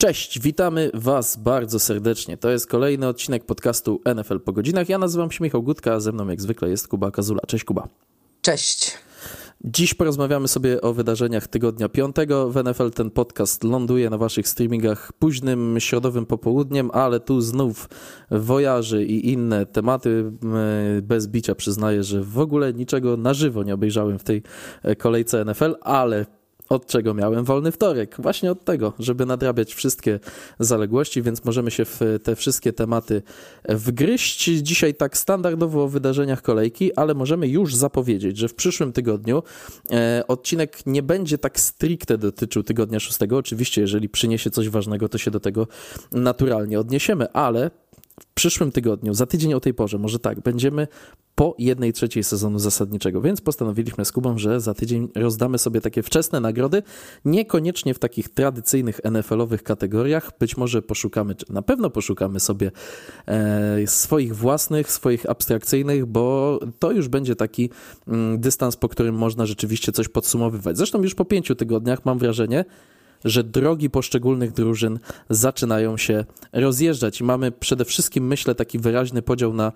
Cześć, witamy Was bardzo serdecznie. To jest kolejny odcinek podcastu NFL po godzinach. Ja nazywam się Michał Gutka, a ze mną jak zwykle jest Kuba Kazula. Cześć Kuba. Cześć. Dziś porozmawiamy sobie o wydarzeniach tygodnia piątego. W NFL ten podcast ląduje na Waszych streamingach późnym środowym popołudniem, ale tu znów wojarzy i inne tematy. Bez bicia przyznaję, że w ogóle niczego na żywo nie obejrzałem w tej kolejce NFL, ale od czego miałem wolny wtorek? Właśnie od tego, żeby nadrabiać wszystkie zaległości, więc możemy się w te wszystkie tematy wgryźć. Dzisiaj tak standardowo o wydarzeniach kolejki, ale możemy już zapowiedzieć, że w przyszłym tygodniu e, odcinek nie będzie tak stricte dotyczył tygodnia szóstego. Oczywiście, jeżeli przyniesie coś ważnego, to się do tego naturalnie odniesiemy, ale w przyszłym tygodniu, za tydzień o tej porze, może tak, będziemy po jednej trzeciej sezonu zasadniczego, więc postanowiliśmy z Kubą, że za tydzień rozdamy sobie takie wczesne nagrody, niekoniecznie w takich tradycyjnych NFL-owych kategoriach, być może poszukamy, czy na pewno poszukamy sobie e, swoich własnych, swoich abstrakcyjnych, bo to już będzie taki mm, dystans, po którym można rzeczywiście coś podsumowywać. Zresztą już po pięciu tygodniach mam wrażenie, że drogi poszczególnych drużyn zaczynają się rozjeżdżać i mamy przede wszystkim, myślę, taki wyraźny podział na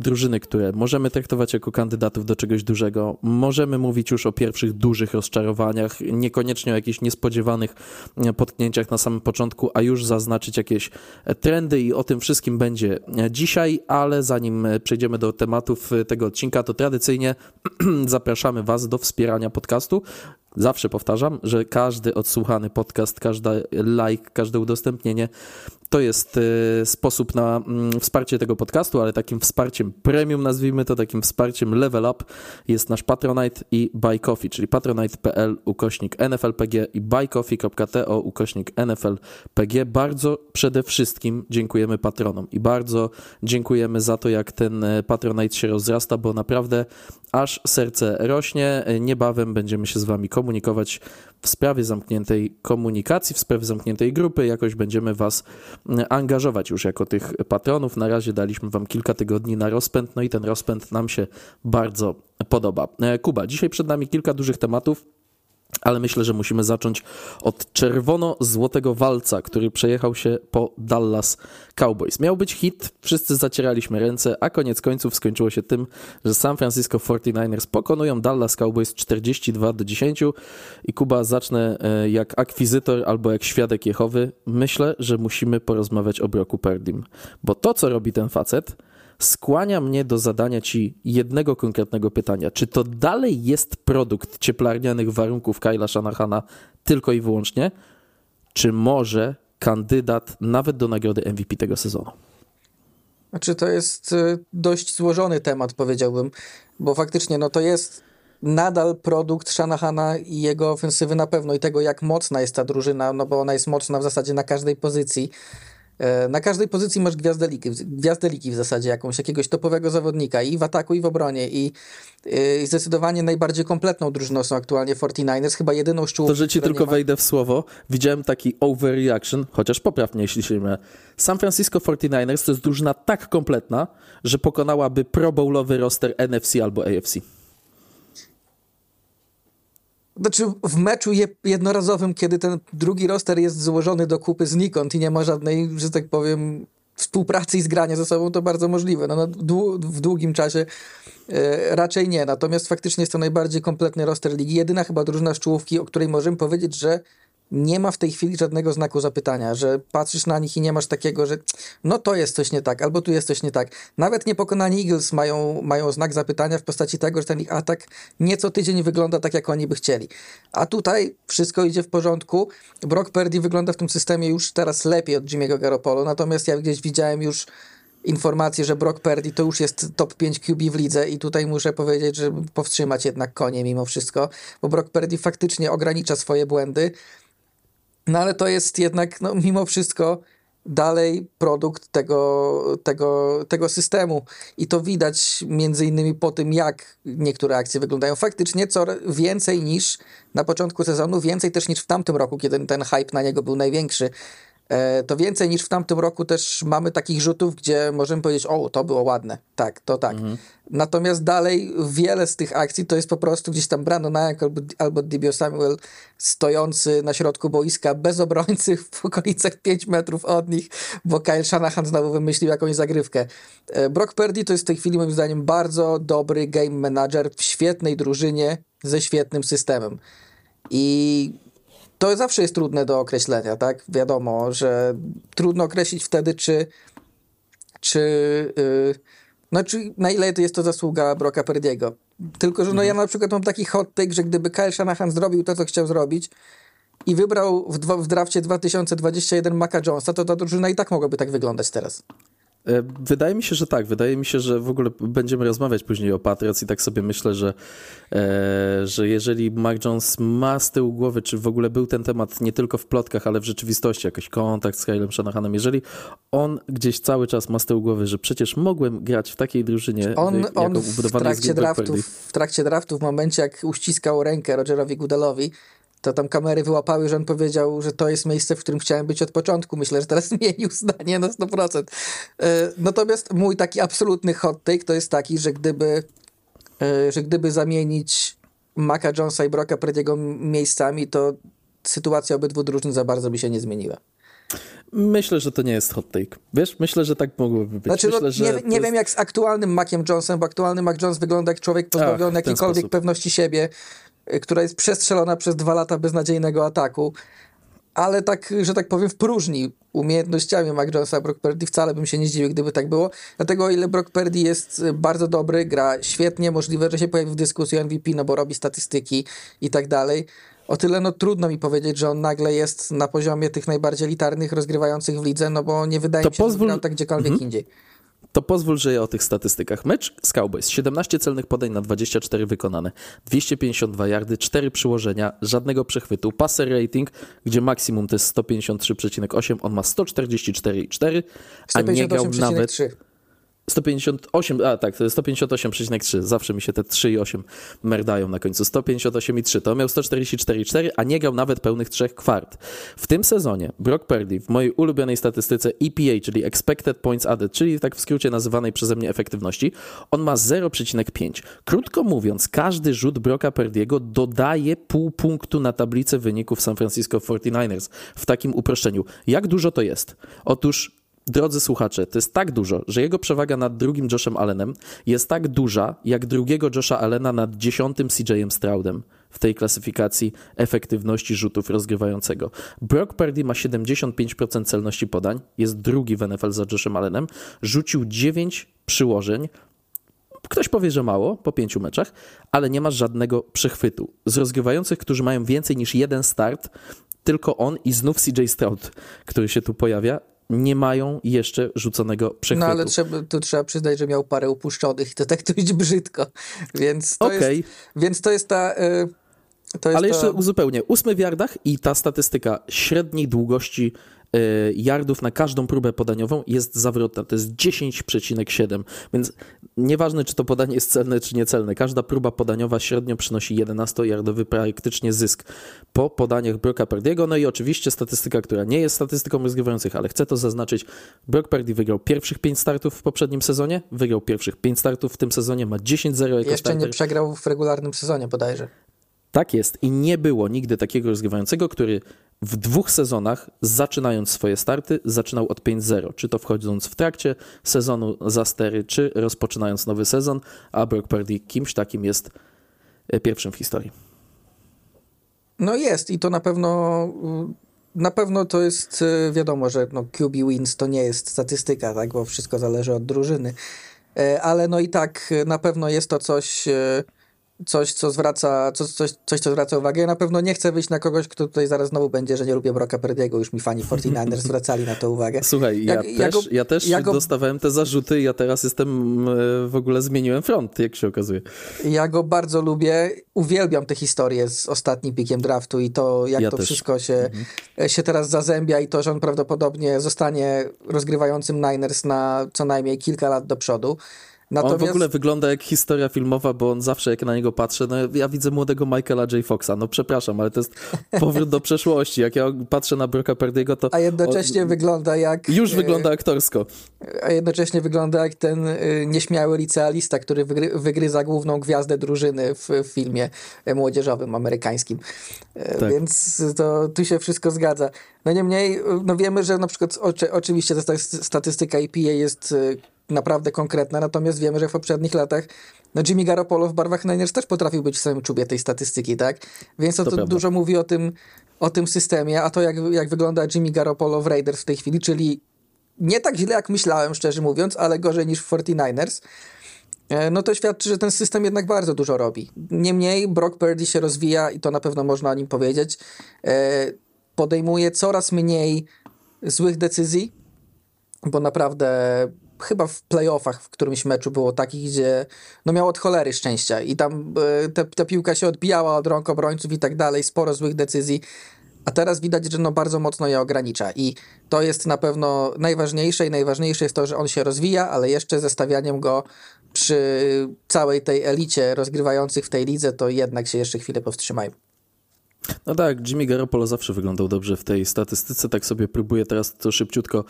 drużyny, które możemy traktować jako kandydatów do czegoś dużego. Możemy mówić już o pierwszych dużych rozczarowaniach, niekoniecznie o jakichś niespodziewanych potknięciach na samym początku, a już zaznaczyć jakieś trendy i o tym wszystkim będzie dzisiaj, ale zanim przejdziemy do tematów tego odcinka, to tradycyjnie zapraszamy Was do wspierania podcastu. Zawsze powtarzam, że każdy odsłuchany podcast, każdy like, każde udostępnienie to jest e, sposób na mm, wsparcie tego podcastu, ale takim wsparciem premium, nazwijmy to, takim wsparciem level up jest nasz Patronite i Buy Coffee, czyli patronite.pl ukośnik NFLPG i buycoffee.to ukośnik NFLPG. Bardzo przede wszystkim dziękujemy patronom i bardzo dziękujemy za to, jak ten e, Patronite się rozrasta, bo naprawdę aż serce rośnie. Niebawem będziemy się z Wami komunikować w sprawie zamkniętej komunikacji, w sprawie zamkniętej grupy. Jakoś będziemy Was mm, angażować już jako tych patronów. Na razie daliśmy Wam kilka tygodni na rozpęd, no i ten rozpęd nam się bardzo podoba. E, Kuba, dzisiaj przed nami kilka dużych tematów. Ale myślę, że musimy zacząć od czerwono-złotego walca, który przejechał się po Dallas Cowboys. Miał być hit, wszyscy zacieraliśmy ręce, a koniec końców skończyło się tym, że San Francisco 49ers pokonują Dallas Cowboys 42 do 10 i Kuba zacznę e, jak akwizytor albo jak świadek Jehowy. Myślę, że musimy porozmawiać o Broku Perdim, bo to, co robi ten facet, skłania mnie do zadania Ci jednego konkretnego pytania. Czy to dalej jest produkt cieplarnianych warunków Kyla Shanahana tylko i wyłącznie, czy może kandydat nawet do nagrody MVP tego sezonu? Znaczy, to jest y, dość złożony temat, powiedziałbym, bo faktycznie no, to jest nadal produkt Shanahana i jego ofensywy na pewno i tego, jak mocna jest ta drużyna, no bo ona jest mocna w zasadzie na każdej pozycji. E, na każdej pozycji masz gwiazdeliki, gwiazdeliki w zasadzie jakąś, jakiegoś topowego zawodnika i w ataku i w obronie i, i zdecydowanie najbardziej kompletną drużyną są aktualnie 49ers, chyba jedyną z To, że ci tylko ma... wejdę w słowo, widziałem taki overreaction, chociaż poprawnie, jeśli się mylę. San Francisco 49ers to jest drużyna tak kompletna, że pokonałaby pro bowlowy roster NFC albo AFC. Znaczy w meczu jednorazowym, kiedy ten drugi roster jest złożony do kupy znikąd i nie ma żadnej, że tak powiem, współpracy i zgrania ze sobą, to bardzo możliwe. No, no w długim czasie e, raczej nie. Natomiast faktycznie jest to najbardziej kompletny roster ligi. Jedyna chyba drużyna z czołówki, o której możemy powiedzieć, że nie ma w tej chwili żadnego znaku zapytania, że patrzysz na nich i nie masz takiego, że no to jest coś nie tak, albo tu jest coś nie tak. Nawet niepokonani Eagles mają, mają znak zapytania w postaci tego, że ten ich atak nieco tydzień wygląda tak, jak oni by chcieli. A tutaj wszystko idzie w porządku. Brock Purdy wygląda w tym systemie już teraz lepiej od Jimmy'ego Garoppolo, natomiast ja gdzieś widziałem już informację, że Brock Purdy to już jest top 5 QB w lidze i tutaj muszę powiedzieć, że powstrzymać jednak konie mimo wszystko, bo Brock Purdy faktycznie ogranicza swoje błędy, no ale to jest jednak, no, mimo wszystko, dalej produkt tego, tego, tego systemu. I to widać między innymi po tym, jak niektóre akcje wyglądają. Faktycznie coraz więcej niż na początku sezonu, więcej też niż w tamtym roku, kiedy ten hype na niego był największy. E, to więcej niż w tamtym roku też mamy takich rzutów, gdzie możemy powiedzieć, o, to było ładne. Tak, to tak. Mhm. Natomiast dalej wiele z tych akcji to jest po prostu gdzieś tam Brandon Nayak albo, albo Dibio Samuel stojący na środku boiska bez obrońcy w okolicach 5 metrów od nich, bo Kyle Shanahan znowu wymyślił jakąś zagrywkę. E, Brock Purdy to jest w tej chwili moim zdaniem bardzo dobry game manager w świetnej drużynie ze świetnym systemem. I to zawsze jest trudne do określenia, tak? Wiadomo, że trudno określić wtedy, czy czy yy, znaczy, na ile to jest to zasługa Broka Perdiego. Tylko, że no ja mhm. na przykład mam taki hot take, że gdyby Kyle Shanahan zrobił to, co chciał zrobić i wybrał w, w drafcie 2021 Maca Jonesa, to ta drużyna i tak mogłaby tak wyglądać teraz. E, wydaje mi się, że tak. Wydaje mi się, że w ogóle będziemy rozmawiać później o Patriots i tak sobie myślę, że, e, że jeżeli Mark Jones ma z tyłu głowy, czy w ogóle był ten temat nie tylko w plotkach, ale w rzeczywistości, jakiś kontakt z Kylem Shanahanem, jeżeli on gdzieś cały czas ma z tyłu głowy, że przecież mogłem grać w takiej drużynie, on, on w, trakcie draftów, w trakcie draftu, w momencie jak uściskał rękę Rogerowi Goodelowi, to tam kamery wyłapały, że on powiedział, że to jest miejsce, w którym chciałem być od początku. Myślę, że teraz zmienił zdanie na 100%. E, natomiast mój taki absolutny hot take to jest taki, że gdyby, e, że gdyby zamienić Maca Jonesa i Brocka Prediego miejscami, to sytuacja obydwu drużyn za bardzo by się nie zmieniła. Myślę, że to nie jest hot take. Wiesz, myślę, że tak mogłoby być. Znaczy, myślę, no, nie, nie jest... wiem jak z aktualnym Maciem Jonesem, bo aktualny Mac Jones wygląda jak człowiek pozbawiony jakiejkolwiek sposób. pewności siebie, która jest przestrzelona przez dwa lata beznadziejnego ataku, ale tak, że tak powiem, w próżni umiejętnościami Mac Jonesa, Brock Purdy wcale bym się nie zdziwił, gdyby tak było. Dlatego o ile Brock Purdy jest y, bardzo dobry, gra świetnie, możliwe, że się pojawi w dyskusji o MVP, no bo robi statystyki i tak dalej, o tyle no trudno mi powiedzieć, że on nagle jest na poziomie tych najbardziej elitarnych rozgrywających w lidze, no bo nie wydaje to mi się, pozwól... że grał tak gdziekolwiek mhm. indziej. To pozwól, że ja o tych statystykach. Mecz z Cowboys. 17 celnych podań na 24 wykonane. 252 yardy, 4 przyłożenia, żadnego przechwytu. Passer rating, gdzie maksimum to jest 153,8, on ma 144,4, a nie grał nawet... 158, a tak, to jest 158,3. Zawsze mi się te 3 i 8 merdają na końcu. 158,3. To miał 144,4, a nie grał nawet pełnych trzech kwart. W tym sezonie Brock Purdy w mojej ulubionej statystyce EPA, czyli Expected Points Added, czyli tak w skrócie nazywanej przeze mnie efektywności, on ma 0,5. Krótko mówiąc, każdy rzut Brocka Purdy'ego dodaje pół punktu na tablicę wyników San Francisco 49ers w takim uproszczeniu. Jak dużo to jest? Otóż Drodzy słuchacze, to jest tak dużo, że jego przewaga nad drugim Joshem Allenem jest tak duża, jak drugiego Josha Allena nad dziesiątym CJ'em Stroudem w tej klasyfikacji efektywności rzutów rozgrywającego. Brock Purdy ma 75% celności podań, jest drugi w NFL za Joshem Allenem, rzucił 9 przyłożeń, Ktoś powie, że mało po pięciu meczach, ale nie ma żadnego przechwytu. Z rozgrywających, którzy mają więcej niż jeden start, tylko on i znów CJ Stroud, który się tu pojawia, nie mają jeszcze rzuconego przechwytu. No ale trzeba, to trzeba przyznać, że miał parę upuszczonych i to tak dość brzydko. Więc to, okay. jest, więc to jest ta... Y ale jeszcze uzupełnię. Ósmy w yardach i ta statystyka średniej długości yardów na każdą próbę podaniową jest zawrotna. To jest 10,7. Więc nieważne, czy to podanie jest celne, czy niecelne, każda próba podaniowa średnio przynosi 11-yardowy praktycznie zysk po podaniach Brocka Perdiego. No i oczywiście statystyka, która nie jest statystyką rozgrywających, ale chcę to zaznaczyć. Brock Purdy wygrał pierwszych 5 startów w poprzednim sezonie, wygrał pierwszych 5 startów w tym sezonie, ma 10-0 jako Jeszcze starter. nie przegrał w regularnym sezonie bodajże. Tak jest i nie było nigdy takiego rozgrywającego, który w dwóch sezonach, zaczynając swoje starty, zaczynał od 5-0. Czy to wchodząc w trakcie sezonu za stery, czy rozpoczynając nowy sezon, a Brock Purdy kimś takim jest e, pierwszym w historii. No jest i to na pewno na pewno to jest e, wiadomo, że no QB wins to nie jest statystyka, tak, bo wszystko zależy od drużyny, e, ale no i tak na pewno jest to coś coś, co zwraca, coś, coś, coś, co zwraca uwagę. Ja na pewno nie chcę wyjść na kogoś, kto tutaj zaraz znowu będzie, że nie lubię Broka Perdiego. Już mi fani 49ers zwracali na to uwagę. Słuchaj, ja, jak, też, ja, go, ja też ja go, dostawałem te zarzuty ja teraz jestem, e, w ogóle zmieniłem front, jak się okazuje. Ja go bardzo lubię. Uwielbiam te historie z ostatnim pikiem draftu i to, jak ja to też. wszystko się, mhm. się teraz zazębia i to, że on prawdopodobnie zostanie rozgrywającym Niners na co najmniej kilka lat do przodu. Natomiast... On w ogóle wygląda jak historia filmowa, bo on zawsze jak na niego patrzę, no ja widzę młodego Michaela J. Foxa, no przepraszam, ale to jest powrót do przeszłości. Jak ja patrzę na Brocka Perdiego, to... A jednocześnie on... wygląda jak... Już wygląda aktorsko. A jednocześnie wygląda jak ten y, nieśmiały licealista, który wygry, wygryza główną gwiazdę drużyny w, filmie młodzieżowym amerykańskim. E, tak. Więc to tu się wszystko zgadza. No niemniej, no wiemy, że na przykład oczy, oczywiście ta statystyka EPA jest naprawdę konkretna, natomiast wiemy, że w poprzednich latach no Jimmy Garoppolo w barwach Niners też potrafił być w samym czubie tej statystyki, tak? Więc to, to dużo mówi o tym, o tym systemie, a to jak, jak wygląda Jimmy Garoppolo w Raiders w tej chwili, czyli nie tak źle jak myślałem, szczerze mówiąc, ale gorzej niż w 49ers, e, no to świadczy, że ten system jednak bardzo dużo robi. Niemniej Brock Purdy się rozwija i to na pewno można o nim powiedzieć. E, podejmuje coraz mniej złych decyzji, bo naprawdę chyba w playoffach w którymś meczu było takich, gdzie no miał od cholery szczęścia i tam e, te, ta piłka się odbijała od rąk obrońców i tak dalej, sporo złych decyzji, a teraz widać, że no bardzo mocno je ogranicza i to jest na pewno najważniejsze i najważniejsze jest to, że on się rozwija, ale jeszcze zestawianiem go przy całej tej elicie rozgrywających w tej lidze, to jednak się jeszcze chwilę powstrzymajmy. No tak, Jimmy Garoppolo zawsze wyglądał dobrze w tej statystyce, tak sobie próbuję teraz to szybciutko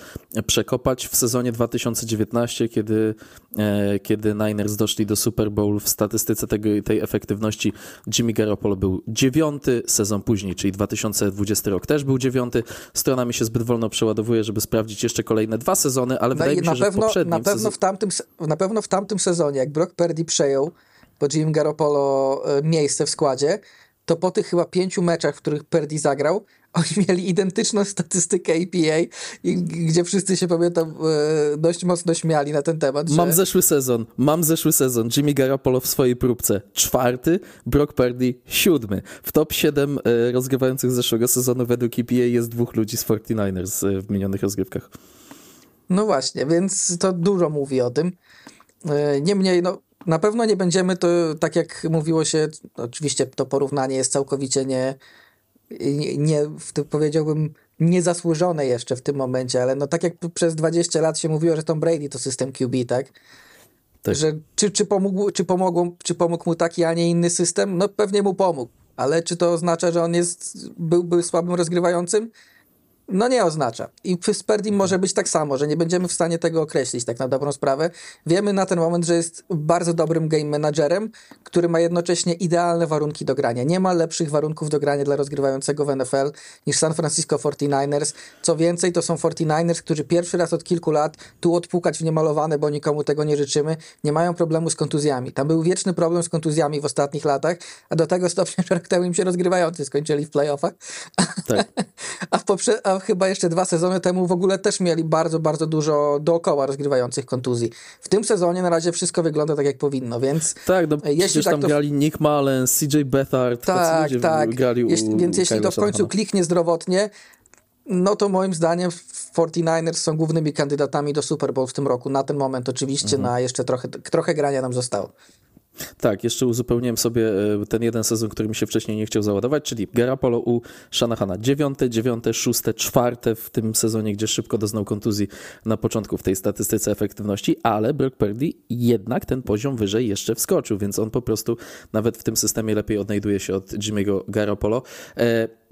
przekopać. W sezonie 2019, kiedy, e, kiedy Niners doszli do Super Bowl, w statystyce tego, tej efektywności Jimmy Garoppolo był dziewiąty, sezon później, czyli 2020 rok też był dziewiąty. Strona mi się zbyt wolno przeładowuje, żeby sprawdzić jeszcze kolejne dwa sezony, ale no wydaje mi się, pewno, że w poprzednim na pewno, w tamtym, na pewno w tamtym sezonie, jak Brock Purdy przejął po Jimmy Garoppolo e, miejsce w składzie, to po tych chyba pięciu meczach, w których Perdi zagrał, oni mieli identyczną statystykę APA, gdzie wszyscy się pamiętam e, dość mocno śmiali na ten temat. Że... Mam zeszły sezon, mam zeszły sezon. Jimmy Garoppolo w swojej próbce czwarty, Brock Purdy siódmy. W top 7 e, rozgrywających zeszłego sezonu według EPA jest dwóch ludzi z 49ers e, w minionych rozgrywkach. No właśnie, więc to dużo mówi o tym. Niemniej, no, na pewno nie będziemy to, tak jak mówiło się, oczywiście to porównanie jest całkowicie nie, nie, nie powiedziałbym, niezasłużone jeszcze w tym momencie, ale no tak jak przez 20 lat się mówiło, że Tom Brady to system QB, tak? tak. Że czy, czy, pomógł, czy, pomogł, czy pomógł mu taki, a nie inny system? No pewnie mu pomógł, ale czy to oznacza, że on jest, byłby słabym rozgrywającym? No nie oznacza. I z Perdim może być tak samo, że nie będziemy w stanie tego określić tak na dobrą sprawę. Wiemy na ten moment, że jest bardzo dobrym game managerem, który ma jednocześnie idealne warunki do grania. Nie ma lepszych warunków do grania dla rozgrywającego w NFL niż San Francisco 49ers. Co więcej, to są 49ers, którzy pierwszy raz od kilku lat tu odpukać w niemalowane, bo nikomu tego nie życzymy, nie mają problemu z kontuzjami. Tam był wieczny problem z kontuzjami w ostatnich latach, a do tego stopnia, że rok temu im się rozgrywający skończyli w playoffach. Tak. a w poprze- a chyba jeszcze dwa sezony temu w ogóle też mieli bardzo, bardzo dużo dookoła rozgrywających kontuzji. W tym sezonie na razie wszystko wygląda tak, jak powinno, więc... Tak, no e, jeśli tak tam to... grali Nick Mullen, CJ Beathard, tak, tak. grali jeśli, Więc jeśli to w końcu kliknie zdrowotnie, no to moim zdaniem 49ers są głównymi kandydatami do Super Bowl w tym roku. Na ten moment oczywiście, mhm. na jeszcze trochę, trochę grania nam zostało. Tak, jeszcze uzupełniłem sobie e, ten jeden sezon, który mi się wcześniej nie chciał załadować, czyli Garapolo u Shanahana. Dziewiąte, dziewiąte, szóste, czwarte w tym sezonie, gdzie szybko doznał kontuzji na początku w tej statystyce efektywności, ale Brock Purdy jednak ten poziom wyżej jeszcze wskoczył, więc on po prostu nawet w tym systemie lepiej odnajduje się od Jimmy'ego Garoppolo.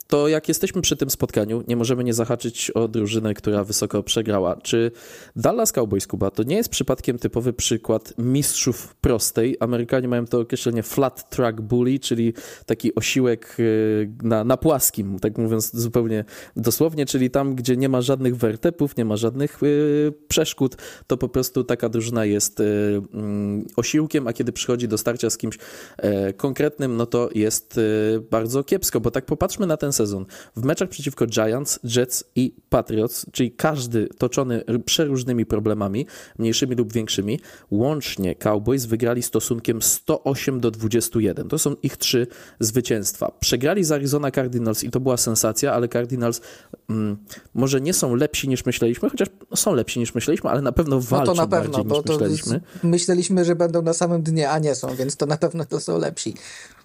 To jak jesteśmy przy tym spotkaniu, nie możemy nie zahaczyć o drużynę, która wysoko przegrała. Czy Dallas Cowboys Kuba to nie jest przypadkiem typowy przykład mistrzów prostej? Amerykanie mają to określenie flat track bully, czyli taki osiłek y, na, na płaskim, tak mówiąc zupełnie dosłownie, czyli tam, gdzie nie ma żadnych wertepów, nie ma żadnych y, przeszkód, to po prostu taka drużyna jest y, mm, osiłkiem, a kiedy przychodzi do starcia z kimś e, konkretnym, no to jest bardzo kiepsko, bo tak popatrzmy na ten sezon. W meczach przeciwko Giants, Jets i Patriots, czyli każdy toczony przeróżnymi problemami, mniejszymi lub większymi, łącznie Cowboys wygrali stosunkiem 108 do 21. To są ich trzy zwycięstwa. Przegrali z Arizona Cardinals i to była sensacja, ale Cardinals mm, może nie są lepsi niż myśleliśmy, chociaż są lepsi niż myśleliśmy, ale na pewno walczą no to na pewno, bardziej niż myśleliśmy. Myśleliśmy, że będą na samym dnie, a nie są, więc to na pewno to są lepsi.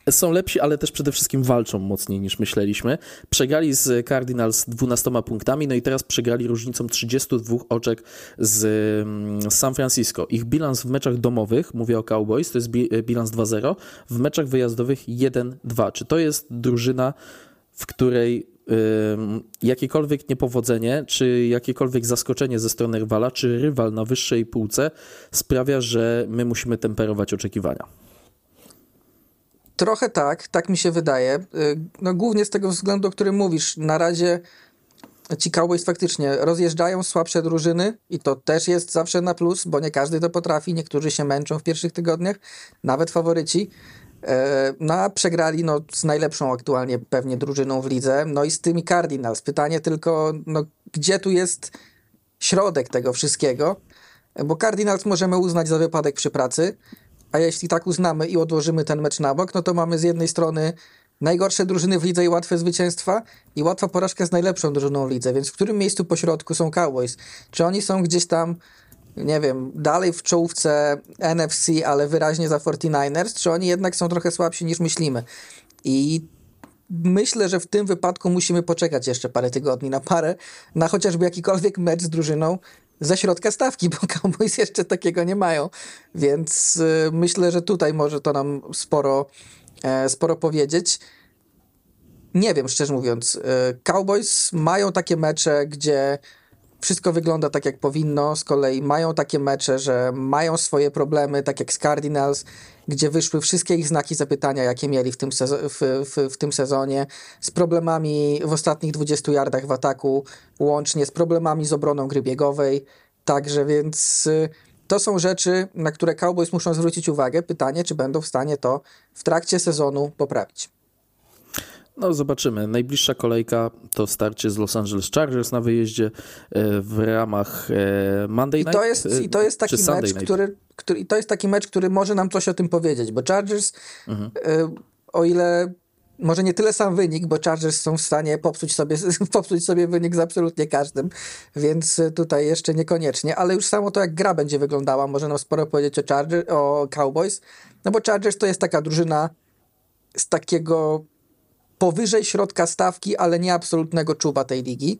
Są lepsi, ale też przede wszystkim walczą mocniej niż myśleliśmy. Przegrali z Cardinals 12 punktami, no i teraz przegrali różnicą 32 oczek z mm, San Francisco. Ich bilans w meczach domowych, mówię o Cowboys, to jest bilans 2-0, w meczach wyjazdowych 1-2. Czy to jest drużyna, w której jakiekolwiek niepowodzenie, czy jakiekolwiek zaskoczenie ze strony rywala, czy rywal na wyższej półce sprawia, że my musimy temperować oczekiwania? Trochę tak, tak mi się wydaje. Y, no, głównie z tego względu, o którym mówisz. Na razie ci Cowboys faktycznie rozjeżdżają słabsze drużyny i to też jest zawsze na plus, bo nie każdy to potrafi. Niektórzy się męczą w pierwszych tygodniach, nawet faworyci. E, no a przegrali no, z najlepszą aktualnie pewnie drużyną w lidze, no i z tymi Cardinals. Pytanie tylko, no, gdzie tu jest środek tego wszystkiego? Bo Cardinals możemy uznać za wypadek przy pracy, a jeśli tak uznamy i odłożymy ten mecz na bok, no to mamy z jednej strony najgorsze drużyny w lidze i łatwe zwycięstwa i łatwa porażka z najlepszą drużyną w lidze, więc w którym miejscu po środku są Cowboys? Czy oni są gdzieś tam nie wiem, dalej w czołówce NFC, ale wyraźnie za 49ers, czy oni jednak są trochę słabsi niż myślimy? I myślę, że w tym wypadku musimy poczekać jeszcze parę tygodni na parę, na chociażby jakikolwiek mecz z drużyną ze środka stawki, bo Cowboys jeszcze takiego nie mają. Więc y, myślę, że tutaj może to nam sporo, e, sporo powiedzieć. Nie wiem, szczerze mówiąc. Y, Cowboys mają takie mecze, gdzie wszystko wygląda tak, jak powinno. Z kolei mają takie mecze, że mają swoje problemy, tak jak z Cardinals, gdzie wyszły wszystkie ich znaki zapytania, jakie mieli w tym, w, w, w tym sezonie, z problemami w ostatnich 20 yardach w ataku, łącznie z problemami z obroną gry biegowej. Także więc y, to są rzeczy, na które Cowboys muszą zwrócić uwagę. Pytanie, czy będą w stanie to w trakcie sezonu poprawić. No zobaczymy. Najbliższa kolejka to starcie z Los Angeles Chargers na wyjeździe e, w ramach e, Monday Night. I to jest, i to jest taki mecz, który, który, i to jest taki mecz, który może nam coś o tym powiedzieć, bo Chargers mhm. E, o ile może nie tyle sam wynik, bo Chargers są w stanie popsuć sobie, popsuć sobie wynik z absolutnie każdym, więc tutaj jeszcze niekoniecznie, ale już samo to jak gra będzie wyglądała, może nam sporo powiedzieć o, Charger, o Cowboys, no bo Chargers to jest taka drużyna z takiego powyżej środka stawki, ale nie absolutnego czuba tej ligi.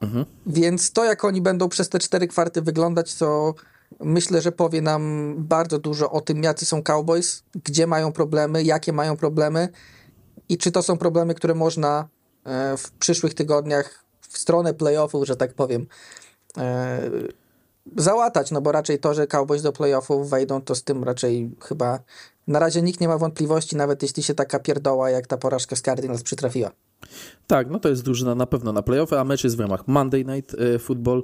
Mhm. Więc to, jak oni będą przez te cztery kwarty wyglądać, to myślę, że powie nam bardzo dużo o tym, jacy są Cowboys, gdzie mają problemy, jakie mają problemy i czy to są problemy, które można e, w przyszłych tygodniach w stronę playoffów, że tak powiem, e, załatać, no bo raczej to, że Cowboys do playoffów wejdą, to z tym raczej chyba na razie nikt nie ma wątpliwości, nawet jeśli się taka pierdoła jak ta porażka z Cardinals przytrafiła. Tak, no to jest drużyna na pewno na playoffy, a mecz jest w ramach Monday Night e, Football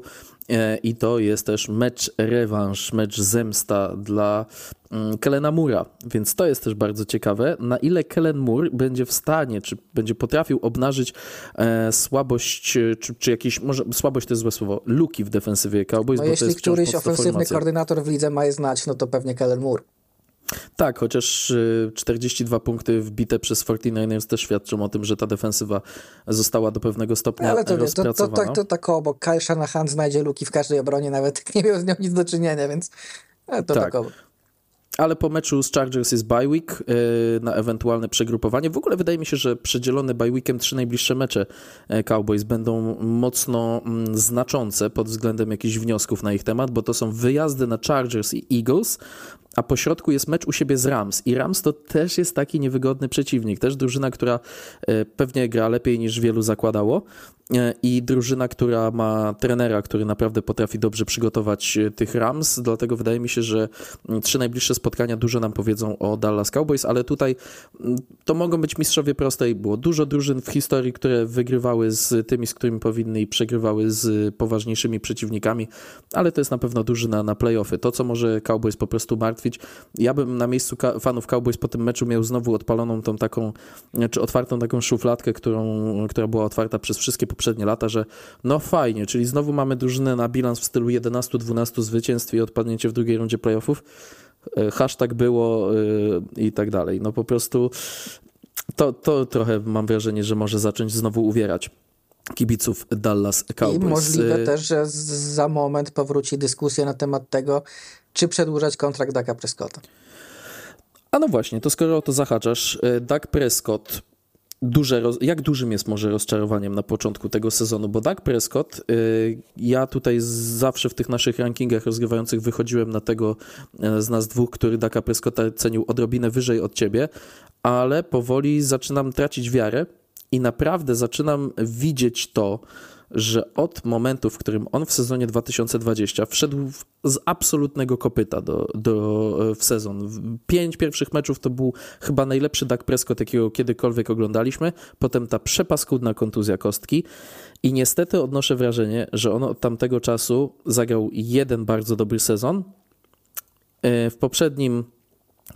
e, i to jest też mecz rewanż, mecz zemsta dla mm, Kelena Mura, więc to jest też bardzo ciekawe, na ile Kellen Moore będzie w stanie, czy będzie potrafił obnażyć e, słabość, czy, czy jakieś, może słabość to jest złe słowo, luki w defensywie Cowboys, no bo jeśli któryś ofensywny formacja. koordynator w lidze ma je znać, no to pewnie Kellen Moore. Tak, chociaż 42 y, punkty wbite przez 49ers też świadczą o tym, że ta defensywa została do pewnego stopnia Ale to, rozpracowana. To, to, to, to tak obok. Kyle Shanahan znajdzie luki w każdej obronie, nawet nie miał z nią nic do czynienia, więc to tak, tak obok. Ale po meczu z Chargers jest bye week y, na ewentualne przegrupowanie. W ogóle wydaje mi się, że przedzielone bye weekiem trzy najbliższe mecze y, Cowboys będą mocno mm, znaczące pod względem jakichś wniosków na ich temat, bo to są wyjazdy na Chargers i Eagles, a po środku jest mecz u siebie z Rams. I Rams to też jest taki niewygodny przeciwnik. Też drużyna, która e, pewnie gra lepiej niż wielu zakładało. E, I drużyna, która ma trenera, który naprawdę potrafi dobrze przygotować e, tych Rams. Dlatego wydaje mi się, że mm, trzy najbliższe spotkania dużo nam powiedzą o Dallas Cowboys, ale tutaj mm, to mogą być mistrzowie prostej. Było dużo drużyn w historii, które wygrywały z tymi, z którymi powinny i przegrywały z poważniejszymi przeciwnikami, ale to jest na pewno drużyna na playoffy. To, co może Cowboys po prostu martwi, martwić. Ja bym na miejscu fanów Cowboys po tym meczu miał znowu odpaloną tą taką, czy otwartą taką szufladkę, którą, która była otwarta przez wszystkie poprzednie lata, że no fajnie, czyli znowu mamy drużynę na bilans w stylu 11-12 zwycięstw i odpadnięcie w drugiej rundzie playoffów. E, hashtag było e, i tak dalej. No po prostu to, to trochę mam wrażenie, że może zacząć znowu uwierać kibiców Dallas Cowboys. I możliwe e, też, że za moment powróci dyskusja na temat tego, czy przedłużać kontrakt Daka Prescotta. A no właśnie, to skoro o to zahaczasz, Doug Prescott, duże, jak dużym jest może rozczarowaniem na początku tego sezonu? Bo Doug Prescott, e, ja tutaj zawsze w tych naszych rankingach rozgrywających wychodziłem na tego e, z nas dwóch, który Douga Prescotta cenił odrobinę wyżej od ciebie, ale powoli zaczynam tracić wiarę i naprawdę zaczynam widzieć to, że od momentu, w którym on w sezonie 2020 wszedł w, z absolutnego kopyta do, do, w sezon. Pięć pierwszych meczów to był chyba najlepszy Dak Prescott, jakiego kiedykolwiek oglądaliśmy. Potem ta przepaskudna kontuzja kostki. I niestety odnoszę wrażenie, że on od tamtego czasu zagrał jeden bardzo dobry sezon. E, w poprzednim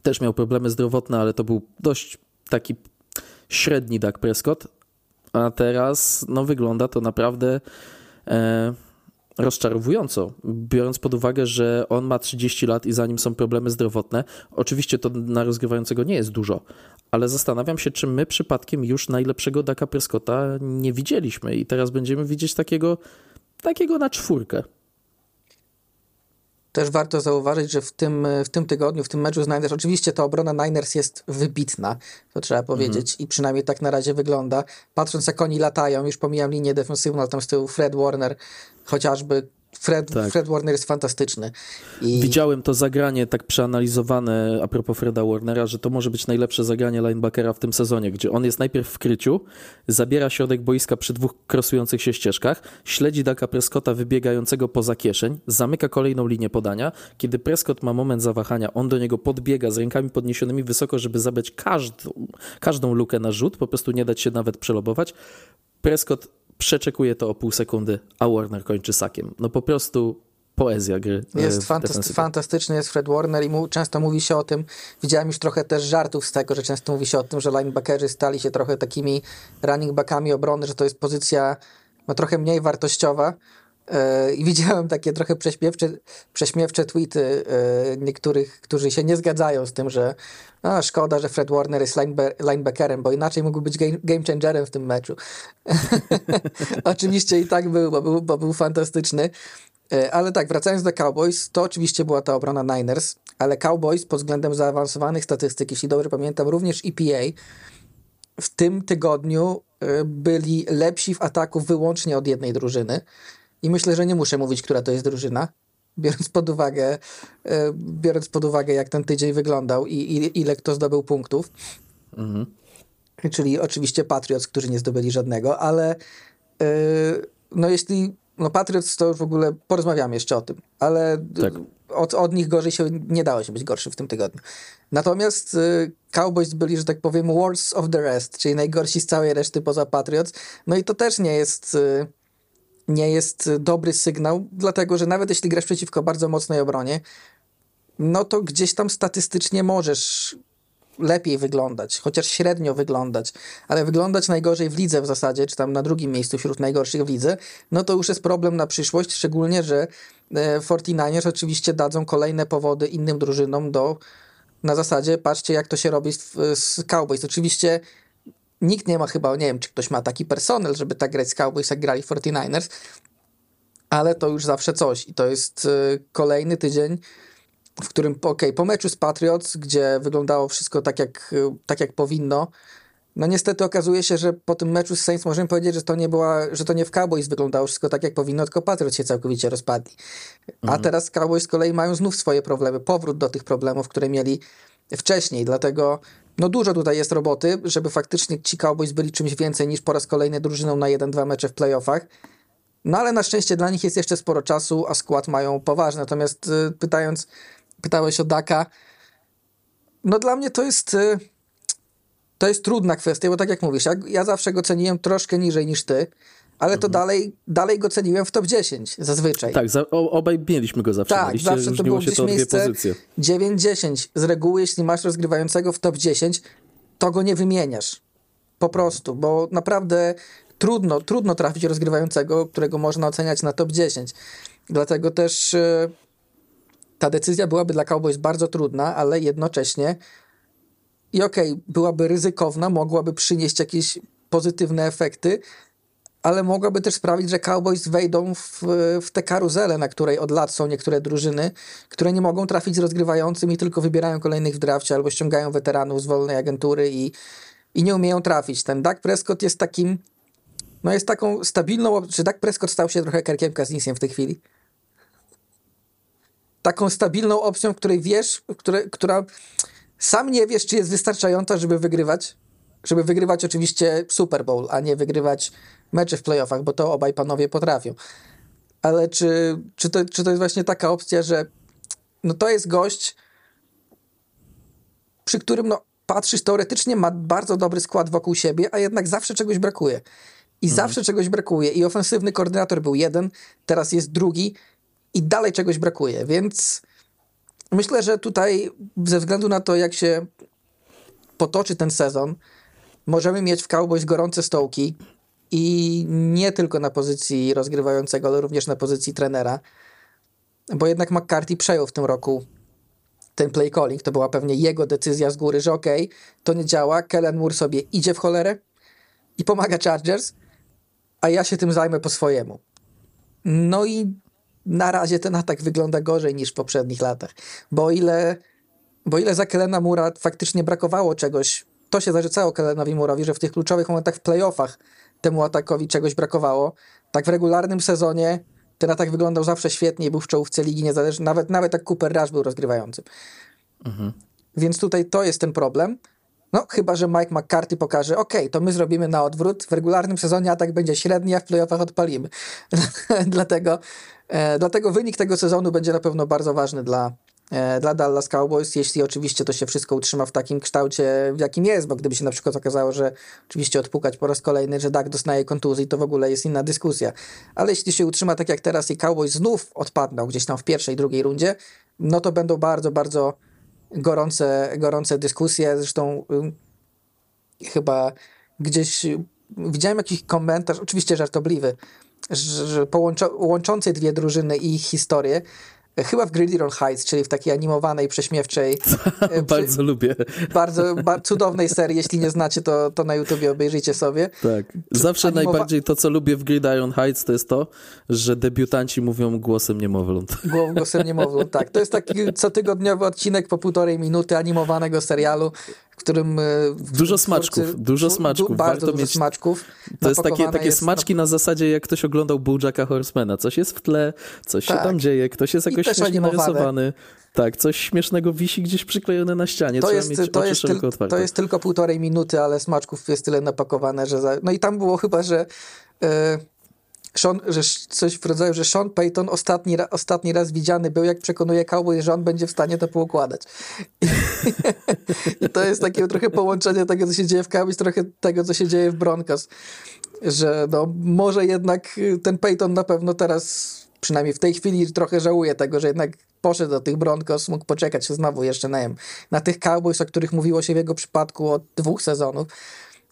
też miał problemy zdrowotne, ale to był dość taki średni Dak Prescott a teraz no, wygląda to naprawdę e, rozczarowująco, biorąc pod uwagę, że on ma 30 lat i za nim są problemy zdrowotne. Oczywiście to na rozgrywającego nie jest dużo, ale zastanawiam się, czy my przypadkiem już najlepszego Daka Prescotta nie widzieliśmy i teraz będziemy widzieć takiego, takiego na czwórkę. Też warto zauważyć, że w tym, w tym tygodniu, w tym meczu z Niners, oczywiście ta obrona Niners jest wybitna, to trzeba powiedzieć, mhm. i przynajmniej tak na razie wygląda. Patrząc jak oni latają, już pomijam linię defensywną, ale tam z tyłu Fred Warner chociażby, Fred, tak. Fred Warner jest fantastyczny. I... Widziałem to zagranie tak przeanalizowane a propos Freda Warnera, że to może być najlepsze zagranie linebackera w tym sezonie, gdzie on jest najpierw w kryciu, zabiera środek boiska przy dwóch krosujących się ścieżkach, śledzi Daka Prescotta wybiegającego poza kieszeń, zamyka kolejną linię podania. Kiedy Prescott ma moment zawahania, on do niego podbiega z rękami podniesionymi wysoko, żeby zabrać każdą, każdą lukę na rzut, po prostu nie dać się nawet przelobować. Prescott przeczekuje to o pół sekundy, a Warner kończy sakiem. No po prostu poezja gry. E, jest fantasty fantastyczny, jest Fred Warner i mu, często mówi się o tym, widziałem już trochę też żartów z tego, że często mówi się o tym, że linebackerzy stali się trochę takimi running backami obrony, że to jest pozycja no, trochę mniej wartościowa, I widziałem takie trochę prześmiewcze, prześmiewcze tweety e, niektórych, którzy się nie zgadzają z tym, że no, szkoda, że Fred Warner jest linebackerem, bo inaczej mógłby być game, game changerem w tym meczu. oczywiście i tak był bo, był, bo był fantastyczny. E, ale tak, wracając do Cowboys, to oczywiście była ta obrona Niners, ale Cowboys pod względem zaawansowanych statystyk, jeśli dobrze pamiętam, również EPA w tym tygodniu byli lepsi w ataku wyłącznie od jednej drużyny. I myślę, że nie muszę mówić, która to jest drużyna, biorąc pod uwagę, e, biorąc pod uwagę jak ten tydzień wyglądał i, ile kto zdobył punktów. Mhm. Czyli oczywiście Patriots, którzy nie zdobyli żadnego, ale yy, no jeśli no Patriots to w ogóle porozmawiamy jeszcze o tym, ale tak. od, od nich gorzej się nie dało się być gorszy w tym tygodniu. Natomiast y, Cowboys byli, że tak powiem, worst of the rest, czyli najgorsi z całej reszty poza Patriots. No i to też nie jest y, nie jest dobry sygnał, dlatego że nawet jeśli grasz przeciwko bardzo mocnej obronie, no to gdzieś tam statystycznie możesz lepiej wyglądać, chociaż średnio wyglądać, ale wyglądać najgorzej w lidze w zasadzie, czy tam na drugim miejscu wśród najgorszych w lidze, no to już jest problem na przyszłość, szczególnie, że 49ers e, oczywiście dadzą kolejne powody innym drużynom do na zasadzie, patrzcie jak to się robi z, z Cowboys. Oczywiście nikt nie ma chyba, nie wiem, czy ktoś ma taki personel, żeby tak grać z Cowboys, jak grali 49ers, ale to już zawsze coś i to jest y, kolejny tydzień, w którym, okej, okay, po meczu z Patriots, gdzie wyglądało wszystko tak jak, y, tak jak powinno, no niestety okazuje się, że po tym meczu z Saints możemy powiedzieć, że to nie była, że to nie w Cowboys wyglądało wszystko tak jak powinno, tylko Patriots się całkowicie rozpadli. A mhm. teraz Cowboys z kolei mają znów swoje problemy, powrót do tych problemów, które mieli wcześniej, dlatego no dużo tutaj jest roboty, żeby faktycznie ci Cowboys byli czymś więcej niż po raz kolejny drużyną na 1-2 mecze w playoffach. No ale na szczęście dla nich jest jeszcze sporo czasu, a skład mają poważny. Natomiast y, pytając, pytałeś o Daka, no dla mnie to jest y, to jest trudna kwestia, bo tak jak mówisz, ja, ja zawsze go ceniłem troszkę niżej niż ty ale to mhm. dalej, dalej go ceniłem w top 10 zazwyczaj. Tak, za, obaj mieliśmy go zawsze. Tak, zawsze to było gdzieś to miejsce 9-10. Z reguły, jeśli masz rozgrywającego w top 10, to go nie wymieniasz. Po prostu, bo naprawdę trudno, trudno trafić rozgrywającego, którego można oceniać na top 10. Dlatego też e, ta decyzja byłaby dla Cowboys bardzo trudna, ale jednocześnie i okej, okay, byłaby ryzykowna, mogłaby przynieść jakieś pozytywne efekty, ale mogłaby też sprawić, że Cowboys wejdą w, w tę karuzelę, na której od lat są niektóre drużyny, które nie mogą trafić z rozgrywającym i tylko wybierają kolejnych w drafcie albo ściągają weteranów z wolnej agentury i, i nie umieją trafić. Ten Dak Prescott jest takim, no jest taką stabilną, czy Dak Prescott stał się trochę Kerkiem Kazinsiem w tej chwili? Taką stabilną opcją, której wiesz, które, która sam nie wiesz, czy jest wystarczająca, żeby wygrywać, żeby wygrywać oczywiście Super Bowl, a nie wygrywać mecze w playoffach, bo to obaj panowie potrafią. Ale czy, czy, to, czy to jest właśnie taka opcja, że no to jest gość, przy którym no, patrzysz, teoretycznie ma bardzo dobry skład wokół siebie, a jednak zawsze czegoś brakuje. I mhm. zawsze czegoś brakuje. I ofensywny koordynator był jeden, teraz jest drugi i dalej czegoś brakuje. Więc myślę, że tutaj ze względu na to, jak się potoczy ten sezon, możemy mieć w Cowboys gorące stołki i nie tylko na pozycji rozgrywającego, ale również na pozycji trenera, bo jednak McCarthy przejął w tym roku ten play calling, to była pewnie jego decyzja z góry, że okej, okay, to nie działa, Kellen Moore sobie idzie w cholerę i pomaga Chargers, a ja się tym zajmę po swojemu. No i na razie ten atak wygląda gorzej niż w poprzednich latach, bo ile, bo ile za Kellena Mura faktycznie brakowało czegoś, to się zarzucało Kellenowi Murowi, że w tych kluczowych momentach w playoffach temu atakowi czegoś brakowało. Tak w regularnym sezonie ten atak wyglądał zawsze świetnie był w czołówce ligi niezależnie, nawet, nawet jak Cooper Rush był rozgrywającym. Mhm. Więc tutaj to jest ten problem. No, chyba, że Mike McCarthy pokaże, ok, to my zrobimy na odwrót, w regularnym sezonie atak będzie średni, a w playoffach odpalimy. dlatego, e, dlatego wynik tego sezonu będzie na pewno bardzo ważny dla, dla Dallas Cowboys, jeśli oczywiście to się wszystko utrzyma w takim kształcie, w jakim jest, bo gdyby się na przykład okazało, że oczywiście odpukać po raz kolejny, że Dak dostaje kontuzji, to w ogóle jest inna dyskusja. Ale jeśli się utrzyma tak jak teraz i Cowboys znów odpadną gdzieś tam w pierwszej, drugiej rundzie, no to będą bardzo, bardzo gorące, gorące dyskusje. Zresztą chyba gdzieś widziałem jakiś komentarz, oczywiście żartobliwy, że, że łączący dwie drużyny i ich historię, Chyba w Gridiron Heights, czyli w takiej animowanej, prześmiewczej. E, bardzo przy, lubię. Bardzo ba, cudownej serii. Jeśli nie znacie, to, to na YouTubie obejrzyjcie sobie. Tak. Zawsze Animowa... najbardziej to, co lubię w Gridiron Heights, to jest to, że debiutanci mówią głosem niemowląt. Głosem niemowląt, tak. To jest taki cotygodniowy odcinek po półtorej minuty animowanego serialu, którym... E, dużo smaczków, dużo smaczków. Du, bardzo Warto dużo mieć... smaczków. To jest takie, takie jest smaczki na... zasadzie, jak ktoś oglądał Bojacka Horsemana. Coś jest w tle, coś tak. się tam dzieje, ktoś jest jakoś śmiesznie narysowany. Tak, coś śmiesznego wisi gdzieś przyklejone na ścianie. To, jest, to, jest, tyl, to jest tylko półtorej minuty, ale smaczków jest tyle napakowane, że... Za... No i tam było chyba, że... Yy Sean, że coś w rodzaju, że Sean Payton ostatni, ostatni raz widziany był, jak przekonuje Cowboy, że on będzie w stanie to poukładać. I, I to jest takie trochę połączenie tego, co się dzieje w Cowboys, trochę tego, co się dzieje w Broncos. Że no, może jednak ten Payton na pewno teraz, przynajmniej w tej chwili, trochę żałuje tego, że jednak poszedł do tych Broncos, mógł poczekać się znowu jeszcze na, na tych Cowboys, o których mówiło się w jego przypadku od dwóch sezonów.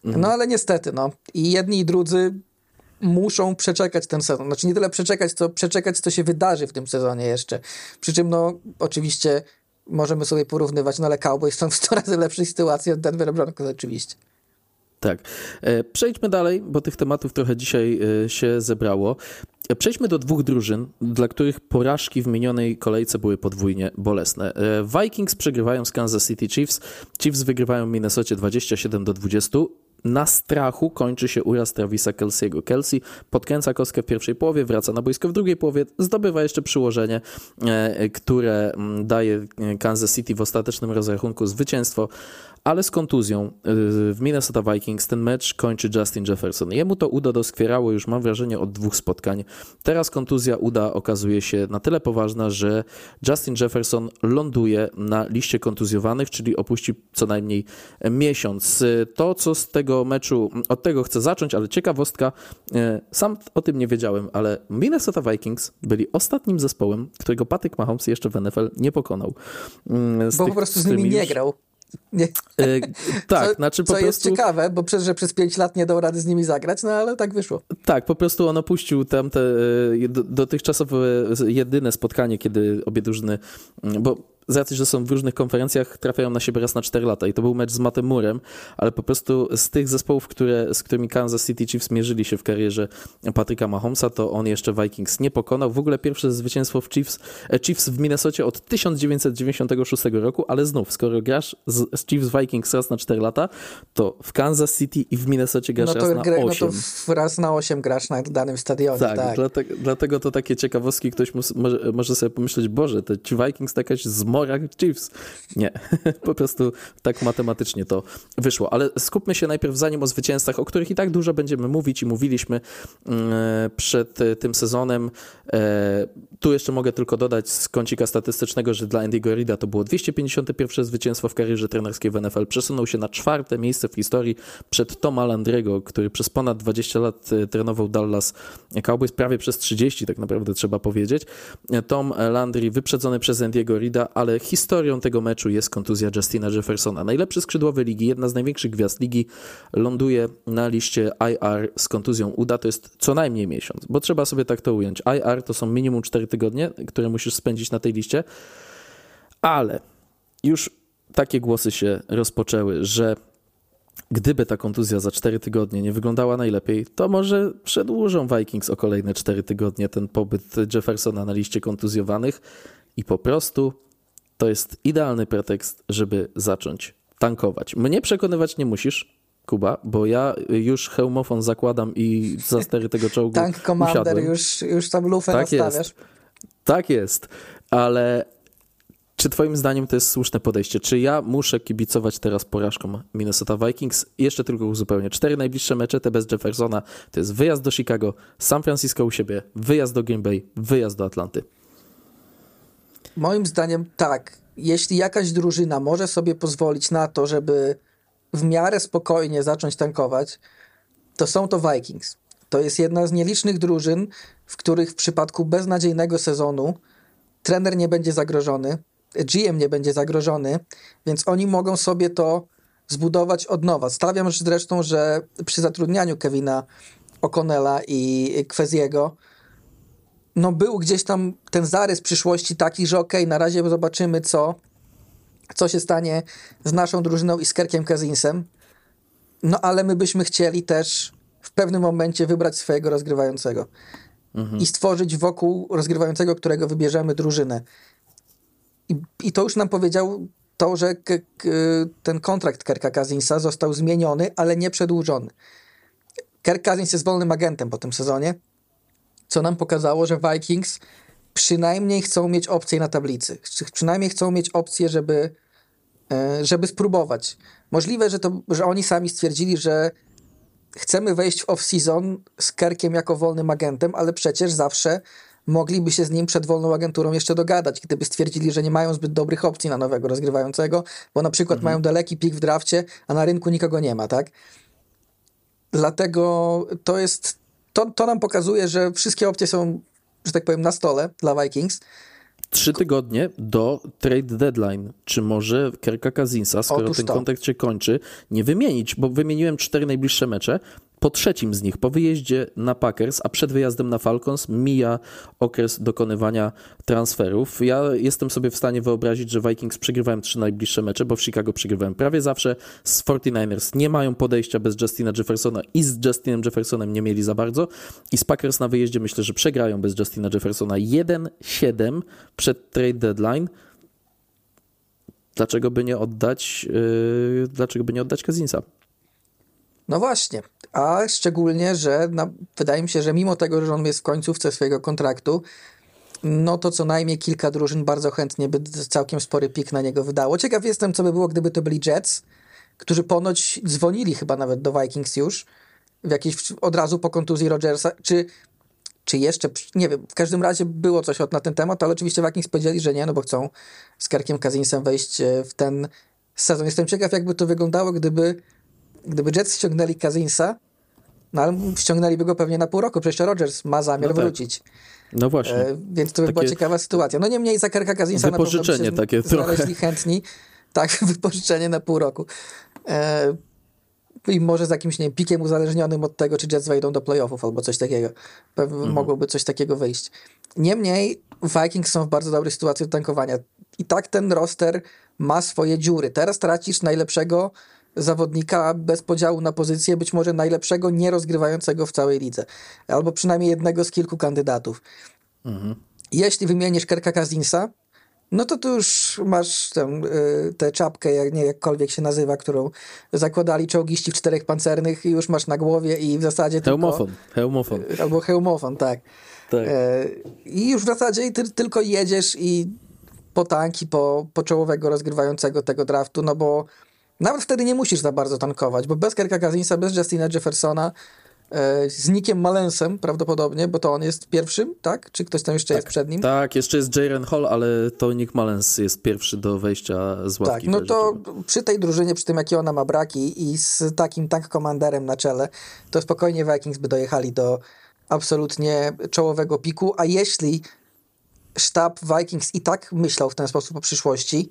No mhm. ale niestety, no. I jedni i drudzy muszą przeczekać ten sezon. Znaczy nie tyle przeczekać, co przeczekać, co się wydarzy w tym sezonie jeszcze. Przy czym, no, oczywiście możemy sobie porównywać, no ale Cowboys są w 100 razy lepszej sytuacji od Denver Broncos oczywiście. Tak. E, przejdźmy dalej, bo tych tematów trochę dzisiaj e, się zebrało. E, przejdźmy do dwóch drużyn, dla których porażki w minionej kolejce były podwójnie bolesne. Vikings przegrywają z Kansas City Chiefs, Chiefs wygrywają w Minnesocie 27 do 20 na strachu kończy się uraz Travisa Kelsey'ego. Kelsey podkręca kostkę w pierwszej połowie, wraca na boisko w drugiej połowie, zdobywa jeszcze przyłożenie, e, które mm, daje Kansas City w ostatecznym rozrachunku zwycięstwo, ale z kontuzją y, w Minnesota Vikings ten mecz kończy Justin Jefferson. Jemu to uda doskwierało już, mam wrażenie, od dwóch spotkań. Teraz kontuzja uda okazuje się na tyle poważna, że Justin Jefferson ląduje na liście kontuzjowanych, czyli opuści co najmniej miesiąc. To, co z tego meczu, od tego chcę zacząć, ale ciekawostka, y, sam o tym nie wiedziałem, ale Minnesota Vikings byli ostatnim zespołem, którego Patrick Mahomes jeszcze w NFL nie pokonał. Mm, z Bo tych, po prostu z nimi nie grał. Nie. E, tak, co, znaczy po co prostu... jest ciekawe, bo przez, że przez 5 lat nie dał rady z nimi zagrać, no ale tak wyszło. Tak, po prostu on opuścił tamte e, dotychczasowe jedyne spotkanie, kiedy obie drużyny, bo z racji, że są w różnych konferencjach, trafiają na siebie raz na 4 lata i to był mecz z Mattem Murem, ale po prostu z tych zespołów, które, z którymi Kansas City Chiefs mierzyli się w karierze Patryka Mahomesa, to on jeszcze Vikings nie pokonał. W ogóle pierwsze zwycięstwo w Chiefs, e, Chiefs w Minnesocie od 1996 roku, ale znów, skoro grasz z, z Chiefs Vikings raz na 4 lata, to w Kansas City i w Minnesocie grasz no raz na 8. No to raz na 8 grasz na danym stadionie. Tak, tak. Dlatego, dlatego to takie ciekawostki, ktoś może, może sobie pomyśleć, Boże, te Vikings to jakaś zmora Chiefs. Nie, po prostu tak matematycznie to wyszło. Ale skupmy się najpierw zanim o zwycięzcach, o których i tak dużo będziemy mówić i mówiliśmy mm, przed tym sezonem. E, tu jeszcze mogę tylko dodać z kącika statystycznego, że dla Andy Gorida to było 251 zwycięstwo w karierze trenerskiej w NFL. Przesunął się na czwarte miejsce w historii przed Toma Landrego, który przez ponad 20 lat e, trenował Dallas Cowboys, prawie przez 30 tak naprawdę trzeba powiedzieć. Tom Landry wyprzedzony przez Andy'ego Rida, ale historią tego meczu jest kontuzja Justina Jeffersona. Najlepszy skrzydłowy ligi, jedna z największych gwiazd ligi, ląduje na liście IR z kontuzją uda. To jest co najmniej miesiąc, bo trzeba sobie tak to ująć. IR to są minimum 4 tygodnie, które musisz spędzić na tej liście, ale już takie głosy się rozpoczęły, że gdyby ta kontuzja za 4 tygodnie nie wyglądała najlepiej, to może przedłużą Vikings o kolejne 4 tygodnie ten pobyt Jeffersona na liście kontuzjowanych i po prostu to jest idealny pretekst, żeby zacząć tankować. Mnie przekonywać nie musisz, Kuba, bo ja już hełmofon zakładam i za stery tego czołgu Tank Commander, już, już tam lufę tak nastawiasz. Jest. Tak jest, ale czy twoim zdaniem to jest słuszne podejście? Czy ja muszę kibicować teraz porażkom Minnesota Vikings? Jeszcze tylko uzupełnię. Cztery najbliższe mecze, te bez Jeffersona, to jest wyjazd do Chicago, San Francisco u siebie, wyjazd do Green Bay, wyjazd do Atlanty. Moim zdaniem tak. Jeśli jakaś drużyna może sobie pozwolić na to, żeby w miarę spokojnie zacząć tankować, to są to Vikings. To jest jedna z nielicznych drużyn, w których w przypadku beznadziejnego sezonu trener nie będzie zagrożony, GM nie będzie zagrożony, więc oni mogą sobie to zbudować od nowa. Stawiam zresztą, że przy zatrudnianiu Kevina O'Connella i Kweziego no był gdzieś tam ten zarys przyszłości taki, że okej, okay, na razie zobaczymy co, co się stanie z naszą drużyną i z Kerkiem Kazinsem, no ale my byśmy chcieli też w pewnym momencie wybrać swojego rozgrywającego mhm. i stworzyć wokół rozgrywającego, którego wybierzemy drużynę. I, I to już nam powiedział to, że ten kontrakt Kerka Kazinsa został zmieniony, ale nie przedłużony. Kerk Kazins jest wolnym agentem po tym sezonie, co nam pokazało, że Vikings przynajmniej chcą mieć opcję na tablicy. Przynajmniej chcą mieć opcję, żeby, e, żeby spróbować. Możliwe, że, to, że oni sami stwierdzili, że chcemy wejść w off-season z Kerkiem jako wolnym agentem, ale przecież zawsze mogliby się z nim przed wolną agenturą jeszcze dogadać, gdyby stwierdzili, że nie mają zbyt dobrych opcji na nowego rozgrywającego, bo na przykład mhm. mają daleki pik w drafcie, a na rynku nikogo nie ma, tak? Dlatego to jest, to, to nam pokazuje, że wszystkie opcje są, że tak powiem, na stole dla Vikings. Trzy tygodnie do trade deadline. Czy może Kerka Kazinsa, skoro Otóż ten to. kontrakt się kończy, nie wymienić? Bo wymieniłem cztery najbliższe mecze. Po trzecim z nich, po wyjeździe na Packers, a przed wyjazdem na Falcons, mija okres dokonywania transferów. Ja jestem sobie w stanie wyobrazić, że Vikings przegrywałem trzy najbliższe mecze, bo w Chicago przegrywałem prawie zawsze. Z 49ers nie mają podejścia bez Justina Jeffersona i z Justinem Jeffersonem nie mieli za bardzo. I z Packers na wyjeździe myślę, że przegrają bez Justina Jeffersona 1-7 przed trade deadline. Dlaczego by nie oddać, yy, dlaczego by nie oddać Kazinsa? No właśnie, a szczególnie, że wydaje mi się, że mimo tego, że on jest w końcówce swojego kontraktu, no to co najmniej kilka drużyn bardzo chętnie by całkiem spory pik na niego wydało. Ciekaw jestem, co by było, gdyby to byli Jets, którzy ponoć dzwonili chyba nawet do Vikings już, w jakiejś, od razu po kontuzji Rodgersa, czy, czy jeszcze, nie wiem, w każdym razie było coś na ten temat, ale oczywiście Vikings powiedzieli, że nie, no bo chcą z Kerkiem Kazinsem wejść e, w ten sezon. Jestem ciekaw, jakby to wyglądało, gdyby gdyby Jets ściągnęli Kazinsa, no ale ściągnęliby go pewnie na pół roku, przecież Rodgers ma zamiar no tak. wrócić. No właśnie. E, więc to by takie była ciekawa sytuacja. No niemniej za Kerka Kazinsa na pewno by się takie znaleźli chętni. Tak, wypożyczenie na pół roku. E, I może z jakimś nie wiem, pikiem uzależnionym od tego, czy Jets wejdą do playoffów albo coś takiego. Pewnie mhm. mogłoby coś takiego wyjść. Niemniej Vikings są w bardzo dobrej sytuacji do tankowania. I tak ten roster ma swoje dziury. Teraz tracisz najlepszego zawodnika bez podziału na pozycję, być może najlepszego nierozgrywającego w całej lidze. Albo przynajmniej jednego z kilku kandydatów. Mhm. Jeśli wymienisz Kerka Kazinsa, no to tu już masz tę, y, tę czapkę, jak nie jakkolwiek się nazywa, którą zakładali czołgiści w czterech pancernych i już masz na głowie i w zasadzie hełmofon, tylko... Hełmofon, Albo hełmofon, tak. tak. E, I już w zasadzie ty, tylko jedziesz i po tanki, po, po czołowego rozgrywającego tego draftu, no bo nawet wtedy nie musisz za bardzo tankować, bo bez Kerka Kazinsa, bez Justina Jeffersona E, z Nickiem Malensem prawdopodobnie, bo to on jest pierwszym, tak? Czy ktoś tam jeszcze tak, jest przed nim? Tak, jeszcze jest Jaren Hall, ale to Nick Malens jest pierwszy do wejścia z ławki. Tak, no to przy tej drużynie, przy tym jakie ona ma braki i z takim tank komanderem na czele, to spokojnie Vikings by dojechali do absolutnie czołowego piku, a jeśli sztab Vikings i tak myślał w ten sposób o przyszłości,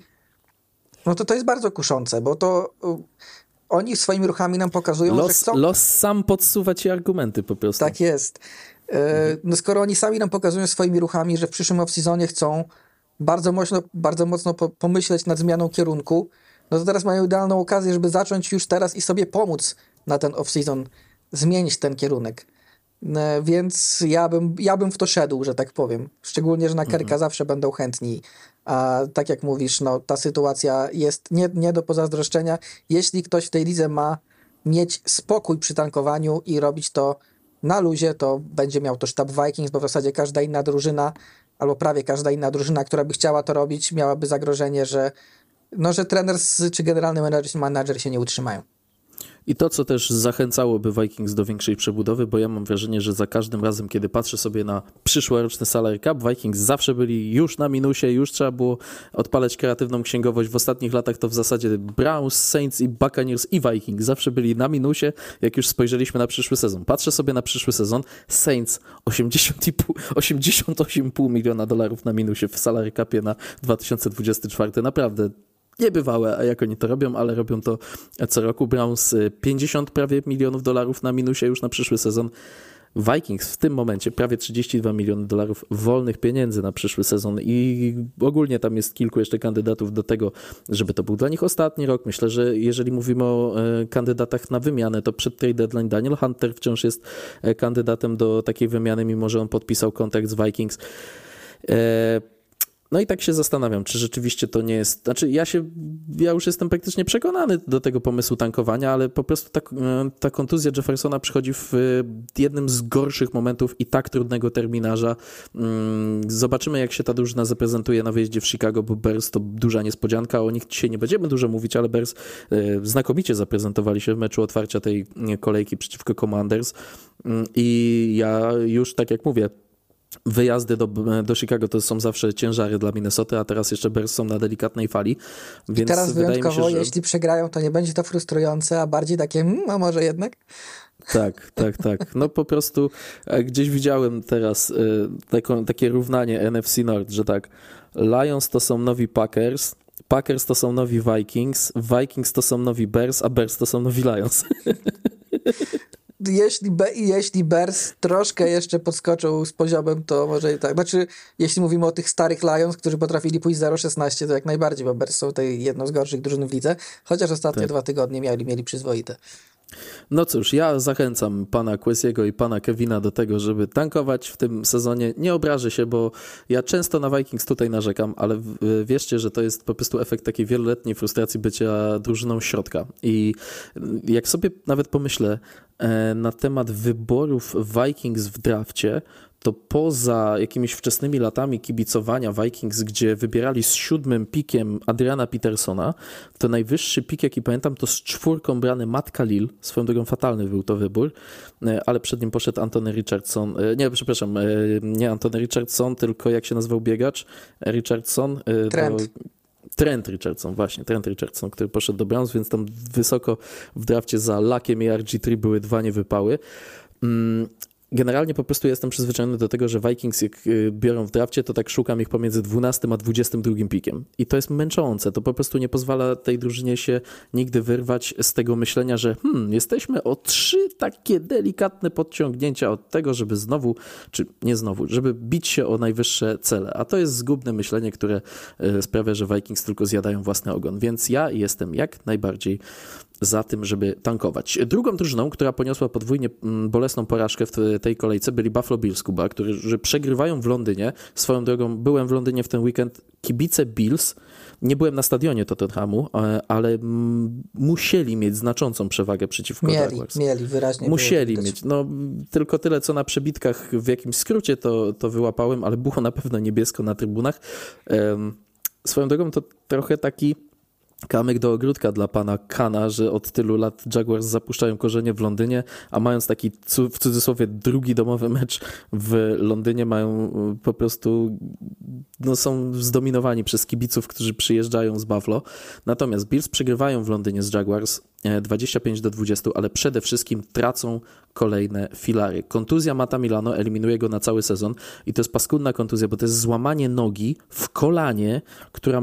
no to to jest bardzo kuszące, bo to oni swoimi ruchami nam pokazują, los, że chcą... Los sam podsuwa ci argumenty po prostu. Tak jest. E, no skoro oni sami nam pokazują swoimi ruchami, że w przyszłym off-seasonie chcą bardzo mocno, bardzo mocno po, pomyśleć nad zmianą kierunku, no to teraz mają idealną okazję, żeby zacząć już teraz i sobie pomóc na ten off-season, zmienić ten kierunek. E, więc ja bym, ja bym w to szedł, że tak powiem. Szczególnie, że na Kerka mhm. zawsze będą chętni a tak jak mówisz, no, ta sytuacja jest nie, nie do pozazdroszczenia. Jeśli ktoś w tej lidze ma mieć spokój przy tankowaniu i robić to na luzie, to będzie miał to sztab Vikings, bo w zasadzie każda inna drużyna, albo prawie każda inna drużyna, która by chciała to robić, miałaby zagrożenie, że, no, że trener czy generalny menadżer się nie utrzymają. I to, co też zachęcałoby Vikings do większej przebudowy, bo ja mam wrażenie, że za każdym razem, kiedy patrzę sobie na przyszłoroczny salary cap, Vikings zawsze byli już na minusie, już trzeba było odpalać kreatywną księgowość. W ostatnich latach to w zasadzie Browns, Saints i Buccaneers i Vikings zawsze byli na minusie, jak już spojrzeliśmy na przyszły sezon. Patrzę sobie na przyszły sezon, Saints 88,5 miliona dolarów na minusie w salary capie na 2024. Naprawdę niebywałe, jak oni to robią, ale robią to co roku. Browns 50 y, prawie milionów dolarów na minusie już na przyszły sezon. Vikings w tym momencie prawie 32 miliony dolarów wolnych pieniędzy na przyszły sezon i ogólnie tam jest kilku jeszcze kandydatów do tego, żeby to był dla nich ostatni rok. Myślę, że jeżeli mówimy o e, kandydatach na wymianę, to przed trade deadline Daniel Hunter wciąż jest e, kandydatem do takiej wymiany, mimo że on podpisał kontrakt z Vikings. No i tak się zastanawiam, czy rzeczywiście to nie jest. Znaczy, ja się, ja już jestem praktycznie przekonany do tego pomysłu tankowania, ale po prostu ta, e, ta kontuzja Jeffersona przychodzi w e, jednym z gorszych momentów i tak trudnego terminarza. Mm, zobaczymy, jak się ta drużyna zaprezentuje na wyjeździe w Chicago, bo Bears to duża niespodzianka. O nich dzisiaj nie będziemy dużo mówić, ale Bears e, znakomicie zaprezentowali się w meczu otwarcia tej kolejki przeciwko Commanders. Mm, I ja już, tak jak mówię, Wyjazdy do, do Chicago to są zawsze ciężary dla Minnesota, a teraz jeszcze Bears są na delikatnej fali. Więc I teraz wyjątkowo, się, że... jeśli przegrają, to nie będzie to frustrujące, a bardziej takie, hmm, a może jednak? Tak, tak, tak. No po prostu e, gdzieś widziałem teraz y, taką, takie równanie NFC Nord, że tak, Lions to są nowi Packers, Packers to są nowi Vikings, Vikings to są nowi Bears, a Bears to są nowi Lions. jeśli, Be jeśli Bears troszkę jeszcze podskoczył z poziomem, to może i tak. Znaczy, jeśli mówimy o tych starych Lions, którzy potrafili pójść 0-16, to jak najbardziej, bo Bears są tej jedną z gorszych drużyn w lidze, chociaż ostatnie tak. dwa tygodnie mieli, mieli przyzwoite. No cóż, ja zachęcam pana Quesiego i pana Kevina do tego, żeby tankować w tym sezonie. Nie obrażę się, bo ja często na Vikings tutaj narzekam, ale wierzcie, że to jest po prostu efekt takiej wieloletniej frustracji bycia drużyną środka. I jak sobie nawet pomyślę e, na temat wyborów Vikings w drafcie, to poza jakimiś wczesnymi latami kibicowania Vikings, gdzie wybierali z siódmym pikiem Adriana Petersona, to najwyższy pik, jaki pamiętam, to z czwórką brany Matt Khalil. Swoją drogą fatalny był to wybór, e, ale przed nim poszedł Antony Richardson. E, nie, przepraszam, e, nie Antony Richardson, tylko jak się nazywał biegacz? Richardson. Trent. Do... Trent Richardson, właśnie, Trent Richardson, który poszedł do Browns, więc tam wysoko w drafcie za Lakiem i RG3 były dwa niewypały. Generalnie po prostu jestem przyzwyczajony do tego, że Vikings jak y, biorą w drafcie, to tak szukam ich pomiędzy 12 a 22 pikiem. I to jest męczące. To po prostu nie pozwala tej drużynie się nigdy wyrwać z tego myślenia, że hmm, jesteśmy o trzy takie delikatne podciągnięcia od tego, żeby znowu, czy nie znowu, żeby bić się o najwyższe cele. A to jest zgubne myślenie, które y, sprawia, że Vikings tylko zjadają własny ogon. Więc ja jestem jak najbardziej za tym, żeby tankować. Drugą drużyną, która poniosła podwójnie mm, bolesną porażkę w tej kolejce byli Buffalo Bills, Kuba, którzy przegrywają w Londynie. Swoją drogą byłem w Londynie w ten weekend. Kibice Bills, nie byłem na stadionie Tottenhamu, e, ale musieli mieć znaczącą przewagę przeciwko mieli, Jaguars. Mieli, wyraźnie. Musieli mieć. No, tylko tyle, co na przebitkach w jakimś skrócie to, to wyłapałem, ale było na pewno niebiesko na trybunach. Swoją drogą to trochę taki kamyk do ogródka dla pana Kana, że od tylu lat Jaguars zapuszczają korzenie w Londynie, a mając taki w cudzysłowie drugi domowy mecz w Londynie mają y, po prostu no są zdominowani przez kibiców, którzy przyjeżdżają z Buffalo. Natomiast Bills przegrywają w Londynie z Jaguars 25 e, do 20, ale przede wszystkim tracą kolejne filary. Kontuzja Mata Milano eliminuje go na cały sezon i to jest paskudna kontuzja, bo to jest złamanie nogi w kolanie, która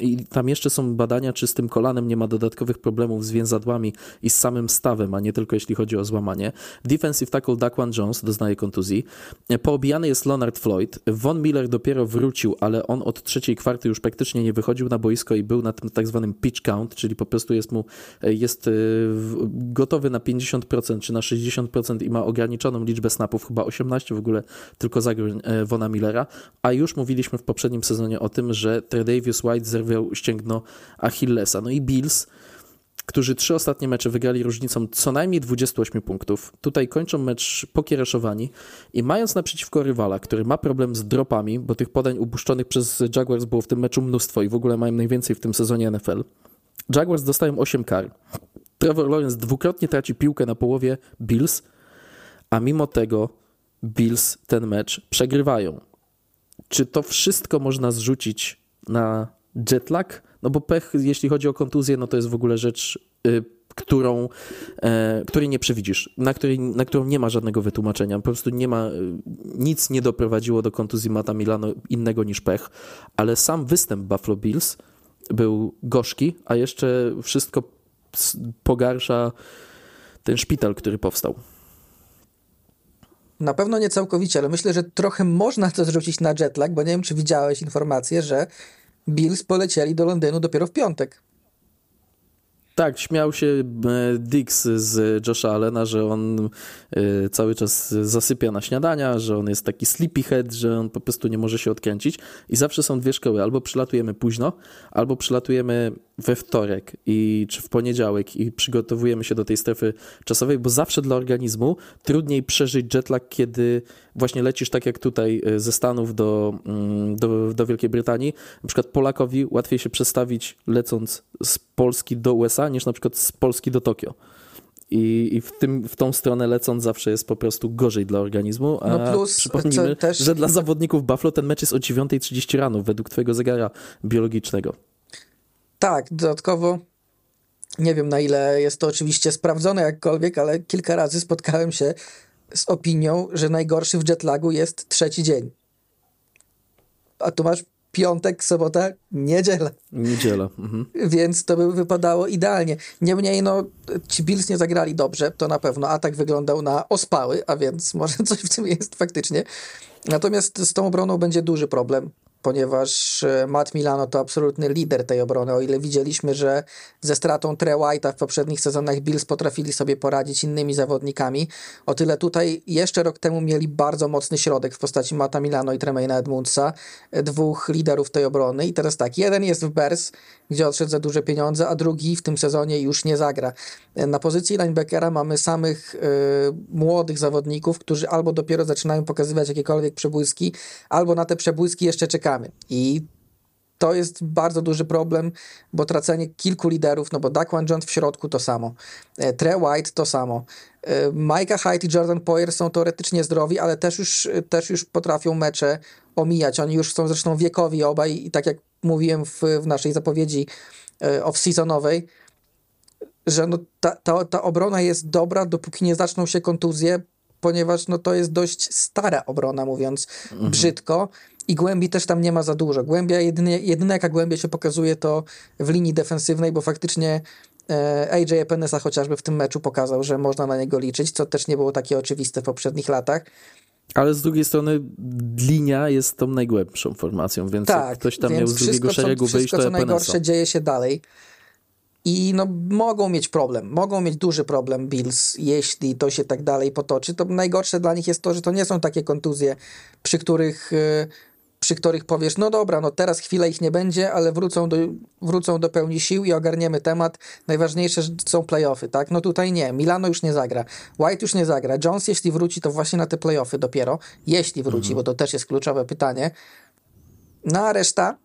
i tam jeszcze są badania, czy z tym kolanem nie ma dodatkowych problemów z więzadłami i z samym stawem, a nie tylko jeśli chodzi o złamanie. Defensive tackle Daquan Jones doznaje kontuzji. E, poobijany jest Leonard Floyd. Von Miller dopiero wrócił, ale on od trzeciej kwarty już praktycznie nie wychodził na boisko i był na tym tak zwanym pitch count, czyli po prostu jest mu e, jest jest y, gotowy na 50% czy na 60% i ma ograniczoną liczbę snapów, chyba 18 w ogóle tylko zagrań e, Vona Millera, a już mówiliśmy w poprzednim sezonie o tym, że Tredavious White zerwał ścięgno Achillesa. No i Bills którzy trzy ostatnie mecze wygrali różnicą co najmniej 28 punktów. Tutaj kończą mecz pokiereszowani i mając naprzeciwko rywala, który ma problem z dropami, bo tych podań upuszczonych przez Jaguars było w tym meczu mnóstwo i w ogóle mają najwięcej w tym sezonie NFL, Jaguars dostają 8 kar. Trevor Lawrence dwukrotnie traci piłkę na połowie Bills, a mimo tego Bills ten mecz przegrywają. Czy to wszystko można zrzucić na jetlag? No bo pech, jeśli chodzi o kontuzję, no to jest w ogóle rzecz, y, którą, e, której nie przewidzisz, na, której, na którą nie ma żadnego wytłumaczenia. Po prostu nie ma, y, nic nie doprowadziło do kontuzji Mata Milano innego niż pech, ale sam występ Buffalo Bills był gorzki, a jeszcze wszystko pogarsza ten szpital, który powstał. Na pewno nie całkowicie, ale myślę, że trochę można to zrzucić na jetlag, bo nie wiem, czy widziałeś informację, że Bills polecieli do Londynu dopiero w piątek. Tak, śmiał się e, Dix z Josha Allena, że on e, cały czas zasypia na śniadania, że on jest taki sleepyhead, że on po prostu nie może się odkręcić. I zawsze są dwie szkoły. Albo przylatujemy późno, albo przylatujemy we wtorek i czy w poniedziałek i przygotowujemy się do tej strefy czasowej, bo zawsze dla organizmu trudniej przeżyć jetlag, kiedy właśnie lecisz tak jak tutaj e, ze Stanów do, mm, do, do Wielkiej Brytanii. Na przykład Polakowi łatwiej się przestawić lecąc z Polski do USA niż na przykład z Polski do Tokio. I, i w, tym, w tą stronę lecąc zawsze jest po prostu gorzej dla organizmu. A no plus, przypomnijmy, też... że dla zawodników Buffalo ten mecz jest o 9.30 rano według twojego zegara biologicznego. Tak, dodatkowo nie wiem na ile jest to oczywiście sprawdzone jakkolwiek, ale kilka razy spotkałem się z opinią, że najgorszy w jetlagu jest trzeci dzień. A tu masz piątek, sobota, niedziela. Niedziela. Mhm. Więc to by wypadało idealnie. Niemniej, no, ci Bills nie zagrali dobrze, to na pewno. Atak wyglądał na ospały, a więc może coś w tym jest faktycznie. Natomiast z tą obroną będzie duży problem ponieważ e, Matt Milano to absolutny lider tej obrony. O ile widzieliśmy, że ze stratą Tre White'a w poprzednich sezonach Bills potrafili sobie poradzić innymi zawodnikami, o tyle tutaj jeszcze rok temu mieli bardzo mocny środek w postaci Mata Milano i Tremaina Edmundsa, e, dwóch liderów tej obrony. I teraz tak, jeden jest w Bears, gdzie odszedł za duże pieniądze, a drugi w tym sezonie już nie zagra. E, na pozycji linebackera mamy samych y, młodych zawodników, którzy albo dopiero zaczynają pokazywać jakiekolwiek przebłyski, albo na te przebłyski jeszcze czekają i to jest bardzo duży problem, bo tracenie kilku liderów, no bo Daquan Jones w środku to samo, e, Tre White to samo, e, Micah Hyde i Jordan Poyer są teoretycznie zdrowi, ale też już, też już potrafią mecze omijać. Oni już są zresztą wiekowi obaj i tak jak mówiłem w, w naszej zapowiedzi e, off-seasonowej, że no ta, ta, ta obrona jest dobra, dopóki nie zaczną się kontuzje, ponieważ no, to jest dość stara obrona, mówiąc mhm. brzydko. I głębi też tam nie ma za dużo. Głębia, jedynie, jedyna jaka głębia się pokazuje to w linii defensywnej, bo faktycznie e, AJ Epinesa chociażby w tym meczu pokazał, że można na niego liczyć, co też nie było takie oczywiste w poprzednich latach. Ale z drugiej strony linia jest tą najgłębszą formacją, więc tak, jak ktoś tam miał z drugiego wszystko, szeregu wyjść, to co najgorsze dzieje się dalej. I no, mogą mieć problem, mogą mieć duży problem Bills, jeśli to się tak dalej potoczy. To najgorsze dla nich jest to, że to nie są takie kontuzje, przy których, e, przy których powiesz, no dobra, no teraz chwilę ich nie będzie, ale wrócą do, wrócą do pełni sił i ogarniemy temat. Najważniejsze są playoffy, tak? No tutaj nie, Milano już nie zagra, White już nie zagra, Jones jeśli wróci, to właśnie na te playoffy dopiero, jeśli wróci, mhm. bo to też jest kluczowe pytanie. No a reszta,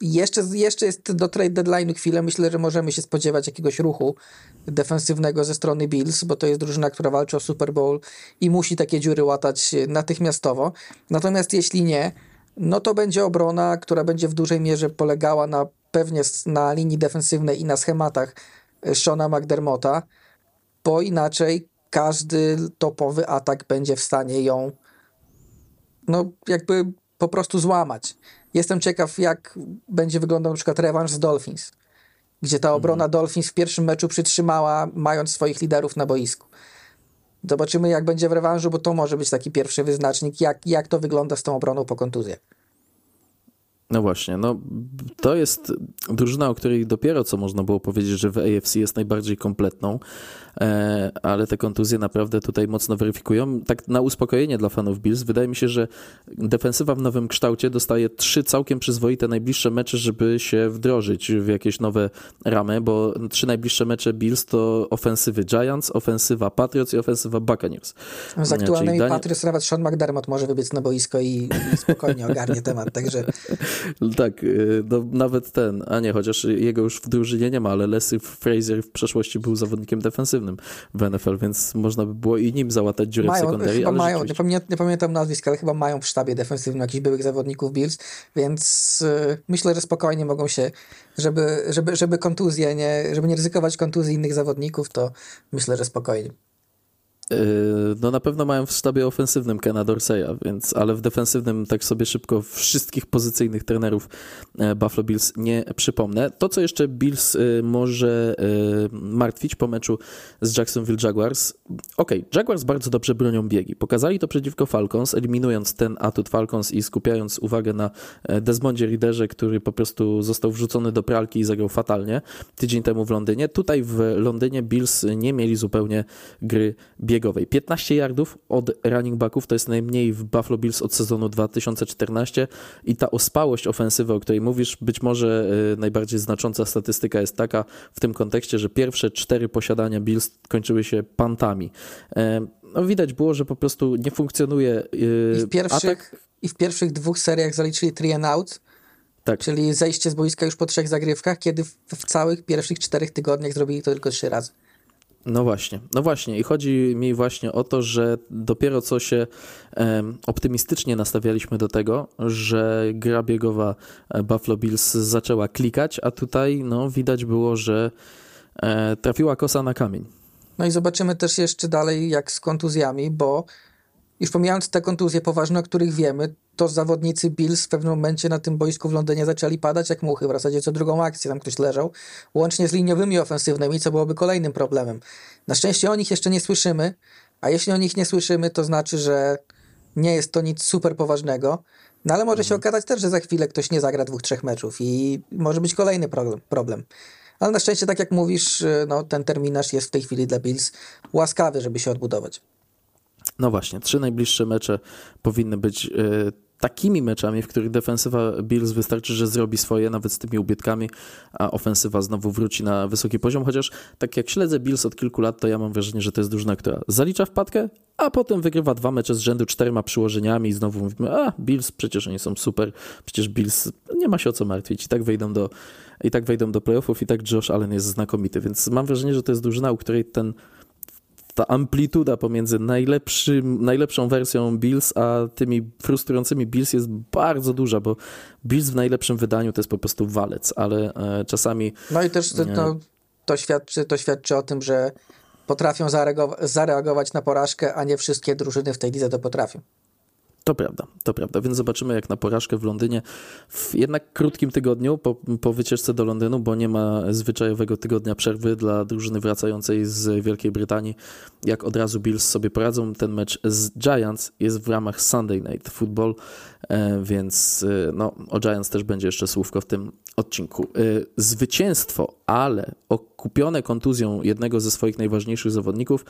jeszcze, jeszcze jest do trade deadline'u chwilę. Myślę, że możemy się spodziewać jakiegoś ruchu defensywnego ze strony Bills, bo to jest drużyna, która walczy o Super Bowl i musi takie dziury łatać natychmiastowo. Natomiast jeśli nie, no to będzie obrona, która będzie w dużej mierze polegała na pewnie na linii defensywnej i na schematach Shona McDermotta, bo inaczej każdy topowy atak będzie w stanie ją no jakby po prostu złamać. Jestem ciekaw, jak będzie wyglądał na przykład rewanż z Dolphins, gdzie ta obrona mhm. Dolphins w pierwszym meczu przytrzymała, mając swoich liderów na boisku. Zobaczymy, jak będzie w rewanżu, bo to może być taki pierwszy wyznacznik, jak, jak to wygląda z tą obroną po kontuzji. No właśnie, no to jest drużyna, o której dopiero co można było powiedzieć, że w AFC jest najbardziej kompletną. E, ale te kontuzje naprawdę tutaj mocno weryfikują. Tak na uspokojenie dla fanów Bills, wydaje mi się, że defensywa w nowym kształcie dostaje trzy całkiem przyzwoite najbliższe mecze, żeby się wdrożyć w jakieś nowe ramy, bo trzy najbliższe mecze Bills to ofensywy Giants, ofensywa Patriots i ofensywa Buccaneers. Z aktualnymi Daniel... Patriots nawet Sean McDermott może wybiec na boisko i spokojnie ogarnie temat, także... Tak, y, no, nawet ten, a nie, chociaż jego już w drużynie nie ma, ale Leslie Frazier w przeszłości był zawodnikiem defensywnym w NFL, więc można by było i nim załatać dziurę mają, w sekundarii. Chyba mają, rzeczywiście... nie, pamiętam, nie pamiętam nazwiska, ale chyba mają w sztabie defensywnym jakichś byłych zawodników Bills, więc yy, myślę, że spokojnie mogą się, żeby, żeby, żeby kontuzje, nie, żeby nie ryzykować kontuzji innych zawodników, to myślę, że spokojnie. Yy, no na pewno mają w sztabie ofensywnym Kena Dorseya, więc, ale w defensywnym tak sobie szybko wszystkich pozycyjnych trenerów e, Buffalo Bills nie przypomnę. To, co jeszcze Bills e, może e, martwić po meczu z Jacksonville Jaguars. Okej, okay, Jaguars bardzo dobrze bronią biegi. Pokazali to przeciwko Falcons, eliminując ten atut Falcons i skupiając uwagę na Desmondzie Riderze, który po prostu został wrzucony do pralki i zagrał fatalnie tydzień temu w Londynie. Tutaj w Londynie Bills nie mieli zupełnie gry biegowej biegowej. 15 yardów od running backów to jest najmniej w Buffalo Bills od sezonu 2014 i ta ospałość ofensywy, o której mówisz, być może y, najbardziej znacząca statystyka jest taka w tym kontekście, że pierwsze cztery posiadania Bills kończyły się pantami. E, no, widać było, że po prostu nie funkcjonuje y, I w pierwszych, atak. I w pierwszych dwóch seriach zaliczyli three and out, tak. Czyli zejście z boiska już po trzech zagrywkach, kiedy w, w, całych pierwszych czterech tygodniach zrobili to tylko trzy razy. No właśnie, no właśnie i chodzi mi właśnie o to, że dopiero co się optymistycznie nastawialiśmy do tego, że gra biegowa e, Buffalo Bills zaczęła klikać, a tutaj no widać było, że e, trafiła kosa na kamień. No i zobaczymy też jeszcze dalej jak z kontuzjami, bo już pomijając te kontuzje poważne, o których wiemy, to zawodnicy Bills w pewnym momencie na tym boisku w Londynie zaczęli padać jak muchy, w zasadzie co drugą akcję tam ktoś leżał, łącznie z liniowymi ofensywnymi, co byłoby kolejnym problemem. Na szczęście o nich jeszcze nie słyszymy, a jeśli o nich nie słyszymy, to znaczy, że nie jest to nic super poważnego, no ale może mhm. się okazać też, że za chwilę ktoś nie zagra dwóch, trzech meczów i może być kolejny problem. Ale na szczęście, tak jak mówisz, no, ten terminarz jest w tej chwili dla Bills łaskawy, żeby się odbudować. No właśnie, trzy najbliższe mecze powinny być y, takimi meczami, w których defensywa Bills wystarczy, że zrobi swoje, nawet z tymi ubytkami, a ofensywa znowu wróci na wysoki poziom. Chociaż tak jak śledzę Bills od kilku lat, to ja mam wrażenie, że to jest drużyna, która zalicza wpadkę, a potem wygrywa dwa mecze z rzędu czterema przyłożeniami i znowu mówimy, a Bills przecież oni są super, przecież Bills nie ma się o co martwić i tak wejdą do, i tak wejdą do playoffów i tak Josh Allen jest znakomity, więc mam wrażenie, że to jest drużyna, u której ten ta amplituda pomiędzy najlepszym, najlepszą wersją Bills, a tymi frustrującymi Bills jest bardzo duża, bo Bills w najlepszym wydaniu to jest po prostu walec, ale e, czasami... No i też to, to, to, świadczy, to świadczy o tym, że potrafią zareagować na porażkę, a nie wszystkie drużyny w tej lidze to potrafią. To prawda, to prawda. Więc zobaczymy, jak na porażkę w Londynie w jednak krótkim tygodniu po, po wycieczce do Londynu, bo nie ma zwyczajowego tygodnia przerwy dla drużyny wracającej z Wielkiej Brytanii. Jak od razu Bills sobie poradzą, ten mecz z Giants jest w ramach Sunday Night Football, więc e, no, o Giants też będzie jeszcze słówko w tym odcinku. E, zwycięstwo, ale okupione kontuzją jednego ze swoich najważniejszych zawodników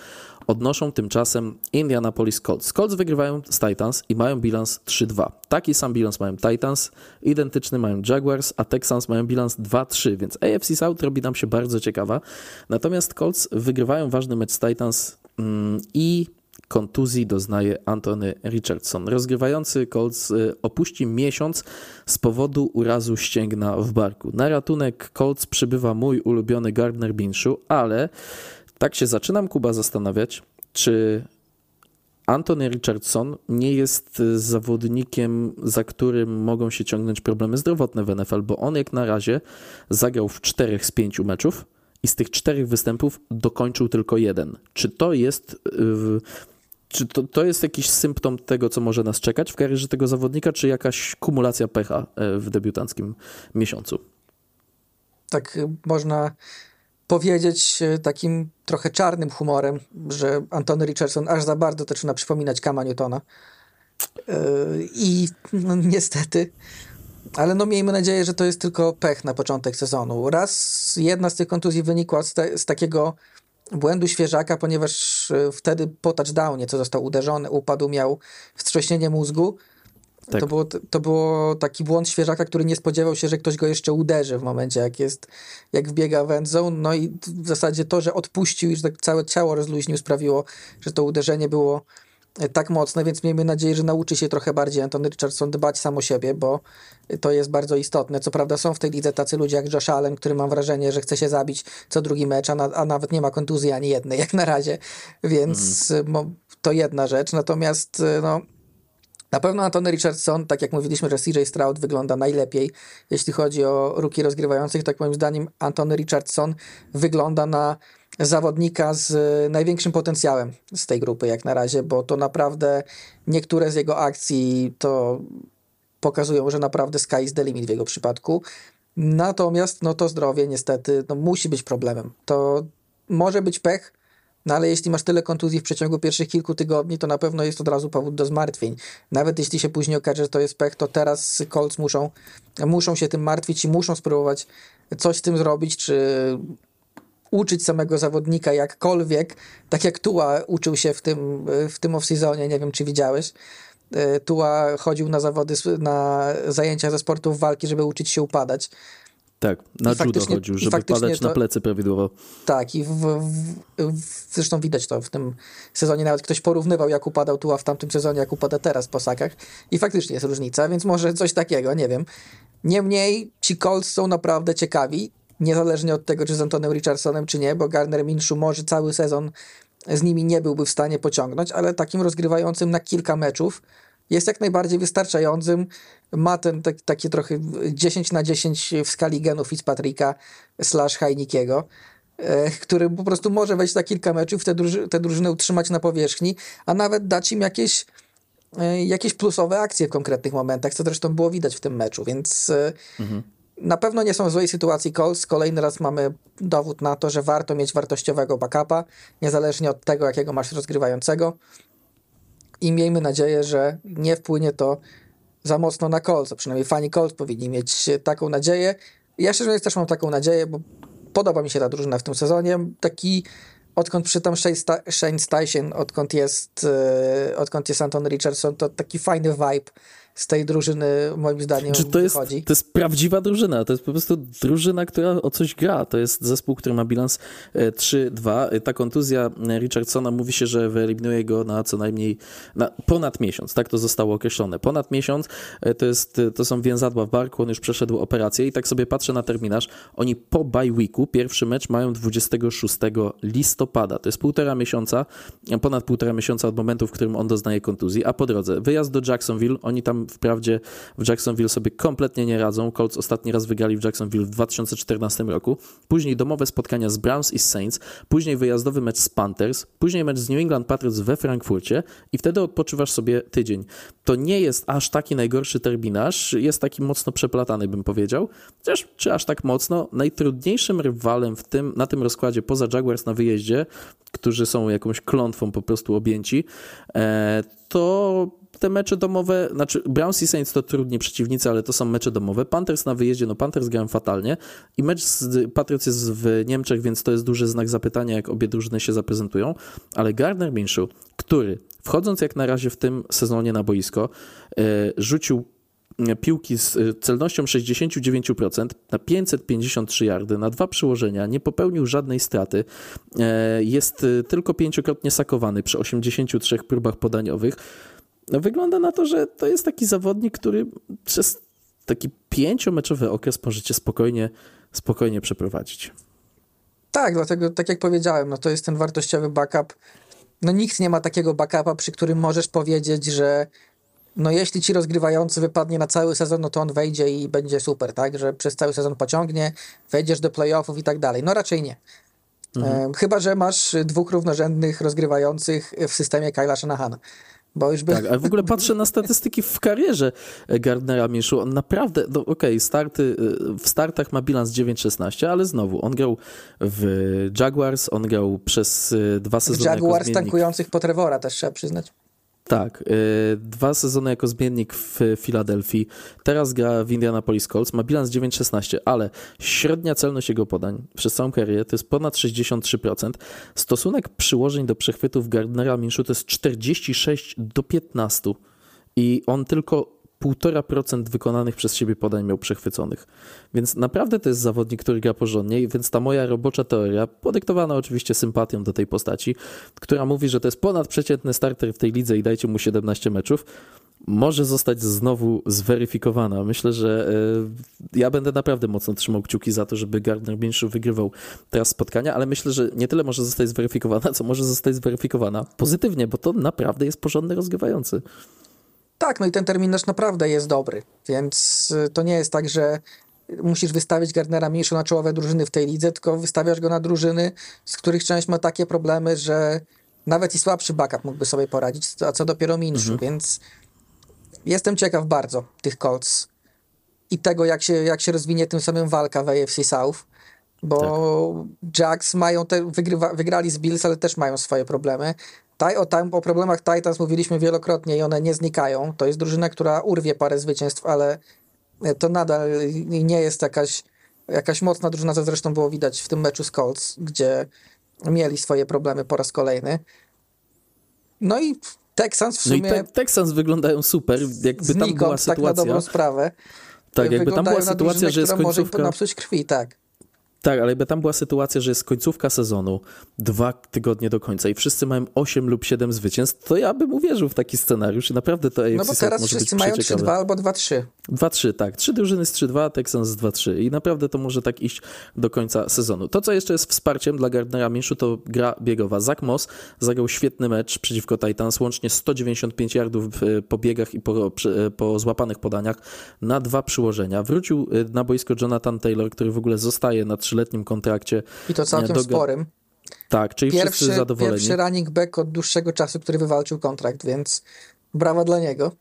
odnoszą tymczasem Indianapolis Colts. Colts wygrywają z Titans i mają bilans 3-2. Taki sam bilans mają Titans, identyczny mają Jaguars, a Texans mają bilans 2-3, więc AFC South robi nam się bardzo ciekawa. Natomiast Colts wygrywają ważny mecz z Titans mm, i kontuzji doznaje Anthony Richardson. Rozgrywający Colts y, opuści miesiąc z powodu urazu ścięgna w barku. Na ratunek Colts przybywa mój ulubiony Gardner Minshew, ale tak się zaczynam Kuba zastanawiać, czy Anthony Richardson nie jest zawodnikiem, za którym mogą się ciągnąć problemy zdrowotne w NFL, bo on jak na razie zagrał w czterech z pięciu meczów i z tych czterech występów dokończył tylko jeden. Czy to jest. Czy to, to jest jakiś symptom tego, co może nas czekać w karierze tego zawodnika, czy jakaś kumulacja pecha e, w debiutanckim miesiącu? Tak, można powiedzieć e, takim trochę czarnym humorem, że Antony Richardson aż za bardzo zaczyna przypominać Kama Newtona. E, I no, niestety, ale no miejmy nadzieję, że to jest tylko pech na początek sezonu. Raz jedna z tych kontuzji wynikła z, te, z takiego błędu świeżaka, ponieważ e, wtedy po touchdownie, co został uderzony, upadł, miał wstrząśnienie mózgu tak. To, było, to było taki błąd świeżaka, który nie spodziewał się, że ktoś go jeszcze uderzy w momencie, jak jest, jak wbiega w endzone. No i w zasadzie to, że odpuścił i że tak całe ciało rozluźnił, sprawiło, że to uderzenie było tak mocne, więc miejmy nadzieję, że nauczy się trochę bardziej Antony Richardson dbać sam o siebie, bo to jest bardzo istotne. Co prawda są w tej lidze tacy ludzie jak Josh Allen, który mam wrażenie, że chce się zabić co drugi mecz, a, na, a nawet nie ma kontuzji ani jednej jak na razie, więc mm. to jedna rzecz. Natomiast e, no, na pewno Antony Richardson, tak jak mówiliśmy, że CJ Stroud wygląda najlepiej, jeśli chodzi o ruki rozgrywających, tak moim zdaniem Antony Richardson wygląda na zawodnika z największym potencjałem z tej grupy jak na razie, bo to naprawdę niektóre z jego akcji to pokazują, że naprawdę sky is the limit w jego przypadku. Natomiast no to zdrowie niestety no, musi być problemem. To może być pech, no ale jeśli masz tyle kontuzji w przeciągu pierwszych kilku tygodni, to na pewno jest od razu powód do zmartwień. Nawet jeśli się później okaże, że to jest pech, to teraz Colts muszą, muszą się tym martwić i muszą spróbować coś z tym zrobić, czy uczyć samego zawodnika jakkolwiek, tak jak Tua uczył się w tym, w tym off-seasonie, nie wiem czy widziałeś. E, Tua chodził na zawody, na zajęcia ze sportów walki, żeby uczyć się upadać. Tak, na I judo chodził, żeby padać to, na plecy prawidłowo. Tak, i w, w, w, zresztą widać to w tym sezonie. Nawet ktoś porównywał, jak upadał tu, a w tamtym sezonie, jak upada teraz po sakach. I faktycznie jest różnica, więc może coś takiego, nie wiem. Niemniej ci Colts są naprawdę ciekawi, niezależnie od tego, czy z Antonem Richardsonem, czy nie, bo Garner Minshew może cały sezon z nimi nie byłby w stanie pociągnąć, ale takim rozgrywającym na kilka meczów jest jak najbardziej wystarczającym. Ma ten tak, takie trochę 10 na 10 w skali genów Fitzpatricka slash Heinikiego, e, który po prostu może wejść na kilka meczów, te, druży te drużyny utrzymać na powierzchni, a nawet dać im jakieś, e, jakieś plusowe akcje w konkretnych momentach, co zresztą było widać w tym meczu, więc e, mhm. Na pewno nie są w złej sytuacji Colts. Kolejny raz mamy dowód na to, że warto mieć wartościowego backupa, niezależnie od tego, jakiego masz rozgrywającego i miejmy nadzieję, że nie wpłynie to za mocno na Colts, a przynajmniej fani Colts powinni mieć taką nadzieję. Ja szczerze mówiąc też mam taką nadzieję, bo podoba mi się ta drużyna w tym sezonie. Taki odkąd przytam Shane Station, odkąd jest, e, odkąd jest Anton Richardson, to taki fajny vibe z tej drużyny moim zdaniem Czy to jest, wychodzi. To jest prawdziwa drużyna, to jest po prostu drużyna, która o coś gra. To jest zespół, który ma bilans 3-2. E, Ta kontuzja Richardsona mówi się, że wyeliminuje go na co najmniej na ponad miesiąc. Tak to zostało określone. Ponad miesiąc e, to, jest, to są więzadła w barku, on już przeszedł operację i tak sobie patrzę na terminarz. Oni po bye weeku pierwszy mecz mają 26 listopada. To jest półtora miesiąca, ponad półtora miesiąca od momentu, w którym on doznaje kontuzji, a po drodze wyjazd do Jacksonville, oni tam wprawdzie w Jacksonville sobie kompletnie nie radzą. Colts ostatni raz wygrali w Jacksonville w 2014 roku. Później domowe spotkania z Browns i Saints, później wyjazdowy mecz z Panthers, później mecz z New England Patriots we Frankfurcie i wtedy odpoczywasz sobie tydzień. To nie jest aż taki najgorszy terminarz, jest taki mocno przeplatany, bym powiedział. Chociaż czy aż tak mocno? Najtrudniejszym rywalem w tym, na tym rozkładzie poza Jaguars na wyjeździe, którzy są jakąś klątwą po prostu objęci, e, to te mecze domowe, znaczy Browns i Saints to trudni przeciwnicy, ale to są mecze domowe. Panthers na wyjeździe, no Panthers grają fatalnie i mecz z Patriots jest w Niemczech, więc to jest duży znak zapytania, jak obie drużyny się zaprezentują, ale Gardner Minshew, który wchodząc jak na razie w tym sezonie na boisko, e, rzucił piłki z y, celnością 69% na 553 yardy, na dwa przyłożenia, nie popełnił żadnej straty, e, jest tylko pięciokrotnie sakowany przy 83 próbach podaniowych. No, wygląda na to, że to jest taki zawodnik, który przez taki pięciomeczowy okres możecie spokojnie, spokojnie przeprowadzić. Tak, dlatego tak jak powiedziałem, no to jest ten wartościowy backup. No nikt nie ma takiego backupa, przy którym możesz powiedzieć, że no jeśli ci rozgrywający wypadnie na cały sezon, no to on wejdzie i będzie super, tak? Że przez cały sezon pociągnie, wejdziesz do playoffów i tak dalej. No raczej nie. Mhm. E, chyba, że masz dwóch równorzędnych rozgrywających w systemie Kyla Shanahana. Bo już by... Tak, a w ogóle patrzę na statystyki w karierze Gardnera Minshew. On naprawdę, no okej, okay, starty, y, w startach ma bilans 9-16, ale znowu, on grał w Jaguars, on grał przez y, dwa sezony w Jaguars tankujących po Trevora też trzeba przyznać. Tak, y, dwa sezony jako zmiennik w Filadelfii, teraz gra w Indianapolis Colts, ma bilans 9-16, ale średnia celność jego podań przez całą karierę to jest ponad 63%. Stosunek przyłożeń do przechwytów Gardnera Minshew to jest 46 do 15 i on tylko 1,5% wykonanych przez siebie podań miał przechwyconych. Więc naprawdę to jest zawodnik, który gra porządnie, więc ta moja robocza teoria, podyktowana oczywiście sympatią do tej postaci, która mówi, że to jest ponadprzeciętny starter w tej lidze i dajcie mu 17 meczów, może zostać znowu zweryfikowana. Myślę, że y, ja będę naprawdę mocno trzymał kciuki za to, żeby Gardner Minshew wygrywał teraz spotkania, ale myślę, że nie tyle może zostać zweryfikowana, co może zostać zweryfikowana pozytywnie, bo to naprawdę jest porządny rozgrywający. Tak, no i ten terminarz naprawdę jest dobry, więc y, to nie jest tak, że musisz wystawić Gardnera mniejszą na czołowe drużyny w tej lidze, tylko wystawiasz go na drużyny, z których część ma takie problemy, że nawet i słabszy backup mógłby sobie poradzić, a co dopiero Minszu, mhm. więc jestem ciekaw bardzo tych Colts i tego, jak się, jak się rozwinie tym samym walka w AFC South, bo tak. Jacks mają te, wygrywa, wygrali z Bills, ale też mają swoje problemy. O, tam, o problemach Titans mówiliśmy wielokrotnie i one nie znikają. To jest drużyna, która urwie parę zwycięstw, ale e, to nadal nie jest jakaś, jakaś mocna drużyna, co zresztą było widać w tym meczu z Colts, gdzie mieli swoje problemy po raz kolejny. No i Texans w sumie... No i te, Texans wyglądają super, jakby tam była sytuacja... tak na dobrą sprawę. Tak, jakby tam była sytuacja, że jest końcówka... Może napsuć krwi, tak. Tak, ale jakby tam była sytuacja, że jest końcówka sezonu, dwa tygodnie do końca i wszyscy mają 8 lub 7 zwycięstw, to ja bym uwierzył w taki scenariusz i naprawdę to AFC No bo teraz wszyscy mają 3-2 albo 2-3. 2-3, tak. Trzy drużyny z 3-2, Texans z 2-3 i naprawdę to może tak iść do końca sezonu. To, co jeszcze jest wsparciem dla Gardnera Minshew, to gra biegowa. Zach Moss zagrał świetny mecz przeciwko Titans, łącznie 195 yardów po biegach i po, po złapanych podaniach na dwa przyłożenia. Wrócił na boisko Jonathan Taylor, który w ogóle zostaje na trzyletnim kontrakcie. I to całkiem do... sporym. Tak, czyli pierwszy, wszyscy zadowoleni. Pierwszy running back od dłuższego czasu, który wywalczył kontrakt, więc brawa dla niego.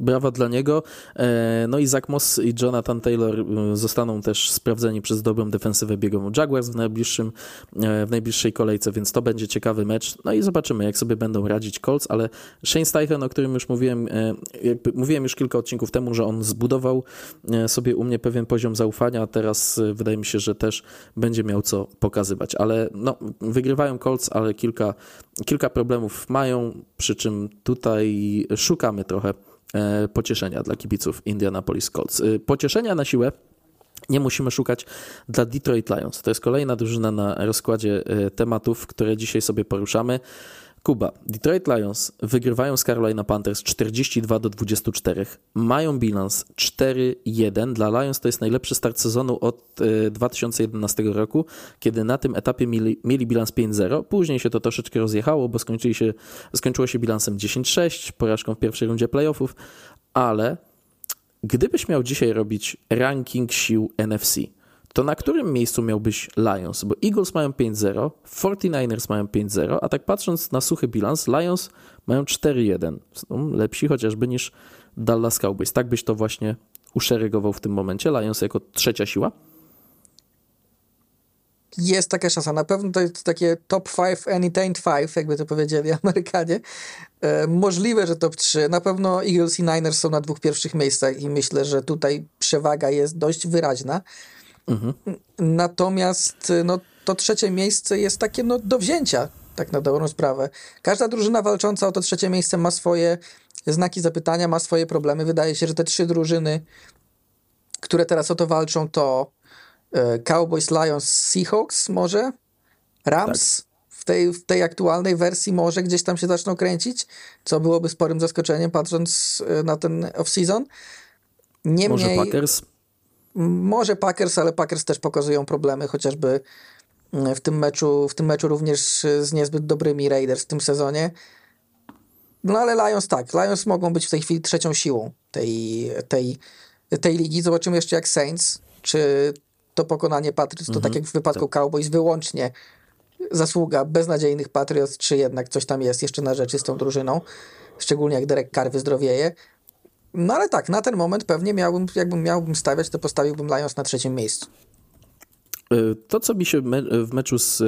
Brawa dla niego. E, no i Zach Moss i Jonathan Taylor e, zostaną też sprawdzeni przez dobrą defensywę biegową Jaguars w, najbliższym, e, w najbliższej kolejce, więc to będzie ciekawy mecz. No i zobaczymy, jak sobie będą radzić Colts, ale Shane Steichen, o którym już mówiłem, mówiłem już kilka odcinków temu, że on zbudował sobie u mnie pewien poziom zaufania, a teraz wydaje mi się, że też będzie miał co pokazywać. Ale no, wygrywają Colts, ale kilka, kilka problemów mają, przy czym tutaj szukamy trochę pocieszenia dla kibiców Indianapolis Colts. E, pocieszenia na siłę nie musimy szukać dla Detroit Lions. To jest kolejna drużyna na rozkładzie e, tematów, które dzisiaj sobie poruszamy. Kuba, Detroit Lions wygrywają z Carolina Panthers 42 do 24. Mają bilans 4-1. Dla Lions to jest najlepszy start sezonu od 2011 e, roku, kiedy na tym etapie mieli, mieli bilans 5-0. Później się to troszeczkę rozjechało, bo skończyli się, skończyło się bilansem 10-6, porażką w pierwszej rundzie playoffów, ale gdybyś miał dzisiaj robić ranking sił NFC, to na którym miejscu miałbyś Lions? Bo Eagles mają 5-0, 49ers mają 5-0, a tak patrząc na suchy bilans, Lions mają 4-1. Są lepsi chociażby niż Dallas Cowboys. Tak byś to właśnie uszeregował w tym momencie, Lions jako trzecia siła? Jest taka szansa. Na pewno to jest takie top 5, entertained 5, jakby to powiedzieli Amerykanie. E, możliwe, że top 3. Na pewno Eagles i Niners są na dwóch pierwszych miejscach i myślę, że tutaj przewaga jest dość wyraźna. Mhm. Natomiast no, to trzecie miejsce jest takie no, do wzięcia, tak na dobrą sprawę. Każda drużyna walcząca o to trzecie miejsce ma swoje znaki zapytania, ma swoje problemy. Wydaje się, że te trzy drużyny, które teraz o to walczą, to e, Cowboys, Lions, Seahawks może, Rams tak. w, tej, w tej aktualnej wersji może gdzieś tam się zaczną kręcić, co byłoby sporym zaskoczeniem patrząc e, na ten off-season. Niemniej, może Packers? Może Packers, ale Packers też pokazują problemy, chociażby mm, w tym meczu, w tym meczu również z niezbyt dobrymi Raiders w tym sezonie. No ale Lions tak, Lions mogą być w tej chwili trzecią siłą tej, tej, tej ligi. Zobaczymy jeszcze jak Saints, czy to pokonanie Patriots, to tak mhm, jak w wypadku tak. Cowboys, wyłącznie zasługa beznadziejnych Patriots, czy jednak coś tam jest jeszcze na rzeczy z tą drużyną, szczególnie jak Derek Carr wyzdrowieje. No ale tak, na ten moment pewnie miałbym, jakbym miałbym stawiać, to postawiłbym Lions na trzecim miejscu. E, to, co mi się w meczu z e,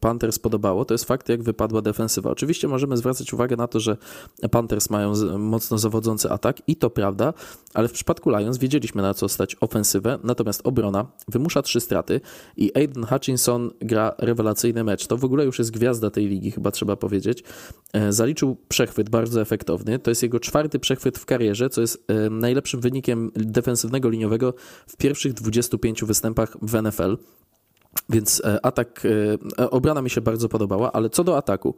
Panthers podobało, to jest fakt, jak wypadła defensywa. Oczywiście możemy zwracać uwagę na to, że Panthers mają mocno zawodzący atak i to prawda, ale w przypadku Lions wiedzieliśmy na co stać ofensywę, natomiast obrona wymusza trzy straty i Aiden Hutchinson gra rewelacyjny mecz. To w ogóle już jest gwiazda tej ligi, chyba trzeba powiedzieć. E, zaliczył przechwyt bardzo efektowny. To jest jego czwarty przechwyt w karierze, co jest najlepszym wynikiem defensywnego liniowego w pierwszych 25 występach w NFL. Więc e, atak, e, e, obrana mi się bardzo podobała, ale co do ataku.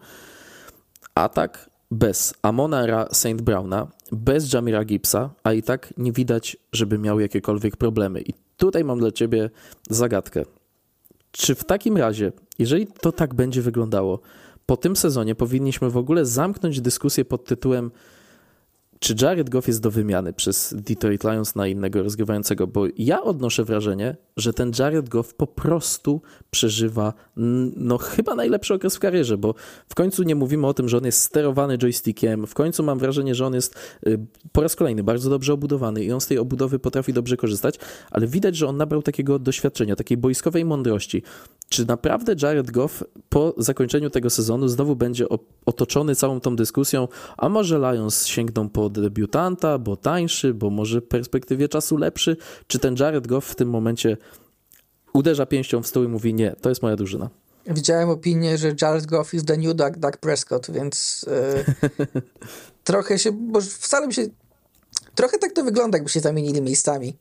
Atak bez Amona St. Browna, bez Jamira Gibsa, a i tak nie widać, żeby miał jakiekolwiek problemy. I tutaj mam dla ciebie zagadkę. Czy w takim razie, jeżeli to tak będzie wyglądało, po tym sezonie powinniśmy w ogóle zamknąć dyskusję pod tytułem czy Jared Goff jest do wymiany przez Detroit Lions na innego rozgrywającego? Bo ja odnoszę wrażenie, że ten Jared Goff po prostu przeżywa no chyba najlepszy okres w karierze, bo w końcu nie mówimy o tym, że on jest sterowany joystickiem, w końcu mam wrażenie, że on jest y, po raz kolejny bardzo dobrze obudowany i on z tej obudowy potrafi dobrze korzystać, ale widać, że on nabrał takiego doświadczenia, takiej boiskowej mądrości. Czy naprawdę Jared Goff po zakończeniu tego sezonu znowu będzie otoczony całą tą dyskusją, a może Lions sięgną po debiutanta, bo tańszy, bo może w perspektywie czasu lepszy? Czy ten Jared Goff w tym momencie uderza pięścią w stół i mówi nie, to jest moja drużyna? Widziałem opinię, że Jared Goff is the new Doug, Doug Prescott, więc yy, trochę się, bo wcale mi się, trochę tak to wygląda, jakby się zamienili miejscami.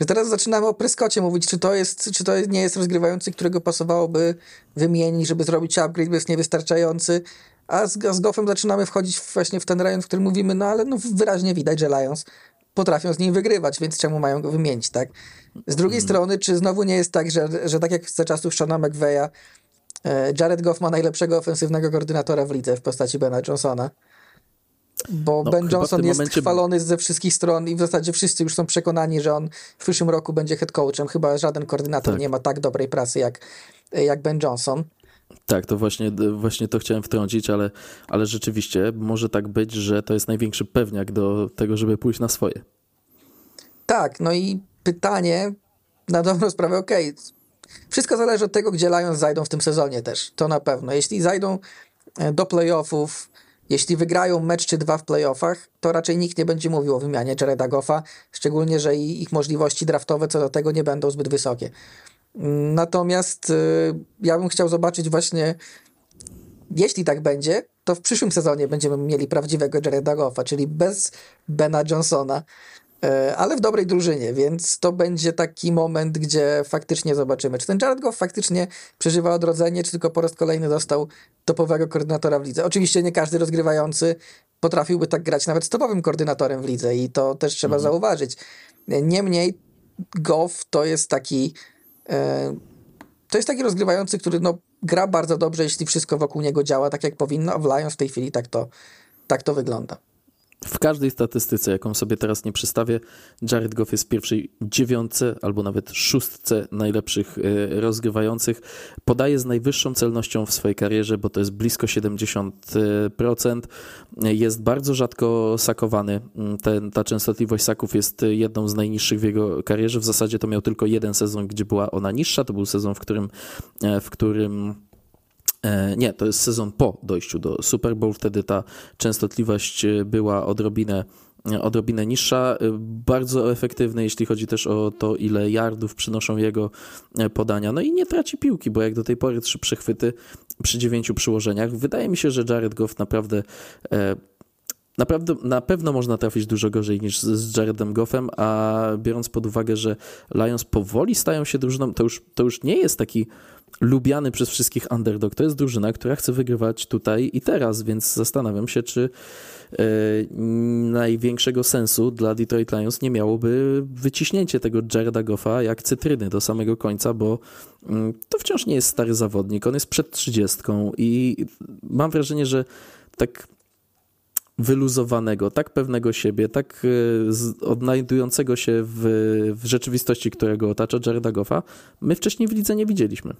Że teraz zaczynamy o Prescotcie mówić, czy to, jest, czy to nie jest rozgrywający, którego pasowałoby wymienić, żeby zrobić upgrade, bo jest niewystarczający. A z, z Goffem zaczynamy wchodzić właśnie w ten rejon, w którym mówimy, no ale no wyraźnie widać, że Lions potrafią z nim wygrywać, więc czemu mają go wymienić, tak? Z drugiej mm. strony, czy znowu nie jest tak, że, że tak jak za czasów Shona McVeya, e, Jared Goff ma najlepszego ofensywnego koordynatora w lidze w postaci Bena Johnsona? Bo no, Ben Johnson jest momencie... chwalony ze wszystkich stron i w zasadzie wszyscy już są przekonani, że on w przyszłym roku będzie head coachem. Chyba żaden koordynator tak. nie ma tak dobrej pracy jak, jak Ben Johnson. Tak, to właśnie, właśnie to chciałem wtrącić, ale, ale rzeczywiście może tak być, że to jest największy pewniak do tego, żeby pójść na swoje. Tak, no i pytanie na dobrą sprawę, okej, okay. wszystko zależy od tego, gdzie Lions zajdą w tym sezonie też, to na pewno. Jeśli zajdą e, do playoffów, jeśli wygrają mecz czy dwa w playoffach, to raczej nikt nie będzie mówił o wymianie Jareda Goffa, szczególnie, że ich możliwości draftowe co do tego nie będą zbyt wysokie. Natomiast y, ja bym chciał zobaczyć właśnie, jeśli tak będzie, to w przyszłym sezonie będziemy mieli prawdziwego Jareda Goffa, czyli bez Bena Johnsona, y, ale w dobrej drużynie, więc to będzie taki moment, gdzie faktycznie zobaczymy, czy ten Jared Goff faktycznie przeżywa odrodzenie, czy tylko po raz kolejny dostał topowego koordynatora w lidze. Oczywiście nie każdy rozgrywający potrafiłby tak grać nawet z topowym koordynatorem w lidze i to też trzeba mhm. zauważyć. Niemniej Goff to jest taki to jest taki rozgrywający, który no, gra bardzo dobrze, jeśli wszystko wokół niego działa tak, jak powinno, a w Lions w tej chwili tak to, tak to wygląda. W każdej statystyce, jaką sobie teraz nie przystawię, Jared Goff jest w pierwszej dziewiątce albo nawet szóstce najlepszych e, rozgrywających. Podaje z najwyższą celnością w swojej karierze, bo to jest blisko 70%. Jest bardzo rzadko sakowany. Ten, ta częstotliwość saków jest jedną z najniższych w jego karierze. W zasadzie to miał tylko jeden sezon, gdzie była ona niższa. To był sezon, w którym, e, w którym E, nie, to jest sezon po dojściu do Super Bowl, wtedy ta częstotliwość e, była odrobinę, e, odrobinę niższa. Bardzo efektywny, jeśli chodzi też o to, ile yardów przynoszą jego podania. No i nie traci piłki, bo jak do tej pory trzy przechwyty przy dziewięciu przyłożeniach. Wydaje mi się, że Jared Goff naprawdę. Naprawdę, na pewno można trafić dużo gorzej niż z Jaredem Goffem, a biorąc pod uwagę, że Lions powoli stają się drużyną, to już, to już nie jest taki lubiany przez wszystkich underdog. To jest drużyna, która chce wygrywać tutaj i teraz, więc zastanawiam się, czy e, największego sensu dla Detroit Lions nie miałoby wyciśnięcie tego Jareda Goffa jak cytryny do samego końca, bo mm, to wciąż nie jest stary zawodnik. On jest przed trzydziestką i mam wrażenie, że tak wyluzowanego, tak pewnego siebie, tak e, odnajdującego się w, w rzeczywistości, którego otacza Jareda Goffa, my wcześniej w lidze nie widzieliśmy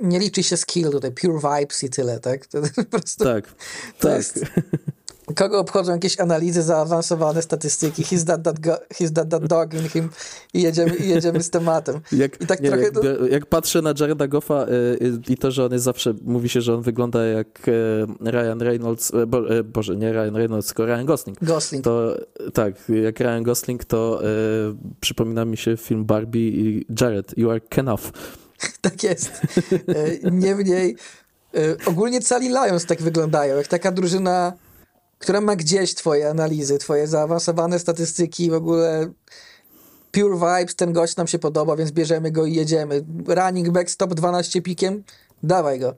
nie liczy się skill tutaj, pure vibes i tyle, tak? To po prostu, tak, to tak. Jest, kogo obchodzą jakieś analizy, zaawansowane statystyki, he's that, that, go, he's that, that dog in him i jedziemy, i jedziemy z tematem. Jak, I tak nie, trochę jak, to... jak patrzę na Jareda Goffa y, y, i to, że on jest zawsze, mówi się, że on wygląda jak y, Ryan Reynolds, bo, Boże, nie Ryan Reynolds, tylko Ryan Gosling. Gosling. To, tak, jak Ryan Gosling, to przypomina mi się film Barbie i Jared, you are Kenough. tak jest. E, niemniej e, ogólnie cali Lions tak wyglądają, jak taka drużyna, która ma gdzieś twoje analizy, twoje zaawansowane statystyki, w ogóle pure vibes, ten gość nam się podoba, więc bierzemy go i jedziemy. Running back stop 12 pikiem, dawaj go.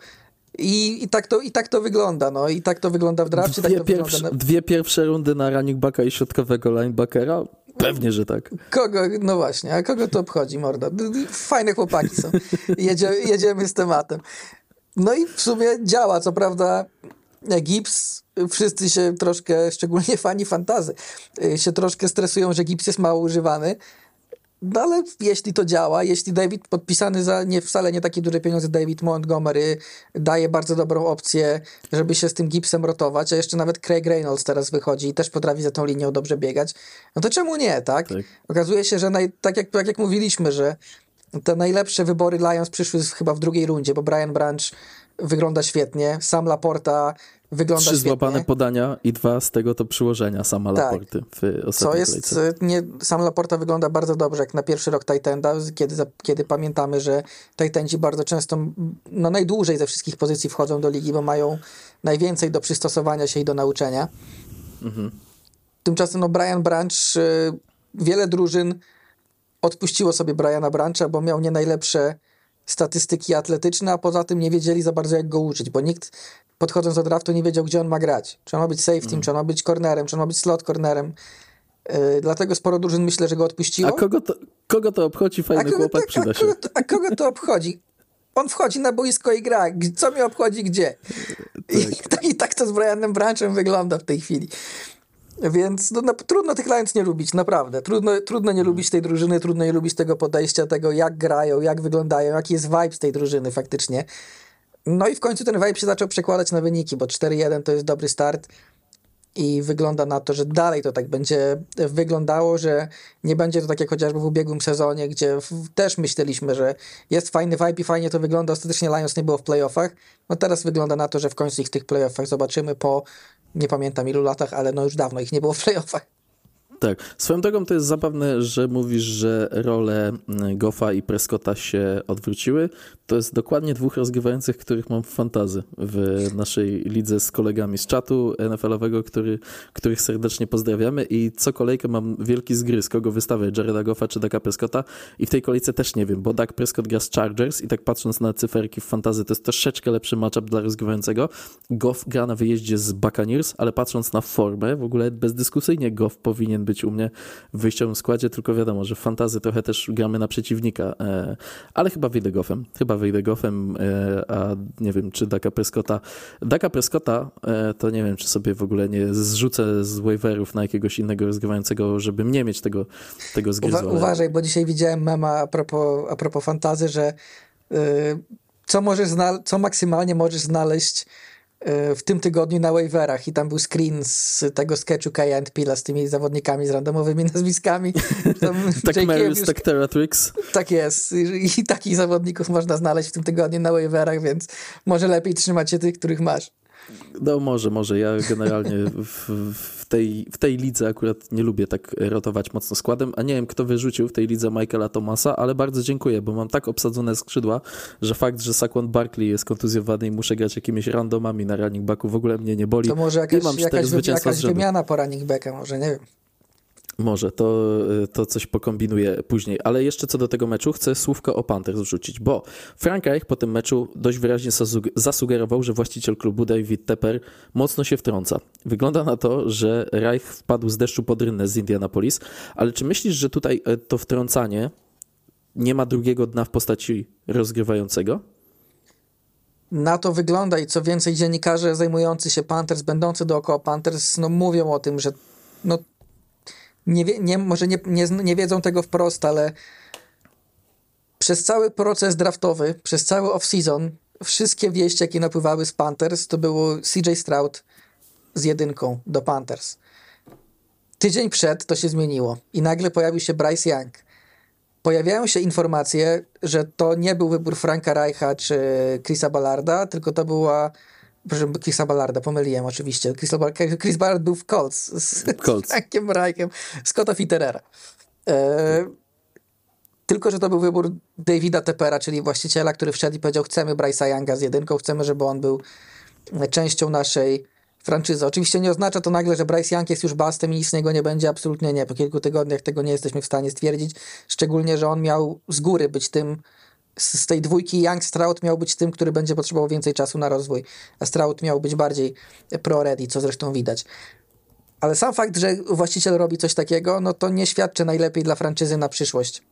I, i, tak to, I tak to wygląda, no. I tak to wygląda w drafcie. Dwie, tak pierwsze, wygląda na... dwie pierwsze rundy na running backa i środkowego linebackera? Pewnie, że tak. Kogo, no właśnie, a kogo to obchodzi, morda? Fajne chłopaki są. Jedzie, jedziemy z tematem. No i w sumie działa, co prawda gips, wszyscy się troszkę, szczególnie fani fantazy, się troszkę stresują, że gips jest mało używany, no ale jeśli to działa, jeśli David podpisany za nie wcale nie takie duże pieniądze, David Montgomery daje bardzo dobrą opcję, żeby się z tym gipsem rotować, a jeszcze nawet Craig Reynolds teraz wychodzi i też potrafi za tą linią dobrze biegać, no to czemu nie, tak? tak. Okazuje się, że naj, tak, jak, tak jak mówiliśmy, że te najlepsze wybory Lions przyszły chyba w drugiej rundzie, bo Brian Branch wygląda świetnie, sam Laporta wygląda Trzy świetnie. złapane podania i dwa z tego to przyłożenia sama tak. Laporty w Co jest, nie, sam Laporta wygląda bardzo dobrze, jak na pierwszy rok Titanda, kiedy, kiedy pamiętamy, że Titandzi bardzo często, no najdłużej ze wszystkich pozycji wchodzą do ligi, bo mają najwięcej do przystosowania się i do nauczenia. Mhm. Tymczasem no Brian Branch, y, wiele drużyn odpuściło sobie Briana Brancha, bo miał nie najlepsze statystyki atletyczne, a poza tym nie wiedzieli za bardzo jak go uczyć, bo nikt podchodząc do draftu nie wiedział, gdzie on ma grać. Czy on ma być safety, mm. czy on ma być cornerem, czy on ma być slot cornerem. Yy, dlatego sporo drużyn myślę, że go odpuściło. A kogo to, kogo to obchodzi? Fajny a chłopak to, przyda się. A kogo, to, a kogo to obchodzi? On wchodzi na boisko i gra. Co mnie obchodzi gdzie? Tak. I, I, tak to z Brianem Branchem wygląda w tej chwili. Więc no, no, trudno tych Lions nie lubić, naprawdę. Trudno, trudno nie lubić tej drużyny, trudno nie lubić tego podejścia, tego jak grają, jak wyglądają, jaki jest vibe z tej drużyny faktycznie. No i w końcu ten vibe się zaczął przekładać na wyniki, bo 4-1 to jest dobry start i wygląda na to, że dalej to tak będzie wyglądało, że nie będzie to tak jak chociażby w ubiegłym sezonie, gdzie też myśleliśmy, że jest fajny vibe i fajnie to wygląda. Ostatecznie Lions nie było w playoffach. No teraz wygląda na to, że w końcu ich w tych playoffach zobaczymy po nie pamiętam ilu latach, ale no już dawno ich nie było w playoffach. Tak. Swoją drogą to jest zabawne, że mówisz, że role mm, Goffa i Prescotta się odwróciły. To jest dokładnie dwóch rozgrywających, których mam w fantazy w naszej lidze z kolegami z czatu NFL-owego, który, których serdecznie pozdrawiamy i co kolejkę mam wielki zgryz, kogo wystawię, Jareda Goffa czy Daka Prescotta i w tej kolejce też nie wiem, bo Dak Prescott gra z Chargers i tak patrząc na cyferki w fantazy, to jest troszeczkę lepszy matchup dla rozgrywającego. Goff gra na wyjeździe z Buccaneers, ale patrząc na formę, w ogóle bezdyskusyjnie Goff powinien być być u mnie w wyjściowym składzie, tylko wiadomo, że w fantazy trochę też gramy na przeciwnika, e, ale chyba wyjdę Goffem, chyba wyjdę Goffem, e, a nie wiem, czy Daka Prescotta. Daka Prescotta e, to nie wiem, czy sobie w ogóle nie zrzucę z waiverów na jakiegoś innego rozgrywającego, żeby nie mieć tego, tego zgryzu. Uwa- uważaj, bo dzisiaj widziałem mema a propos, a propos fantazy, że yy, co, możesz co maksymalnie możesz znaleźć w tym tygodniu na waiverach i tam był screen z tego sketchu Kaya and Pila z tymi zawodnikami z randomowymi nazwiskami. tak Marius, tak Teratrix. Tak jest. I, I takich zawodników można znaleźć w tym tygodniu na waiverach, więc może lepiej trzymać się tych, których masz. No może, może. Ja generalnie w, w, tej, w tej lidze akurat nie lubię tak rotować mocno składem, a nie wiem, kto wyrzucił w tej lidze Michaela Thomasa, ale bardzo dziękuję, bo mam tak obsadzone skrzydła, że fakt, że Saquon Barkley jest kontuzjowany i muszę grać jakimiś randomami na running backu w ogóle mnie nie boli. To może jakaś, mam jakaś, jakaś wymiana po running backa, może, nie wiem. Może, to, to coś pokombinuję później. Ale jeszcze co do tego meczu, chcę słówko o Panthers wrzucić, bo Frank Reich po tym meczu dość wyraźnie zasugerował, że właściciel klubu David Tepper mocno się wtrąca. Wygląda na to, że Reich wpadł z deszczu pod rynnę z Indianapolis, ale czy myślisz, że tutaj e, to wtrącanie nie ma drugiego dna w postaci rozgrywającego? Na to wygląda i co więcej dziennikarze zajmujący się Panthers, będący dookoła Panthers, no mówią o tym, że no nie, nie, może nie, nie, nie wiedzą tego wprost, ale przez cały proces draftowy, przez cały off-season, wszystkie wieści, jakie napływały z Panthers, to było CJ Stroud z jedynką do Panthers. Tydzień przed to się zmieniło i nagle pojawił się Bryce Young. Pojawiają się informacje, że to nie był wybór Franka Reicha czy Chrisa Ballarda, tylko to była Proszę, Chrisa Ballarda, pomyliłem oczywiście. Chris, Chris Ballard był w Colts z, Colts. Frankiem Scotta Fitterera. E, tylko, że to był wybór Davida Tepera, czyli właściciela, który wszedł i powiedział, chcemy Bryce'a Younga z jedynką, chcemy, żeby on był częścią naszej franczyzy. Oczywiście nie oznacza to nagle, że Bryce Young jest już bastem i nic z niego nie będzie, absolutnie nie. Po kilku tygodniach tego nie jesteśmy w stanie stwierdzić, szczególnie, że on miał z góry być tym z tej dwójki Young Stroud miał być tym, który będzie potrzebował więcej czasu na rozwój, a Stroud miał być bardziej pro-ready, co zresztą widać. Ale sam fakt, że właściciel robi coś takiego, no to nie świadczy najlepiej dla franczyzy na przyszłość.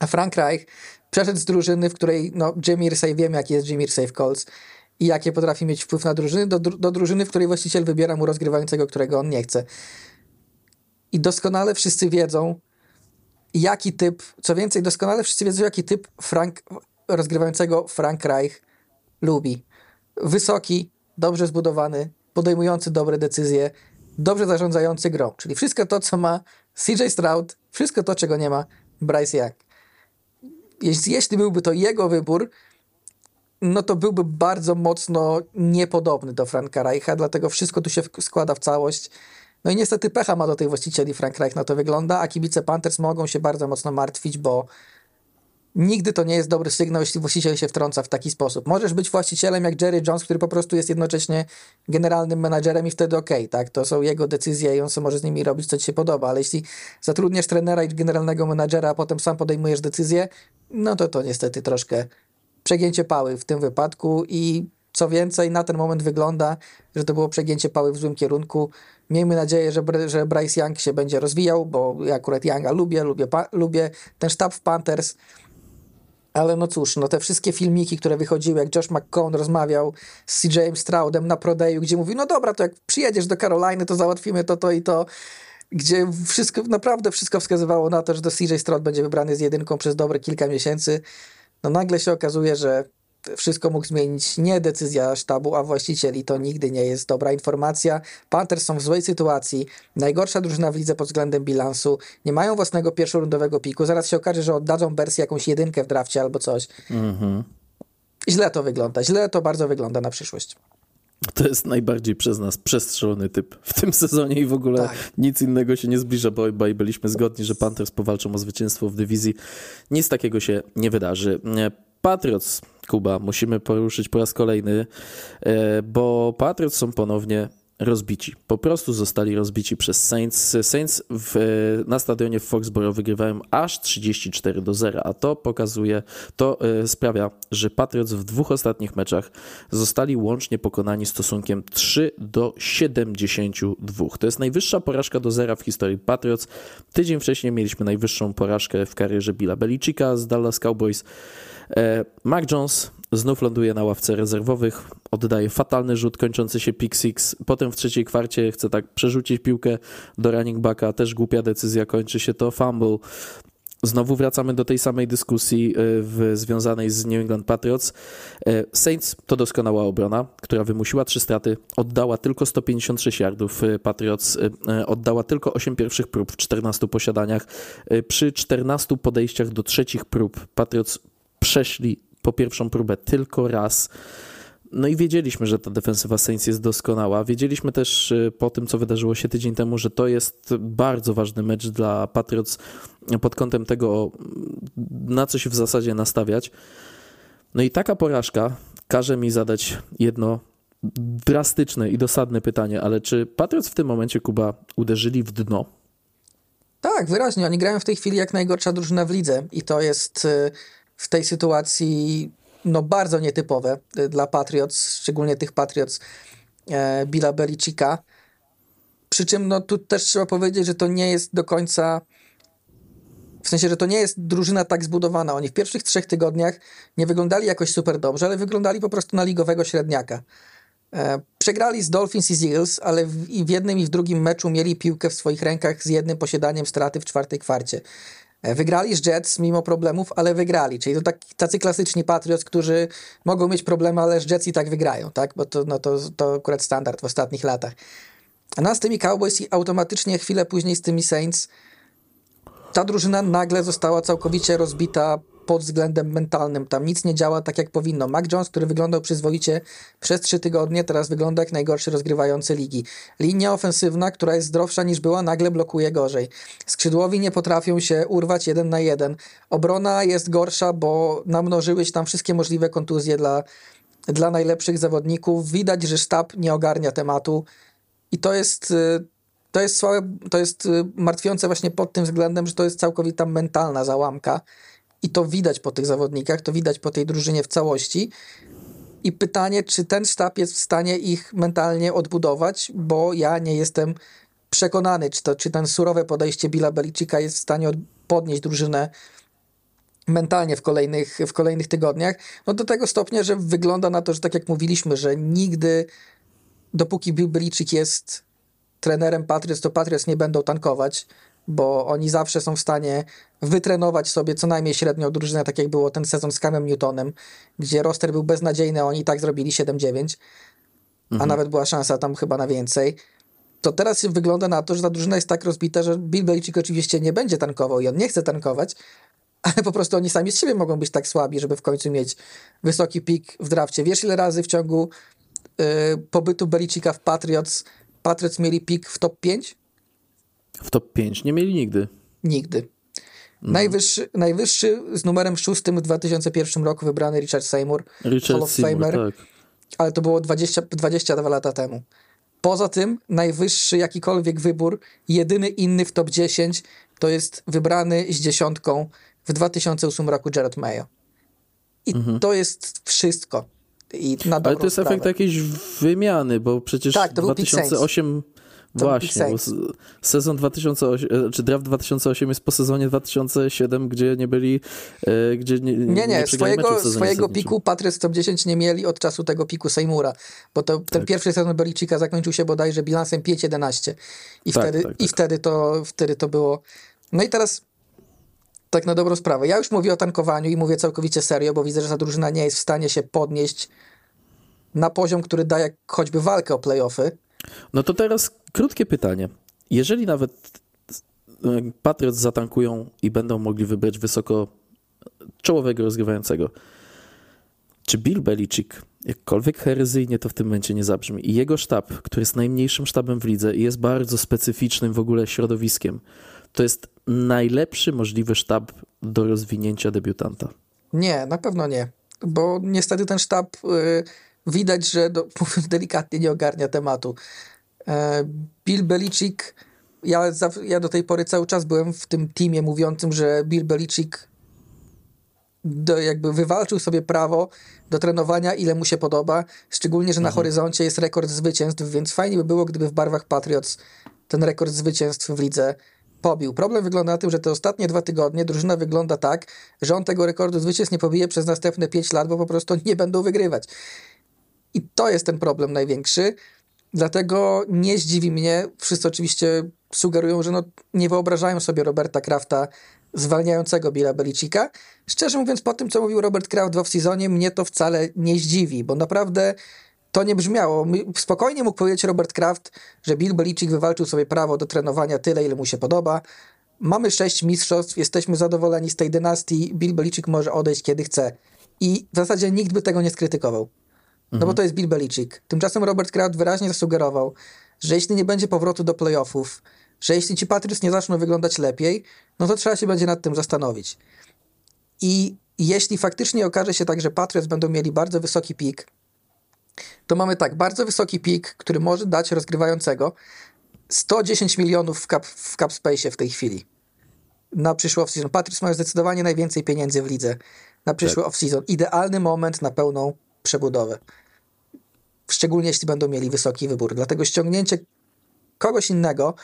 A Frank Reich przeszedł z drużyny, w której no, Jim Irsay, wiemy jaki jest Jim Irsay w Colts i jakie potrafi mieć wpływ na drużyny, do, do drużyny, w której właściciel wybiera mu rozgrywającego, którego on nie chce. I doskonale wszyscy wiedzą, jaki typ, co więcej, doskonale wszyscy wiedzą, jaki typ Frank, rozgrywającego Frank Reich lubi. Wysoki, dobrze zbudowany, podejmujący dobre decyzje, dobrze zarządzający grą. Czyli wszystko to, co ma CJ Stroud, wszystko to, czego nie ma Bryce Young. Jeśli, jeśli byłby to jego wybór, no to byłby bardzo mocno niepodobny do Franka Reicha, dlatego wszystko tu się składa w całość. No i niestety pecha ma do tych właścicieli Frank Reich, na to wygląda, a kibice Panthers mogą się bardzo mocno martwić, bo nigdy to nie jest dobry sygnał, jeśli właściciel się wtrąca w taki sposób. Możesz być właścicielem jak Jerry Jones, który po prostu jest jednocześnie generalnym menadżerem i wtedy okej, okay, tak, to są jego decyzje i on sobie może z nimi robić, co ci się podoba, ale jeśli zatrudniasz trenera i generalnego menadżera, a potem sam podejmujesz decyzję, no to to niestety troszkę przegięcie pały w tym wypadku i co więcej, na ten moment wygląda, że to było przegięcie pały w złym kierunku. Miejmy nadzieję, że, że Bryce Young się będzie rozwijał, bo ja akurat Younga lubię, lubię, lubię ten sztab w Panthers. Ale no cóż, no te wszystkie filmiki, które wychodziły, jak Josh McCown rozmawiał z CJ Stroudem na Prodeju, gdzie mówi, no dobra, to jak przyjedziesz do Caroliny, to załatwimy to, to i to. Gdzie wszystko, naprawdę wszystko wskazywało na to, że to CJ Stroud będzie wybrany z jedynką przez dobre kilka miesięcy. No nagle się okazuje, że wszystko mógł zmienić nie decyzja sztabu, a właścicieli. To nigdy nie jest dobra informacja. Panthers są w złej sytuacji. Najgorsza drużyna w lidze pod względem bilansu. Nie mają własnego pierwszorundowego piku. Zaraz się okaże, że oddadzą Bersji jakąś jedynkę w drafcie albo coś. Mhm. Źle to wygląda. Źle to bardzo wygląda na przyszłość. To jest najbardziej przez nas przestrzelony typ w tym sezonie i w ogóle tak. nic innego się nie zbliża, bo obaj byliśmy zgodni, że Panthers powalczą o zwycięstwo w dywizji. Nic takiego się nie wydarzy. Patriots, Kuba, musimy poruszyć po raz kolejny, e, bo Patriots są ponownie rozbici. Po prostu zostali rozbici przez Saints. Saints w, na stadionie w Foxborough wygrywają aż 34 do 0, a to pokazuje, to y, sprawia, że Patriots w dwóch ostatnich meczach zostali łącznie pokonani stosunkiem 3 do 72. To jest najwyższa porażka do zera w historii Patriots. Tydzień wcześniej mieliśmy najwyższą porażkę w karierze Billa Belichicka z Dallas Cowboys. E, Mac Jones znów ląduje na ławce rezerwowych, oddaje fatalny rzut kończący się pick six, potem w trzeciej kwarcie chce tak przerzucić piłkę do running backa, też głupia decyzja, kończy się to fumble. Znowu wracamy do tej samej dyskusji e, w, związanej z New England Patriots. E, Saints to doskonała obrona, która wymusiła trzy straty, oddała tylko 156 yardów. Patriots oddała tylko 8 pierwszych prób w 14 posiadaniach. Przy 14 podejściach do trzecich prób Patriots przeszli po pierwszą próbę tylko raz. No i wiedzieliśmy, że ta defensywa Saints jest doskonała. Wiedzieliśmy też y, po tym, co wydarzyło się tydzień temu, że to jest bardzo ważny mecz dla Patriots pod kątem tego, na co się w zasadzie nastawiać. No i taka porażka każe mi zadać jedno drastyczne i dosadne pytanie, ale czy Patriots w tym momencie, Kuba, uderzyli w dno? Tak, wyraźnie. Oni grają w tej chwili jak najgorsza drużyna w lidze i to jest y, w tej sytuacji no, bardzo nietypowe y, dla Patriots, szczególnie tych Patriots e, Billa Belichicka. Przy czym no, tu też trzeba powiedzieć, że to nie jest do końca w sensie, że to nie jest drużyna tak zbudowana. Oni w pierwszych trzech tygodniach nie wyglądali jakoś super dobrze, ale wyglądali po prostu na ligowego średniaka. E, przegrali z Dolphins i z Eagles, ale w, i w jednym i w drugim meczu mieli piłkę w swoich rękach z jednym posiadaniem straty w czwartej kwarcie. E, wygrali z Jets mimo problemów, ale wygrali. Czyli to tak, tacy klasyczni Patriots, którzy mogą mieć problemy, ale z Jets i tak wygrają, tak? Bo to, no to, to akurat standard w ostatnich latach. A z tymi Cowboys i automatycznie chwilę później z tymi Saints ta drużyna nagle została całkowicie rozbita pod względem mentalnym. Tam nic nie działa tak, jak powinno. Mac Jones, który wyglądał przyzwoicie przez trzy tygodnie, teraz wygląda jak najgorszy rozgrywający ligi. Linia ofensywna, która jest zdrowsza niż była, nagle blokuje gorzej. Skrzydłowi nie potrafią się urwać jeden na jeden. Obrona jest gorsza, bo namnożyły się tam wszystkie możliwe kontuzje dla, dla najlepszych zawodników. Widać, że sztab nie ogarnia tematu i to jest y, to jest słabe, to jest y, martwiące właśnie pod tym względem, że to jest całkowita mentalna załamka i to widać po tych zawodnikach, to widać po tej drużynie w całości. I pytanie, czy ten sztab jest w stanie ich mentalnie odbudować, bo ja nie jestem przekonany, czy, to, czy ten surowe podejście Billa Belicika jest w stanie podnieść drużynę mentalnie w kolejnych, w kolejnych tygodniach. No do tego stopnia, że wygląda na to, że tak jak mówiliśmy, że nigdy dopóki Bill Belichick jest trenerem Patriots, to Patriots nie będą tankować bo oni zawsze są w stanie wytrenować sobie co najmniej średnią drużynę, tak jak było ten sezon z Camem Newtonem, gdzie roster był beznadziejny, oni i tak zrobili 7-9, mhm. a nawet była szansa tam chyba na więcej. To teraz wygląda na to, że ta drużyna jest tak rozbita, że Bill Belichick oczywiście nie będzie tankował i on nie chce tankować, ale po prostu oni sami z siebie mogą być tak słabi, żeby w końcu mieć wysoki pik w drafcie. Wiesz ile razy w ciągu yy, pobytu Belicika w Patriots Patriots mieli pik w top 5? W top 5 nie mieli nigdy. Nigdy. Mhm. Najwyższy, najwyższy z numerem szóstym w 2001 roku wybrany Richard Seymour, Richard Hall of Seymour, Famer, tak. ale to było 20, 22 lata temu. Poza tym najwyższy jakikolwiek wybór, jedyny inny w top 10 to jest wybrany z dziesiątką w 2008 roku Jared Mayo. I mhm. to jest wszystko. I na Ale to jest sprawę. efekt jakiejś wymiany, bo przecież tak, to 2008 Właśnie, sezon 2008, e, czy draft 2008 jest po sezonie 2007, gdzie nie byli, e, gdzie nie Nie, nie, nie swojego, swojego piku Patriots Top 10 nie mieli od czasu tego piku Seymoura, bo to, ten tak. pierwszy sezon Belichicka zakończył się bodajże bilansem 5-11 i, tak, wtedy, tak, i tak. wtedy, to, wtedy to było... No i teraz tak na dobrą sprawę. Ja już mówię o tankowaniu i mówię całkowicie serio, bo widzę, że ta drużyna nie jest w stanie się podnieść na poziom, który daje choćby walkę o playoffy. No to teraz krótkie pytanie. Jeżeli nawet e, Patriots zatankują i będą mogli wybrać wysoko czołowego rozgrywającego, czy Bill Belichick, jakkolwiek herezyjnie to w tym momencie nie zabrzmi, i jego sztab, który jest najmniejszym sztabem w lidze i jest bardzo specyficznym w ogóle środowiskiem, to jest najlepszy możliwy sztab do rozwinięcia debiutanta? Nie, na pewno nie, bo niestety ten sztab... Yy widać, że do, mówiąc delikatnie, nie ogarnia tematu. E, Bill Belichick, ja, ja do tej pory cały czas byłem w tym teamie mówiącym, że Bill Belichick do, jakby wywalczył sobie prawo do trenowania, ile mu się podoba, szczególnie, że na mhm. horyzoncie jest rekord zwycięstw, więc fajnie by było, gdyby w barwach Patriots ten rekord zwycięstw w lidze pobił. Problem wygląda na tym, że te ostatnie dwa tygodnie drużyna wygląda tak, że on tego rekordu zwycięstw nie pobije przez następne pięć lat, bo po prostu nie będą wygrywać. I to jest ten problem największy. Dlatego nie zdziwi mnie, wszyscy oczywiście sugerują, że no, nie wyobrażają sobie Roberta Krafta zwalniającego Billa Belicika. Szczerze mówiąc, po tym, co mówił Robert Kraft w off-seasonie, mnie to wcale nie zdziwi, bo naprawdę to nie brzmiało. Spokojnie mógł powiedzieć Robert Kraft, że Bill Belichick wywalczył sobie prawo do trenowania tyle, ile mu się podoba. Mamy sześć mistrzostw, jesteśmy zadowoleni z tej dynastii, Bill Belichick może odejść kiedy chce. I w zasadzie nikt by tego nie skrytykował. No mhm. bo to jest Bill Belichick. Tymczasem Robert Kraft wyraźnie zasugerował, że jeśli nie będzie powrotu do playoffów, że jeśli ci Patriots nie zaczną wyglądać lepiej, no to trzeba się będzie nad tym zastanowić. I jeśli faktycznie okaże się tak, że Patriots będą mieli bardzo wysoki pik, to mamy tak, bardzo wysoki pik, który może dać rozgrywającego 110 milionów w cap, w cap space w tej chwili. Na przyszły off-season. Patriots mają zdecydowanie najwięcej pieniędzy w lidze na przyszły tak. off-season. Idealny moment na pełną przebudowę. Szczególnie jeśli będą mieli wysoki wybór. Dlatego ściągnięcie kogoś innego,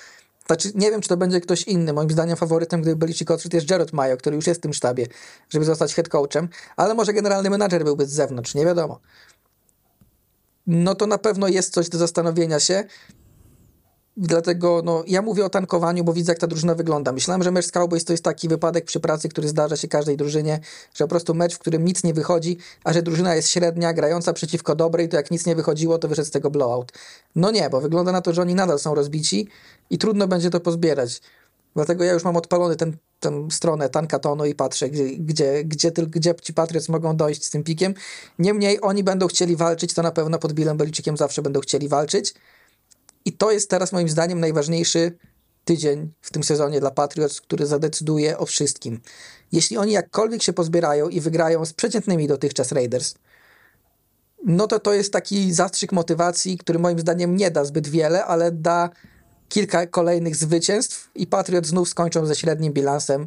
znaczy nie wiem, czy to będzie ktoś inny. Moim zdaniem faworytem, gdyby byli ci odszedł, jest Jared Mayo, który już jest w tym sztabie, żeby zostać head coachem, ale może generalny menadżer byłby z zewnątrz, nie wiadomo. No to na pewno jest coś do zastanowienia się. Dlatego no, ja mówię o tankowaniu, bo widzę, jak ta drużyna wygląda. Myślałem, że mecz z Cowboys to jest taki wypadek przy pracy, który zdarza się każdej drużynie, że po prostu mecz, w którym nic nie wychodzi, a że drużyna jest średnia, grająca przeciwko dobrej, to jak nic nie wychodziło, to wyszedł z tego blowout. No nie, bo wygląda na to, że oni nadal są rozbici i trudno będzie to pozbierać. Dlatego ja już mam odpalony tę stronę Tankatonu i patrzę, gdzie, gdzie, gdzie, gdzie ci Patriots mogą dojść z tym pikiem. Niemniej oni będą chcieli walczyć, to na pewno pod Billem Belichickiem zawsze będą chcieli walczyć. I to jest teraz moim zdaniem najważniejszy tydzień w tym sezonie dla Patriots, który zadecyduje o wszystkim. Jeśli oni jakkolwiek się pozbierają i wygrają z przeciętnymi dotychczas Raiders, no to to jest taki zastrzyk motywacji, który moim zdaniem nie da zbyt wiele, ale da kilka kolejnych zwycięstw i Patriots znów skończą ze średnim bilansem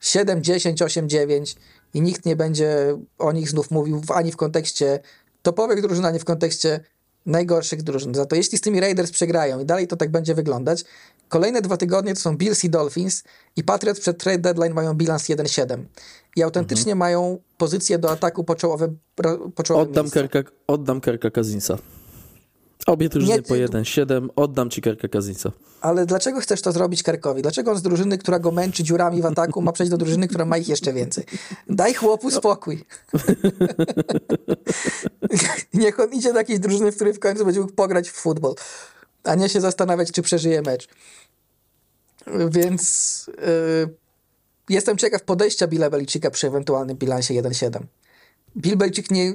7, 10, 8, 9 i nikt nie będzie o nich znów mówił ani w kontekście topowych drużyn, ani w kontekście najgorszych drużyn. Za to jeśli z tymi Raiders przegrają i dalej to tak będzie wyglądać, kolejne dwa tygodnie to są Bills i Dolphins i Patriots przed trade deadline mają bilans 1-7 i autentycznie mhm. mają pozycję do ataku po czołowe, po oddam, Kerka, oddam Kerka Kazinsa. Obie drużyny nie, po 1-7, oddam ci Kerka Kazinsa. Ale dlaczego chcesz to zrobić Kerkowi? Dlaczego on z drużyny, która go męczy dziurami w ataku, ma przejść do drużyny, która ma ich jeszcze więcej? Daj chłopu spokój. Niech on idzie do jakiejś drużyny, w której w końcu będzie mógł pograć w futbol, a nie się zastanawiać, czy przeżyje mecz. Więc yy, jestem ciekaw podejścia Billa Belicika przy ewentualnym bilansie 1-7. Bill Belichick nie,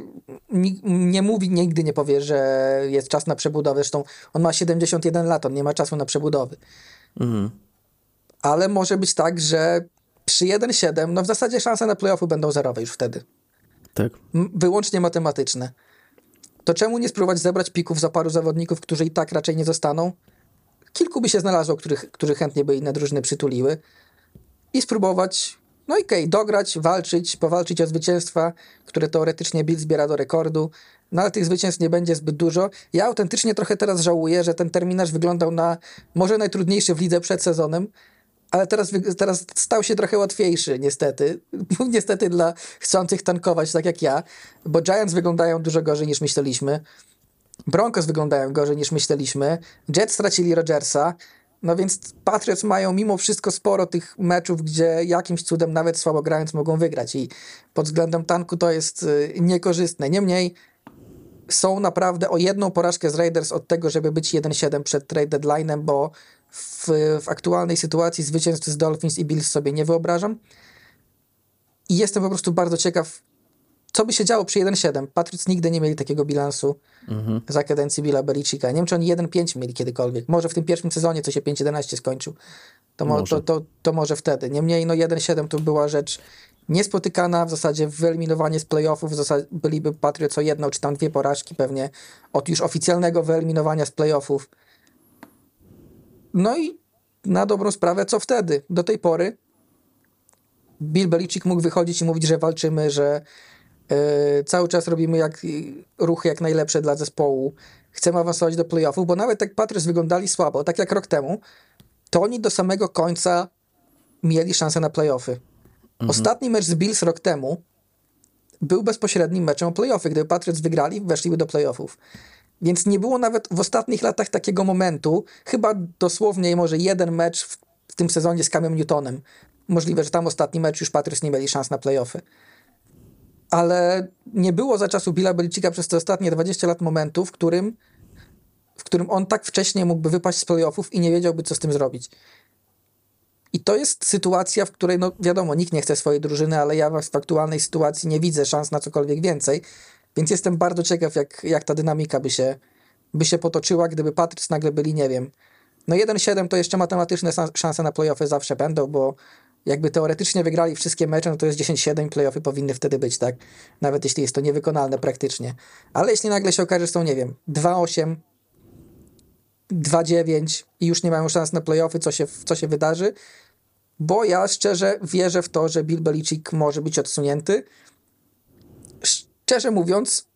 nie, nie, mówi, nigdy nie powie, że jest czas na przebudowę. Zresztą on ma 71 lat, on nie ma czasu na przebudowy. Mhm. Ale może być tak, że przy 1-7, no w zasadzie szanse na playoffy będą zerowe już wtedy. Tak. Wyłącznie matematyczne. To czemu nie spróbować zebrać pików za paru zawodników, którzy i tak raczej nie zostaną? Kilku by się znalazło, których, którzy chętnie by inne drużyny przytuliły. I spróbować no i okej, okay, dograć, walczyć, powalczyć o zwycięstwa, które teoretycznie Bill zbiera do rekordu, no ale tych zwycięstw nie będzie zbyt dużo. Ja autentycznie trochę teraz żałuję, że ten terminarz wyglądał na może najtrudniejszy w lidze przed sezonem, ale teraz, teraz stał się trochę łatwiejszy, niestety. niestety dla chcących tankować, tak jak ja, bo Giants wyglądają dużo gorzej niż myśleliśmy. Broncos wyglądają gorzej niż myśleliśmy. Jets stracili Rodgersa. No więc Patriots mają mimo wszystko sporo tych meczów, gdzie jakimś cudem, nawet słabo grając, mogą wygrać i pod względem tanku to jest y, niekorzystne. Niemniej są naprawdę o jedną porażkę z Raiders od tego, żeby być 1-7 przed trade deadline'em, bo w, w aktualnej sytuacji zwycięstw z Dolphins i Bills sobie nie wyobrażam. I jestem po prostu bardzo ciekaw, co by się działo przy 1-7? Patriots nigdy nie mieli takiego bilansu mhm. za kadencji Billa Belicika. Nie wiem, czy oni 1-5 mieli kiedykolwiek. Może w tym pierwszym sezonie, co się 5-11 skończył. To, mo to, to, to, może wtedy. Niemniej no 1-7 to była rzecz niespotykana, w zasadzie wyeliminowanie z playoffów, w zasadzie byliby Patriots o jedną czy tam dwie porażki pewnie od już oficjalnego wyeliminowania z playoffów. No i na dobrą sprawę, co wtedy? Do tej pory Bill Belichick mógł wychodzić i mówić, że walczymy, że cały czas robimy jak, ruchy jak najlepsze dla zespołu, chcemy awansować do playoffów, bo nawet jak Patriots wyglądali słabo, tak jak rok temu, to oni do samego końca mieli szansę na playoffy. Mhm. Ostatni mecz z Bills rok temu był bezpośrednim meczem o playoffy. Gdyby Patriots wygrali, weszliby do playoffów. Więc nie było nawet w ostatnich latach takiego momentu, chyba dosłownie może jeden mecz w, w tym sezonie z Camem Newtonem. Możliwe, że tam ostatni mecz już Patriots nie mieli szans na playoffy. Ale nie było za czasu Billa Belicika przez te ostatnie 20 lat momentu, w którym, w którym on tak wcześnie mógłby wypaść z playoffów i nie wiedziałby, co z tym zrobić. I to jest sytuacja, w której, no wiadomo, nikt nie chce swojej drużyny, ale ja w aktualnej sytuacji nie widzę szans na cokolwiek więcej. Więc jestem bardzo ciekaw, jak, jak ta dynamika by się, by się potoczyła, gdyby Patriots nagle byli, nie wiem. No 1-7 to jeszcze matematyczne szanse na playoffy zawsze będą, bo jakby teoretycznie wygrali wszystkie mecze, no to jest 10-7 playoffy powinny wtedy być, tak? Nawet jeśli jest to niewykonalne praktycznie. Ale jeśli nagle się okaże, że są, nie wiem, 2-8, 2-9 i już nie mają szans na playoffy, co się, co się wydarzy, bo ja szczerze wierzę w to, że Bill Belichick może być odsunięty. Szczerze mówiąc,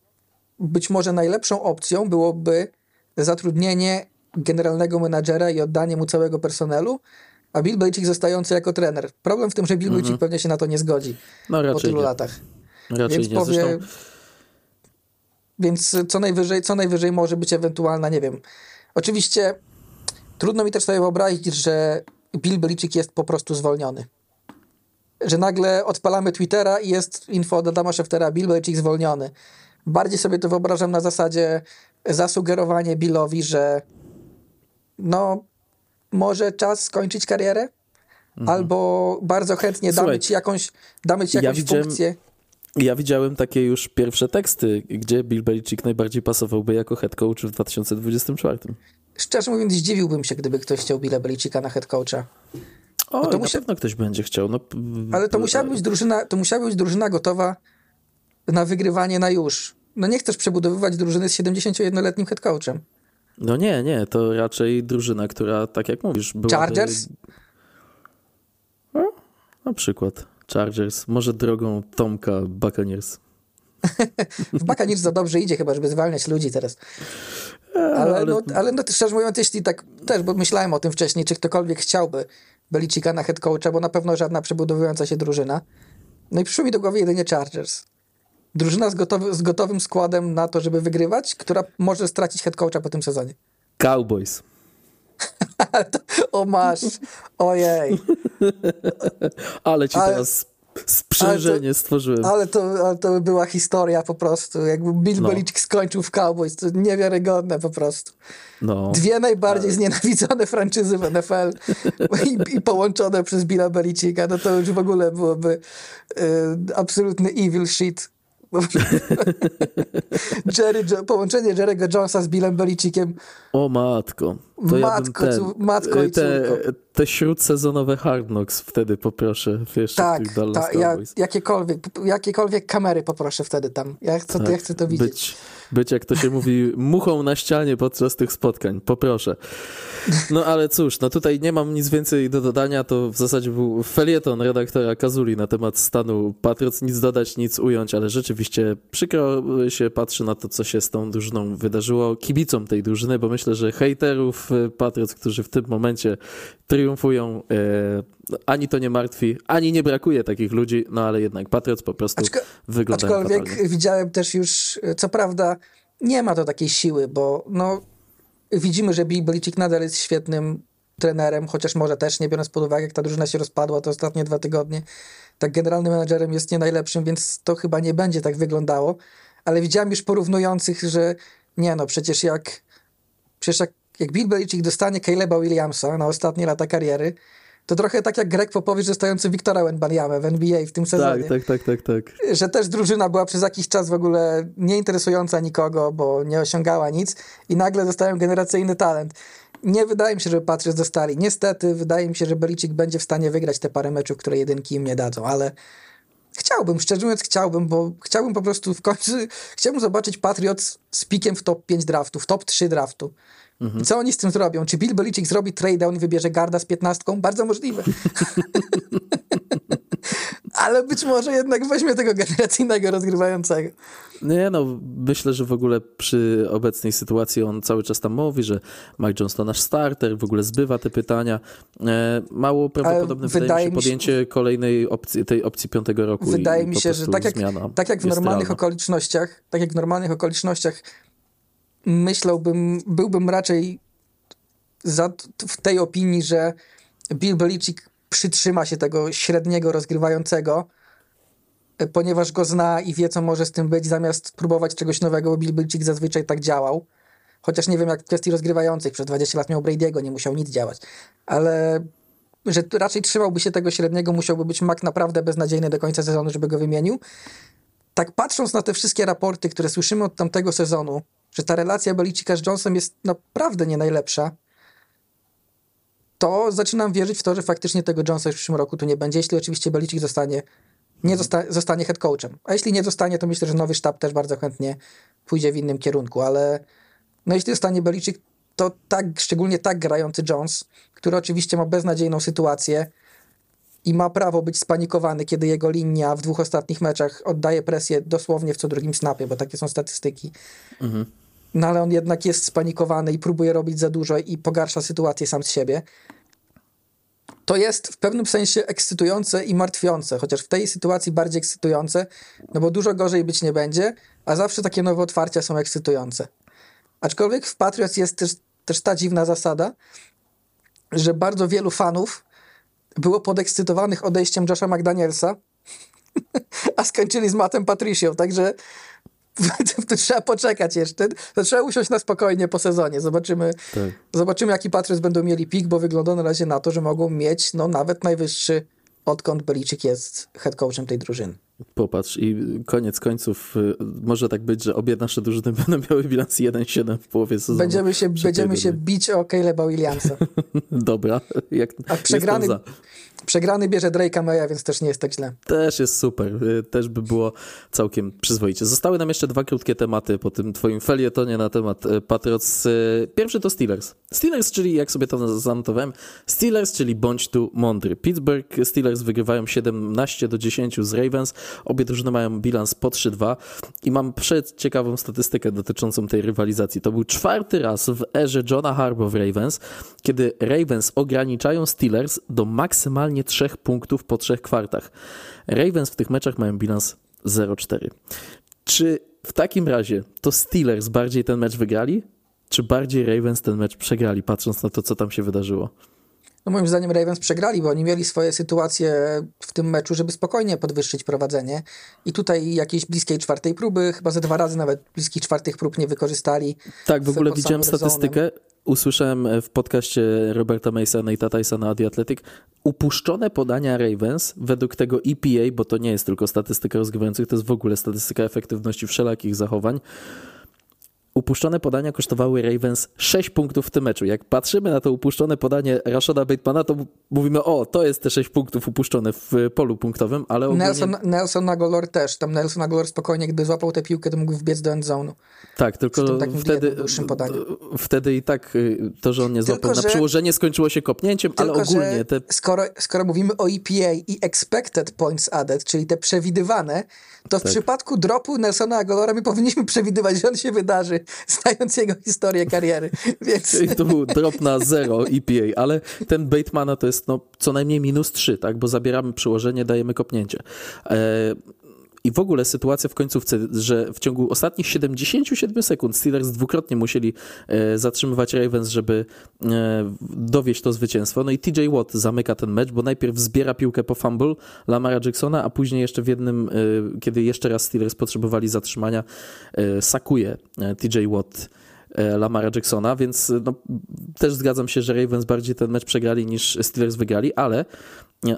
być może najlepszą opcją byłoby zatrudnienie generalnego menadżera i oddanie mu całego personelu, a Bill Belichick zostający jako trener. Problem w tym, że Bill Belichick mm -hmm. pewnie się na to nie zgodzi no, po tylu nie. latach. Raczej Więc nie. Powie, Zresztą... Więc co najwyżej, co najwyżej może być ewentualna, nie wiem. Oczywiście trudno mi też sobie wyobrazić, że Bill Belichick jest po prostu zwolniony. Że nagle odpalamy Twittera i jest info od Adama Scheftera, Bill Belichick zwolniony. Bardziej sobie to wyobrażam na zasadzie zasugerowanie Billowi, że no może czas skończyć karierę, mhm. albo bardzo chętnie Słuchaj, damy ci jakąś, damy ci jakąś ja funkcję. Ja widziałem takie już pierwsze teksty, gdzie Bill Belichick najbardziej pasowałby jako head coach w 2024. Szczerze mówiąc, zdziwiłbym się, gdyby ktoś chciał Billa Belicika na head coacha. O, no to musia... na pewno ktoś będzie chciał. No, ale to musiała, być drużyna, to musiała być drużyna gotowa na wygrywanie na już. No nie chcesz przebudowywać drużyny z 71-letnim head coachem. No nie, nie, to raczej drużyna, która, tak jak mówisz, była. Chargers? No, na przykład Chargers, może drogą Tomka Buccaneers. w Buccaneers za dobrze idzie chyba, żeby zwalniać ludzi teraz. Ale, ale... No, ale no, szczerze mówiąc, jeśli tak też, bo myślałem o tym wcześniej, czy ktokolwiek chciałby Belicika na head coacha, bo na pewno żadna przebudowująca się drużyna. No i przyszło mi do głowy jedynie Chargers. Drużyna z, gotowy, z gotowym składem na to, żeby wygrywać, która może stracić head coacha po tym sezonie. Cowboys. o masz, ojej. Ale ci ale, teraz sprzężenie ale to, stworzyłem. Ale to, ale to by była historia po prostu. Jakby Bill no. Belichick skończył w Cowboys, to niewiarygodne po prostu. No. Dwie najbardziej ale... znienawidzone franczyzy w NFL i, i, połączone przez Billa Belicicka, no to już w ogóle byłoby y, absolutny evil shit. Jerry, połączenie Jerry'ego Jonesa z Billem Belicickiem. O matko. To matko, ja ten, matko i te, te śródsezonowe Hard Knocks wtedy poproszę jeszcze tak, tych Dallas ta, ja, jakiekolwiek, jakiekolwiek kamery poproszę wtedy tam. Ja chcę, tak, ja chcę to widzieć. Być, być, jak to się mówi, muchą na ścianie podczas tych spotkań. Poproszę. No ale cóż, no tutaj nie mam nic więcej do dodania. To w zasadzie był felieton redaktora Kazuli na temat stanu Patriots. Nic dodać, nic ująć, ale rzeczywiście przykro się patrzy na to, co się z tą drużyną wydarzyło. Kibicom tej drużyny, bo myślę, że hejterów Patriots, którzy w tym momencie triumfują, e, ani to nie martwi, ani nie brakuje takich ludzi, no ale jednak Patriots po prostu Aczko, wyglądają Aczkolwiek fatalnie. widziałem też już, co prawda nie ma to takiej siły, bo no widzimy, że Bill Belichick nadal jest świetnym trenerem, chociaż może też nie biorąc pod uwagę, jak ta drużyna się rozpadła te ostatnie dwa tygodnie, tak generalnym menadżerem jest nie najlepszym, więc to chyba nie będzie tak wyglądało, ale widziałem już porównujących, że nie no, przecież jak przecież jak, jak Bill Belichick dostanie Caleba Williamsa na ostatnie lata kariery, to trochę tak jak Greg Popowicz dostający Wiktora Wenbaniamę w NBA w tym sezonie. Tak, tak, tak, tak, tak. Że też drużyna była przez jakiś czas w ogóle nieinteresująca nikogo, bo nie osiągała nic i nagle dostają generacyjny talent. Nie wydaje mi się, żeby Patriots dostali. Niestety, wydaje mi się, że Belichick będzie w stanie wygrać te parę meczów, które jedynki im nie dadzą, ale Chciałbym, szczerze mówiąc chciałbym, bo chciałbym po prostu w końcu, chciałbym zobaczyć Patriots z pikiem w top 5 draftu, w top 3 draftu. Mhm. Co oni z tym zrobią? Czy Bill Belichick zrobi trade down i wybierze garda z 15? Bardzo możliwe. Ale być może jednak weźmie tego generacyjnego rozgrywającego. Nie no, myślę, że w ogóle przy obecnej sytuacji on cały czas tam mówi, że Mike Jones to nasz starter, w ogóle zbywa te pytania. E, mało prawdopodobne wydaje mi się podjęcie kolejnej opcji, tej opcji piątego roku. Wydaje mi się, że tak jak, tak jak w normalnych okolicznościach, tak jak w normalnych okolicznościach myślałbym, byłbym raczej za, w tej opinii, że Bill Belichick przytrzyma się tego średniego rozgrywającego, e, ponieważ go zna i wie, co może z tym być, zamiast próbować czegoś nowego, bo Bill Belichick zazwyczaj tak działał. Chociaż nie wiem, jak w kwestii rozgrywających. Przez 20 lat miał Brady'ego, nie musiał nic działać. Ale że raczej trzymałby się tego średniego, musiałby być Mac naprawdę beznadziejny do końca sezonu, żeby go wymienił. Tak patrząc na te wszystkie raporty, które słyszymy od tamtego sezonu, że ta relacja Belicika z Jonesem jest naprawdę nie najlepsza, to zaczynam wierzyć w to, że faktycznie tego Jonesa już w przyszłym roku tu nie będzie, jeśli oczywiście Belicik zostanie, nie zosta zostanie head coachem. A jeśli nie zostanie, to myślę, że nowy sztab też bardzo chętnie pójdzie w innym kierunku, ale no jeśli zostanie Belicik, to tak, szczególnie tak grający Jones, który oczywiście ma beznadziejną sytuację i ma prawo być spanikowany, kiedy jego linia w dwóch ostatnich meczach oddaje presję dosłownie w co drugim snapie, bo takie są statystyki. Mhm. No ale on jednak jest spanikowany i próbuje robić za dużo i pogarsza sytuację sam z siebie. To jest w pewnym sensie ekscytujące i martwiące, chociaż w tej sytuacji bardziej ekscytujące, no bo dużo gorzej być nie będzie, a zawsze takie nowe otwarcia są ekscytujące. Aczkolwiek w Patriots jest też, też ta dziwna zasada, że bardzo wielu fanów było podekscytowanych odejściem Josha McDanielsa, a skończyli z Matem Patricio, także to trzeba poczekać jeszcze. To trzeba usiąść na spokojnie po sezonie. Zobaczymy, tak. zobaczymy jaki Patriots będą mieli pik, bo wygląda na razie na to, że mogą mieć no, nawet najwyższy odkąd Beliczyk jest head coachem tej drużyny. Popatrz i koniec końców y, może tak być, że obie nasze drużyny będą miały bilans 1-7 w połowie sezonu. Będziemy się, będziemy się bić o Caleba Williamsa. Dobra. Jak, A przegrany, przegrany bierze Drake'a Maya, więc też nie jest tak źle. Też jest super. Y, też by było całkiem przyzwoicie. Zostały nam jeszcze dwa krótkie tematy po tym twoim felietonie na temat y, Patriots. Pierwszy to Steelers. Steelers, czyli jak sobie to zanotowałem, Steelers, czyli bądź tu mądry. Pittsburgh Steelers wygrywają 17 do 10 z Ravens. Obie drużyny mają bilans po 3-2 i mam przeciekawą statystykę dotyczącą tej rywalizacji. To był czwarty raz w erze Johna Harbaugh w Ravens, kiedy Ravens ograniczają Steelers do maksymalnie trzech punktów po trzech kwartach. Ravens w tych meczach mają bilans 0-4. Czy w takim razie to Steelers bardziej ten mecz wygrali, czy bardziej Ravens ten mecz przegrali, patrząc na to, co tam się wydarzyło? No moim zdaniem Ravens przegrali, bo oni mieli swoje sytuacje w tym meczu, żeby spokojnie podwyższyć prowadzenie. I tutaj jakiejś bliskiej czwartej próby, chyba ze dwa razy nawet bliskich czwartych prób nie wykorzystali. Tak, w ogóle widziałem statystykę. Usłyszałem w podcaście Roberta Masona i Tatajsa na The Athletic upuszczone podania Ravens według tego EPA, bo to nie jest tylko statystyka rozgrywających, to jest w ogóle statystyka efektywności wszelakich zachowań upuszczone podania kosztowały Ravens 6 punktów w tym meczu. Jak patrzymy na to upuszczone podanie Rashada Batemana, to mówimy, o, to jest te 6 punktów upuszczone w polu punktowym, ale ogólnie... Nelson, Nelson Nagolor też. Tam Nelson Nagolor spokojnie, gdyby złapał tę piłkę, to mógł wbiec do endzone. Tak, tylko wtedy, wtedy i tak y, to, że on nie złapał tylko, na przełożenie skończyło się kopnięciem, tylko, ale ogólnie te... Skoro, skoro mówimy o EPA i expected points added, czyli te przewidywane, to w tak. przypadku dropu Nelsona Agolora my powinniśmy przewidywać, że on się wydarzy, znając jego historię kariery. Więc... Czyli był drop na zero EPA, ale ten Batemana to jest no, co najmniej minus 3, tak? bo zabieramy przyłożenie, dajemy kopnięcie. I w ogóle sytuacja w końcówce, że w ciągu ostatnich 77 sekund Steelers dwukrotnie musieli e, zatrzymywać Ravens, żeby e, dowieść to zwycięstwo. No i TJ Watt zamyka ten mecz, bo najpierw zbiera piłkę po fumble Lamara Jacksona, a później jeszcze w jednym, e, kiedy jeszcze raz Steelers potrzebowali zatrzymania, sakuje TJ Watt Lamara Jacksona, więc no, też zgadzam się, że Ravens bardziej ten mecz przegrali niż Steelers wygrali, ale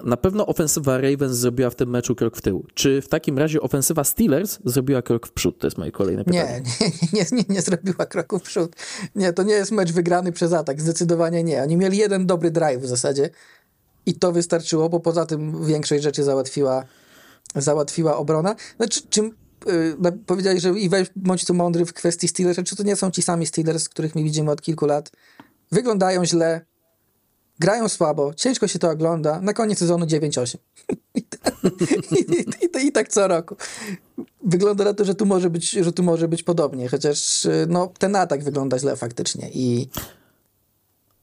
na pewno ofensywa Ravens zrobiła w tym meczu krok w tył. Czy w takim razie ofensywa Steelers zrobiła krok w przód? To jest moje kolejne pytanie. Nie, nie, nie, nie, zrobiła kroku w przód. Nie, to nie jest mecz wygrany przez atak. Zdecydowanie nie. Oni mieli jeden dobry drive w zasadzie i to wystarczyło, bo poza tym większość rzeczy załatwiła załatwiła obrona. Znaczy, czym yy, powiedziałeś, że i weź bądź tu mądry w kwestii Steelers, czy to nie są ci sami Steelers, których my widzimy od kilku lat. Wyglądają źle, grają słabo, ciężko się to ogląda, na koniec sezonu 9-8. I, i, i, I, tak co roku. Wygląda na to, że tu może być, że tu może być podobnie, chociaż no, ten atak wygląda źle faktycznie i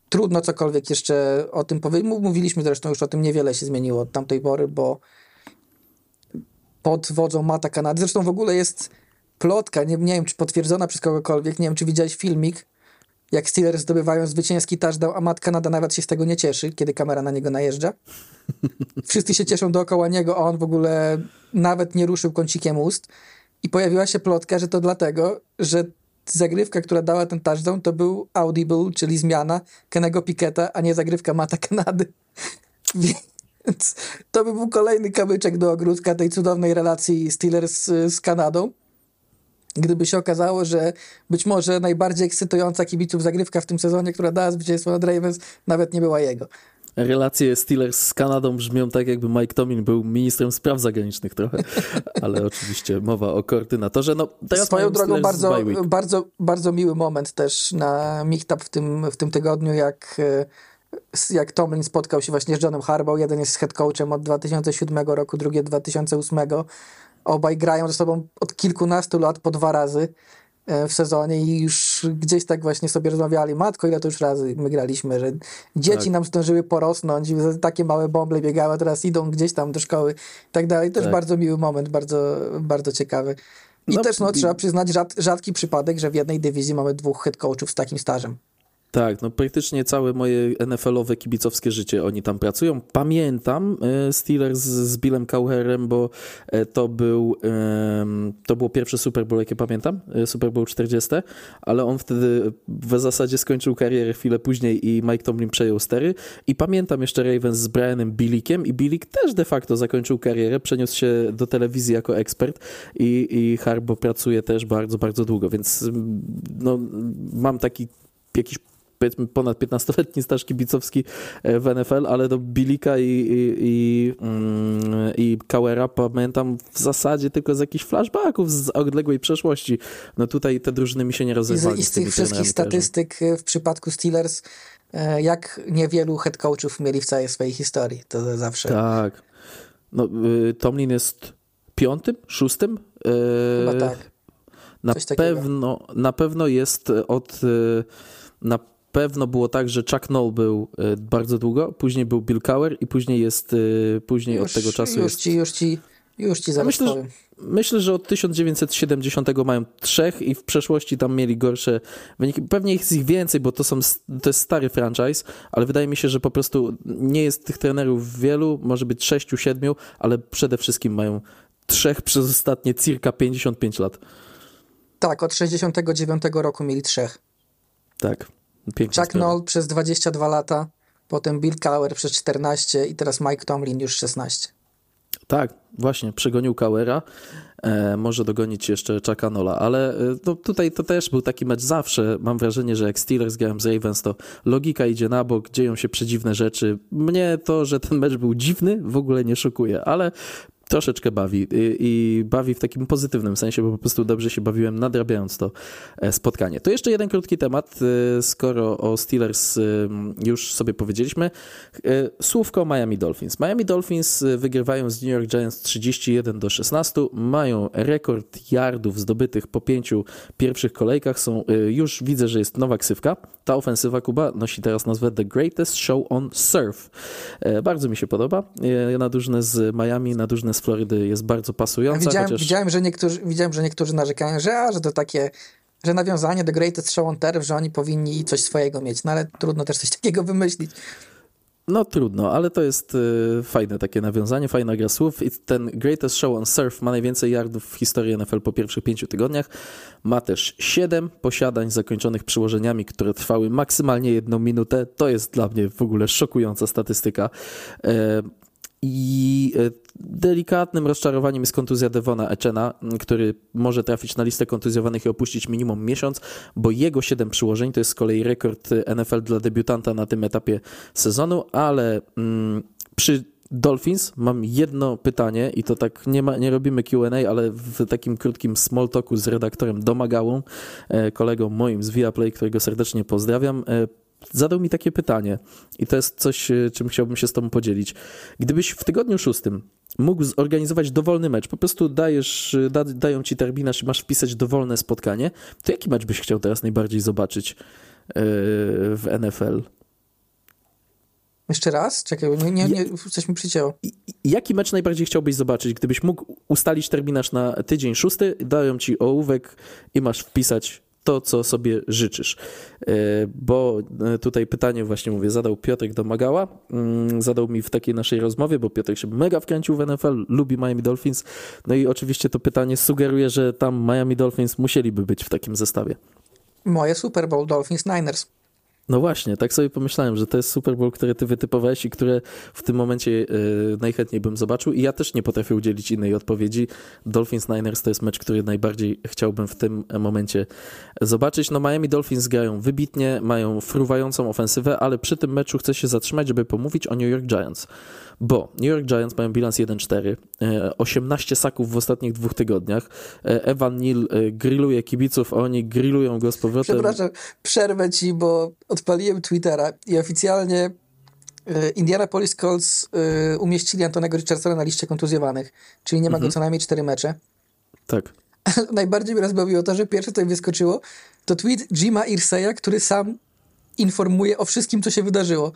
trudno cokolwiek jeszcze o tym powiedzieć. Mówiliśmy zresztą już o tym, niewiele się zmieniło od tamtej pory, bo pod wodzą Mata Kanady, zresztą w ogóle jest plotka, nie, nie wiem czy potwierdzona przez kogokolwiek, nie wiem czy widziałeś filmik, jak Steelers zdobywają zwycięski touchdown, a Matt Kanada nawet się z tego nie cieszy, kiedy kamera na niego najeżdża. Wszyscy się cieszą dookoła niego, a on w ogóle nawet nie ruszył kącikiem ust. I pojawiła się plotka, że to dlatego, że zagrywka, która dała ten touchdown, to był audible, czyli zmiana Kenego Piketa, a nie zagrywka Mata Kanady. Więc to by był kolejny kamyczek do ogródka tej cudownej relacji Steelers z Kanadą gdyby się okazało, że być może najbardziej ekscytująca kibiców zagrywka w tym sezonie, która dała zwycięstwo nad Ravens, nawet nie była jego. Relacje Steelers z Kanadą brzmią tak, jakby Mike Tomlin był ministrem spraw zagranicznych trochę, ale oczywiście mowa o koordynatorze. No, teraz Swoją drogą bardzo, bardzo, bardzo miły moment też na Michtap w tym, w tym tygodniu, jak jak Tomlin spotkał się właśnie z Johnem Harbaugh. Jeden jest head coachem od 2007 roku, drugi od 2008. Obaj grają ze sobą od kilkunastu lat po dwa razy e, w sezonie i już gdzieś tak właśnie sobie rozmawiali, matko, ile to już razy my graliśmy, że dzieci tak. nam zdążyły porosnąć, takie małe bąble biegały, teraz idą gdzieś tam do szkoły i tak dalej. Też tak. bardzo miły moment, bardzo, bardzo ciekawy. I no, też no, trzeba przyznać rzad, rzadki przypadek, że w jednej dywizji mamy dwóch head coachów z takim stażem. Tak, no praktycznie całe moje NFL-owe kibicowskie życie oni tam pracują. Pamiętam e, Steelers z Billem Cowherem, bo e, to był to było pierwsze Super Bowl, jakie pamiętam, e, Super Bowl 40, ale on wtedy w zasadzie skończył karierę chwilę później i Mike Tomlin przejął stery i pamiętam jeszcze Ravens z Brianem Billikiem i Billik też de facto zakończył karierę, przeniósł się do telewizji jako ekspert i, i Harbo pracuje też bardzo, bardzo długo, więc no, mam taki jakiś powiedzmy ponad 15-letni staż kibicowski e, w NFL, ale do Bilika i, i, i, mm, i Kauera pamiętam w zasadzie tylko z jakichś flashbacków z odległej przeszłości. No tutaj te drużyny mi się nie rozerwały. I z, z tych wszystkich statystyk e, w przypadku Steelers e, jak niewielu head coachów mieli w całej swojej historii. To zawsze. Tak. No, y, Tomlin jest piątym, szóstym? Chyba tak. Na pewno, na pewno jest od na pewno było tak, że Chuck Noll był e, bardzo długo, później był Bill Cower i później jest, e, później już, od tego czasu już jest... Ci, już ci, już ci zaraz myślę, że, myślę, że od 1970 mają trzech i w przeszłości tam mieli gorsze wyniki. Pewnie jest ich więcej, bo to, są, to jest stary franchise, ale wydaje mi się, że po prostu nie jest tych trenerów wielu, może być sześciu, siedmiu, ale przede wszystkim mają trzech przez ostatnie circa 55 lat. Tak, od 69 roku mieli trzech. Tak. Piękna Chuck Noll przez 22 lata, potem Bill Cowher przez 14 i teraz Mike Tomlin już 16. Tak, właśnie, przegonił Cowera. E, może dogonić jeszcze Chucka Nola, ale e, no, tutaj to też był taki mecz zawsze. Mam wrażenie, że jak Steelers grałem z Ravens, to logika idzie na bok, dzieją się przedziwne rzeczy. Mnie to, że ten mecz był dziwny, w ogóle nie szokuje, ale troszeczkę bawi I, bawi w takim pozytywnym sensie, bo po prostu dobrze się bawiłem nadrabiając to e, spotkanie. To jeszcze jeden krótki temat, e, skoro o Steelers e, już sobie powiedzieliśmy. Słówko Miami Dolphins. Miami Dolphins wygrywają z New York Giants 31 do 16, mają rekord yardów zdobytych po pięciu pierwszych kolejkach. Są, już widzę, że jest nowa ksywka. Ta ofensywa Kuba nosi teraz nazwę The Greatest Show on Surf. Bardzo mi się podoba. Na drużynę z Miami, na drużynę z Florydy jest bardzo pasująca. Widziałem, chociaż... widziałem, że niektórzy, widziałem, że niektórzy narzekają, że, a, że to takie że nawiązanie do Greatest Show on Turf, że oni powinni coś swojego mieć, no ale trudno też coś takiego wymyślić. No trudno, ale to jest y, fajne takie nawiązanie, fajna gra słów i ten Greatest Show on Surf ma najwięcej yardów w historii NFL po pierwszych pięciu tygodniach. Ma też siedem posiadań zakończonych przyłożeniami, które trwały maksymalnie jedną minutę. To jest dla mnie w ogóle szokująca statystyka. Y, i e, delikatnym rozczarowaniem jest kontuzja Devona Echena, który może trafić na listę kontuzjowanych i opuścić minimum miesiąc, bo jego 7 przyłożeń to jest z kolei rekord NFL dla debiutanta na tym etapie sezonu, ale mm, przy Dolphins, mam jedno pytanie i to tak nie, ma, nie robimy QA, ale w takim krótkim small talku z redaktorem Domagałą, e, kolegą moim z Viaplay, którego serdecznie pozdrawiam. E, zadał mi takie pytanie i to jest coś, e, czym chciałbym się z Tobą podzielić. Gdybyś w tygodniu szóstym mógł zorganizować dowolny mecz, po prostu dajesz, da, dają ci terminarz i masz wpisać dowolne spotkanie, to jaki mecz byś chciał teraz najbardziej zobaczyć w NFL? Jeszcze raz? Czekaj, nie, nie, nie coś mi przycięło. Jaki mecz najbardziej chciałbyś zobaczyć? Gdybyś mógł ustalić terminarz na tydzień szósty, dają ci ołówek i masz wpisać to, co sobie życzysz. E, bo e, tutaj pytanie właśnie mówię, zadał Piotrek Domagała, mm, zadał mi w takiej naszej rozmowie, bo Piotrek się mega wkręcił w NFL, lubi Miami Dolphins, no i oczywiście to pytanie sugeruje, że tam Miami Dolphins musieliby być w takim zestawie. Moje Super Bowl Dolphins Niners. No właśnie, tak sobie pomyślałem, że to jest Super Bowl, który ty wytypowałeś i które w tym momencie yy, najchętniej bym zobaczył i ja też nie potrafię udzielić innej odpowiedzi. Dolphins Niners to jest mecz, który najbardziej chciałbym w tym momencie zobaczyć. No Miami Dolphins grają wybitnie, mają fruwającą ofensywę, ale przy tym meczu chcę się zatrzymać, żeby pomówić o New York Giants bo New York Giants mają bilans 1-4, 18 e, saków w ostatnich dwóch tygodniach. E, Evan Neal e, grilluje kibiców, oni grillują go z powrotem. Przepraszam, przerwę ci, bo odpaliłem Twittera i oficjalnie Indianapolis Colts umieścili Antonego Richardsona na liście kontuzjowanych, czyli nie ma mhm. go co najmniej cztery mecze. Tak. Najbardziej mnie rozbawiło to, że pierwsze, co mi wyskoczyło, to tweet Jima Irseya, który sam informuje o wszystkim, co się wydarzyło.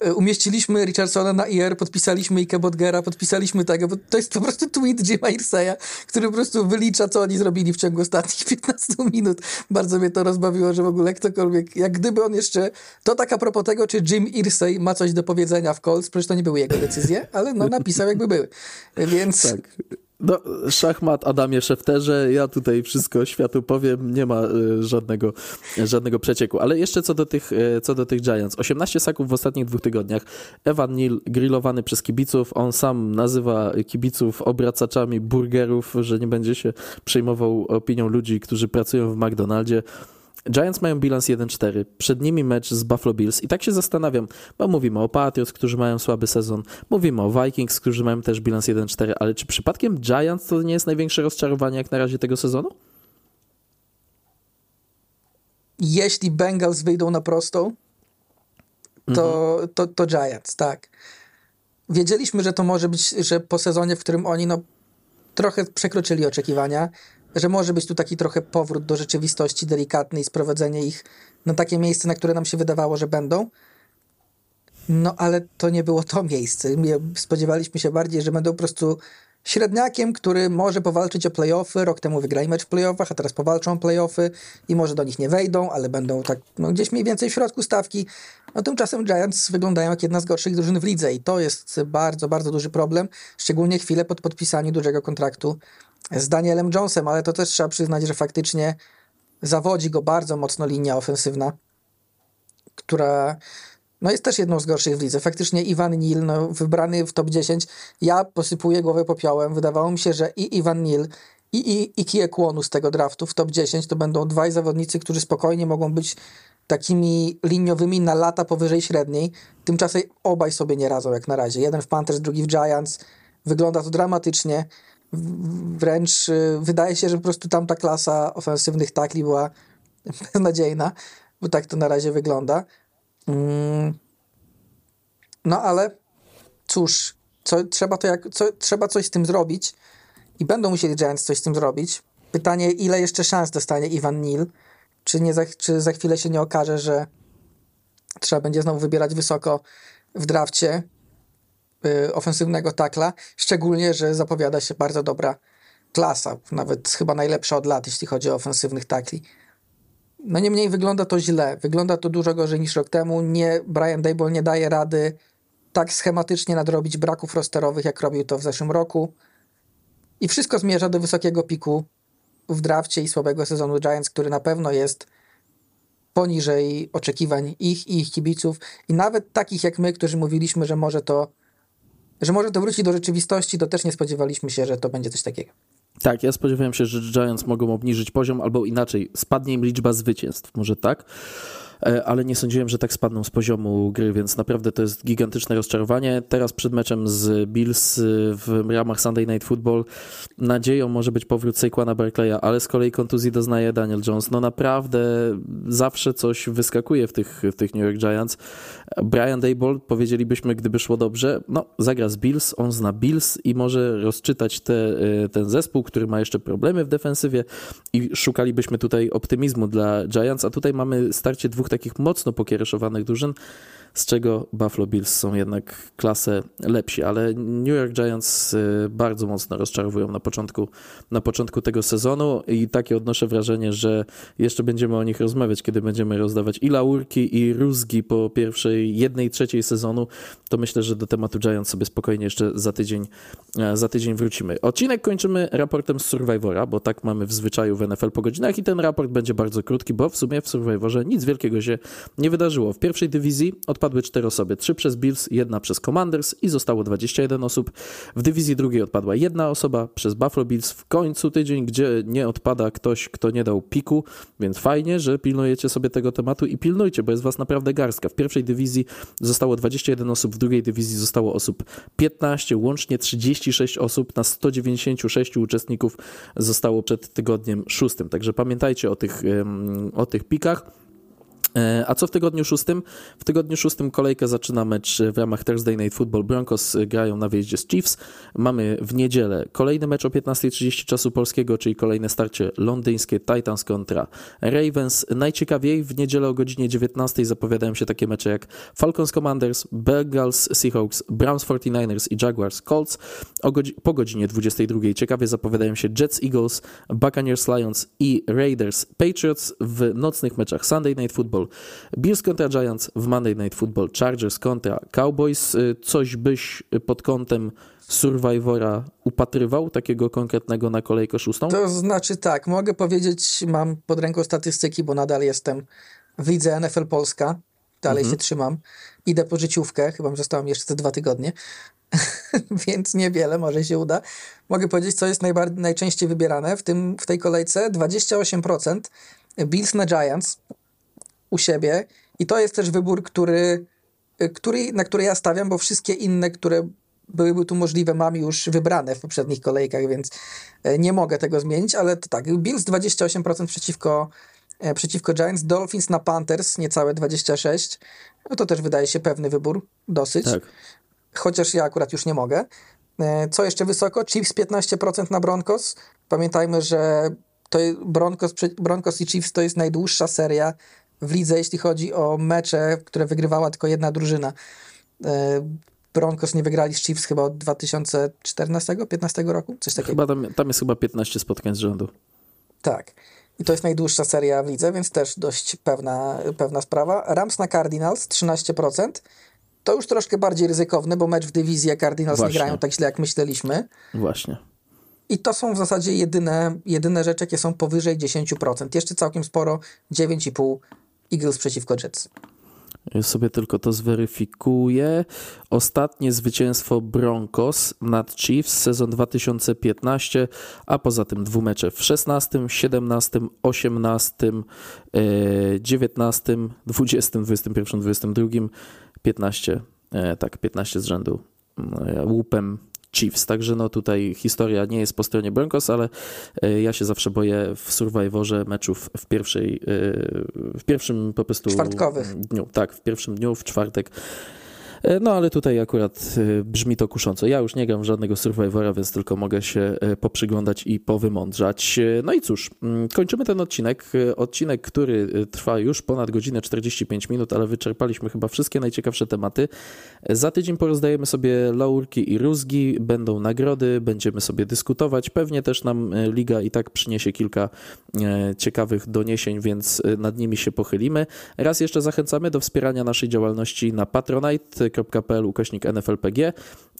E, umieściliśmy Richardsona na IR, podpisaliśmy Ike Bodgera, podpisaliśmy tego, bo to jest po prostu tweet Jima Irseya, który po prostu wylicza, co oni zrobili w ciągu ostatnich 15 minut. Bardzo mnie to rozbawiło, że w ogóle ktokolwiek, jak gdyby on jeszcze, to tak a propos tego, czy Jim Irsay ma coś do powiedzenia w Colts, przecież to nie były jego decyzje, ale no napisał jakby były. Więc... Tak. No, szachmat Adamie Szefterze, ja tutaj wszystko światu powiem, nie ma y, żadnego, żadnego przecieku. Ale jeszcze co do, tych, y, co do tych Giants. 18 saków w ostatnich dwóch tygodniach. Evan Neal grillowany przez kibiców. On sam nazywa kibiców obracaczami burgerów, że nie będzie się przejmował opinią ludzi, którzy pracują w McDonaldzie. Giants mają bilans 1-4, przed nimi mecz z Buffalo Bills i tak się zastanawiam, bo mówimy o Patriots, którzy mają słaby sezon, mówimy o Vikings, którzy mają też bilans 1-4, ale czy przypadkiem Giants to nie jest największe rozczarowanie jak na razie tego sezonu? Jeśli Bengals wyjdą na prostą, to, mhm. to, to Giants, tak. Wiedzieliśmy, że to może być, że po sezonie, w którym oni no, trochę przekroczyli oczekiwania, że może być tu taki trochę powrót do rzeczywistości delikatny i sprowadzenie ich na takie miejsce, na które nam się wydawało, że będą. No ale to nie było to miejsce. Spodziewaliśmy się bardziej, że będą po prostu średniakiem, który może powalczyć o playoffy. Rok temu wygrali mecz w playoffach, a teraz powalczą o playoffy i może do nich nie wejdą, ale będą tak no, gdzieś mniej więcej w środku stawki. No tymczasem Giants wyglądają jak jedna z gorszych drużyn w lidze i to jest bardzo, bardzo duży problem, szczególnie chwilę pod podpisaniem dużego kontraktu z Danielem Jonesem, ale to też trzeba przyznać, że faktycznie zawodzi go bardzo mocno linia ofensywna, która no jest też jedną z gorszych w lidze. Faktycznie Iwan Nil, no, wybrany w top 10, ja posypuję głowę popiołem. Wydawało mi się, że i Iwan Nil, i, i, i Kiekłonu z tego draftu w top 10 to będą dwaj zawodnicy, którzy spokojnie mogą być takimi liniowymi na lata powyżej średniej. Tymczasem obaj sobie nie radzą jak na razie. Jeden w Panthers, drugi w Giants. Wygląda to dramatycznie wręcz y, wydaje się, że po prostu tamta klasa ofensywnych takli była beznadziejna, bo tak to na razie wygląda. Mm. No ale cóż, co, trzeba, to jak, co, trzeba coś z tym zrobić i będą musieli Giants coś z tym zrobić. Pytanie, ile jeszcze szans dostanie Ivan Neal? Czy, nie za, czy za chwilę się nie okaże, że trzeba będzie znowu wybierać wysoko w drafcie ofensywnego takla, szczególnie, że zapowiada się bardzo dobra klasa, nawet chyba najlepsza od lat, jeśli chodzi o ofensywnych takli. No niemniej wygląda to źle, wygląda to dużo gorzej niż rok temu. Nie, Brian Dable nie daje rady tak schematycznie nadrobić braków rosterowych, jak robił to w zeszłym roku. I wszystko zmierza do wysokiego piku w drafcie i słabego sezonu Giants, który na pewno jest poniżej oczekiwań ich i ich kibiców i nawet takich jak my, którzy mówiliśmy, że może to że może to wróci do rzeczywistości, to też nie spodziewaliśmy się, że to będzie coś takiego. Tak, ja spodziewałem się, że Giants mogą obniżyć poziom, albo inaczej, spadnie im liczba zwycięstw, może tak. E, ale nie sądziłem, że tak spadną z poziomu gry, więc naprawdę to jest gigantyczne rozczarowanie. Teraz przed meczem z Bills w ramach Sunday Night Football nadzieją może być powrót Saquona Barclaya, ale z kolei kontuzji doznaje Daniel Jones. No naprawdę zawsze coś wyskakuje w tych, w tych New York Giants. Brian Dable, powiedzielibyśmy, gdyby szło dobrze, no zagra z Bills, on zna Bills i może rozczytać te, ten zespół, który ma jeszcze problemy w defensywie i szukalibyśmy tutaj optymizmu dla Giants, a tutaj mamy starcie dwóch takich mocno pokiereszowanych drużyn, z czego Buffalo Bills są jednak klasę lepsi, ale New York Giants y, bardzo mocno rozczarowują na początku, na początku tego sezonu i takie odnoszę wrażenie, że jeszcze będziemy o nich rozmawiać, kiedy będziemy rozdawać i laurki i rózgi po pierwszej, jednej trzeciej sezonu, to myślę, że do tematu Giants sobie spokojnie jeszcze za tydzień, e, za tydzień wrócimy. Odcinek kończymy raportem z Survivora, bo tak mamy w zwyczaju w NFL po godzinach i ten raport będzie bardzo krótki, bo w sumie w Survivorze nic wielkiego się nie wydarzyło. W pierwszej dywizji odpadł odpadły cztery osoby, trzy przez Bills, jedna przez Commanders i zostało 21 osób. W dywizji drugiej odpadła jedna osoba przez Buffalo Bills. W końcu tydzień, gdzie nie odpada ktoś, kto nie dał piku, więc fajnie, że pilnujecie sobie tego tematu i pilnujcie, bo jest was naprawdę garstka. W pierwszej dywizji zostało 21 osób, w drugiej dywizji zostało osób 15, łącznie 36 osób na 196 uczestników zostało przed tygodniem szóstym. Także pamiętajcie o tych, o tych pikach. E, a co w tygodniu szóstym? W tygodniu szóstym kolejkę zaczyna mecz w ramach Thursday Night Football. Broncos grają na wyjeździe z Chiefs. Mamy w niedzielę kolejny mecz o 15.30 czasu polskiego, czyli kolejne starcie londyńskie Titans kontra Ravens. Najciekawiej w niedzielę o godzinie 19 zapowiadają się takie mecze jak Falcons Commanders, Bengals Seahawks, Browns 49ers i Jaguars Colts. Po godzinie 22 ciekawie zapowiadają się Jets Eagles, Buccaneers Lions i Raiders Patriots. W nocnych meczach Sunday Night Football Bills kontra Giants w Monday Night Football, Chargers kontra Cowboys. Y, coś byś pod kątem Survivora upatrywał, takiego konkretnego na kolejkę szóstą? To znaczy tak, mogę powiedzieć, mam pod ręką statystyki, bo nadal jestem w lidze NFL Polska, dalej mhm. się trzymam. Idę po życiówkę, chyba zostałem jeszcze te dwa tygodnie, więc niewiele, może się uda. Mogę powiedzieć, co jest najbardziej, najczęściej wybierane w, tym, w tej kolejce. 28% Bills na Giants, u siebie i to jest też wybór, który, który, na który ja stawiam, bo wszystkie inne, które byłyby tu możliwe, mam już wybrane w poprzednich kolejkach, więc e, nie mogę tego zmienić, ale to tak, Bills 28% przeciwko, e, przeciwko Giants, Dolphins na Panthers niecałe 26%, no to też wydaje się pewny wybór, dosyć, tak. chociaż ja akurat już nie mogę. Co jeszcze wysoko? Chiefs 15% na Broncos. Pamiętajmy, że to Broncos, Broncos i Chiefs to jest najdłuższa seria w lidze, jeśli chodzi o mecze, które wygrywała tylko jedna drużyna. E, Broncos nie wygrali z Chiefs chyba od 2014-15 roku, coś takiego. Chyba tam, tam jest chyba 15 spotkań z rzędu. Tak. I to jest najdłuższa seria w lidze, więc też dość pewna, pewna sprawa. Rams na Cardinals 13%. To już troszkę bardziej ryzykowne, bo mecz w dywizji Cardinals Właśnie. nie grają tak źle, jak myśleliśmy. Właśnie. I to są w zasadzie jedyne, jedyne rzeczy, jakie są powyżej 10%. Jeszcze całkiem sporo, 9,5% Eagles przeciwko Jets. Ja sobie tylko to zweryfikuję. Ostatnie zwycięstwo Broncos nad Chiefs sezon 2015, a poza tym dwumecze w 16, 17, 18, 19, 20, 21, 22, 15, tak, 15 z rzędu e, łupem Chiefs. Także no tutaj historia nie jest po stronie Broncos, ale e, ja się zawsze boję w Survivorze meczów w pierwszej, e, w pierwszym po prostu Czwartkowych. dniu. Tak, w pierwszym dniu, w czwartek no ale tutaj akurat e, brzmi to kusząco. Ja już nie gram żadnego Survivora, więc tylko mogę się e, poprzyglądać i powymądrzać. No i cóż, mm, kończymy ten odcinek. Odcinek, który trwa już ponad godzinę 45 minut, ale wyczerpaliśmy chyba wszystkie najciekawsze tematy. Za tydzień porozdajemy sobie laurki i rózgi, będą nagrody, będziemy sobie dyskutować. Pewnie też nam Liga i tak przyniesie kilka ciekawych doniesień, więc nad nimi się pochylimy. Raz jeszcze zachęcamy do wspierania naszej działalności na Patronite patronite.pl ukośnik NFLPG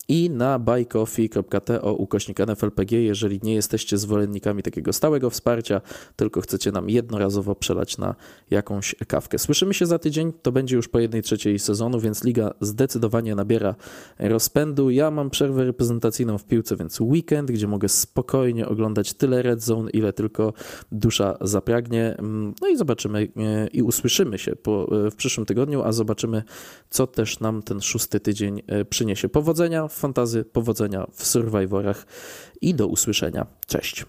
i na buycoffee.to ukośnik NFLPG, jeżeli nie jesteście zwolennikami takiego stałego wsparcia, tylko chcecie nam jednorazowo przelać na jakąś kawkę. Słyszymy się za tydzień, to będzie już po jednej trzeciej sezonu, więc liga zdecydowanie nabiera rozpędu. Ja mam przerwę reprezentacyjną w piłce, więc weekend, gdzie mogę spokojnie oglądać tyle Red Zone, ile tylko dusza zapragnie. No i zobaczymy e, i usłyszymy się po, e, w przyszłym tygodniu, a zobaczymy, co też nam ten szósty tydzień e, przyniesie. Powodzenia fantazy, powodzenia w survivorach i do usłyszenia. Cześć.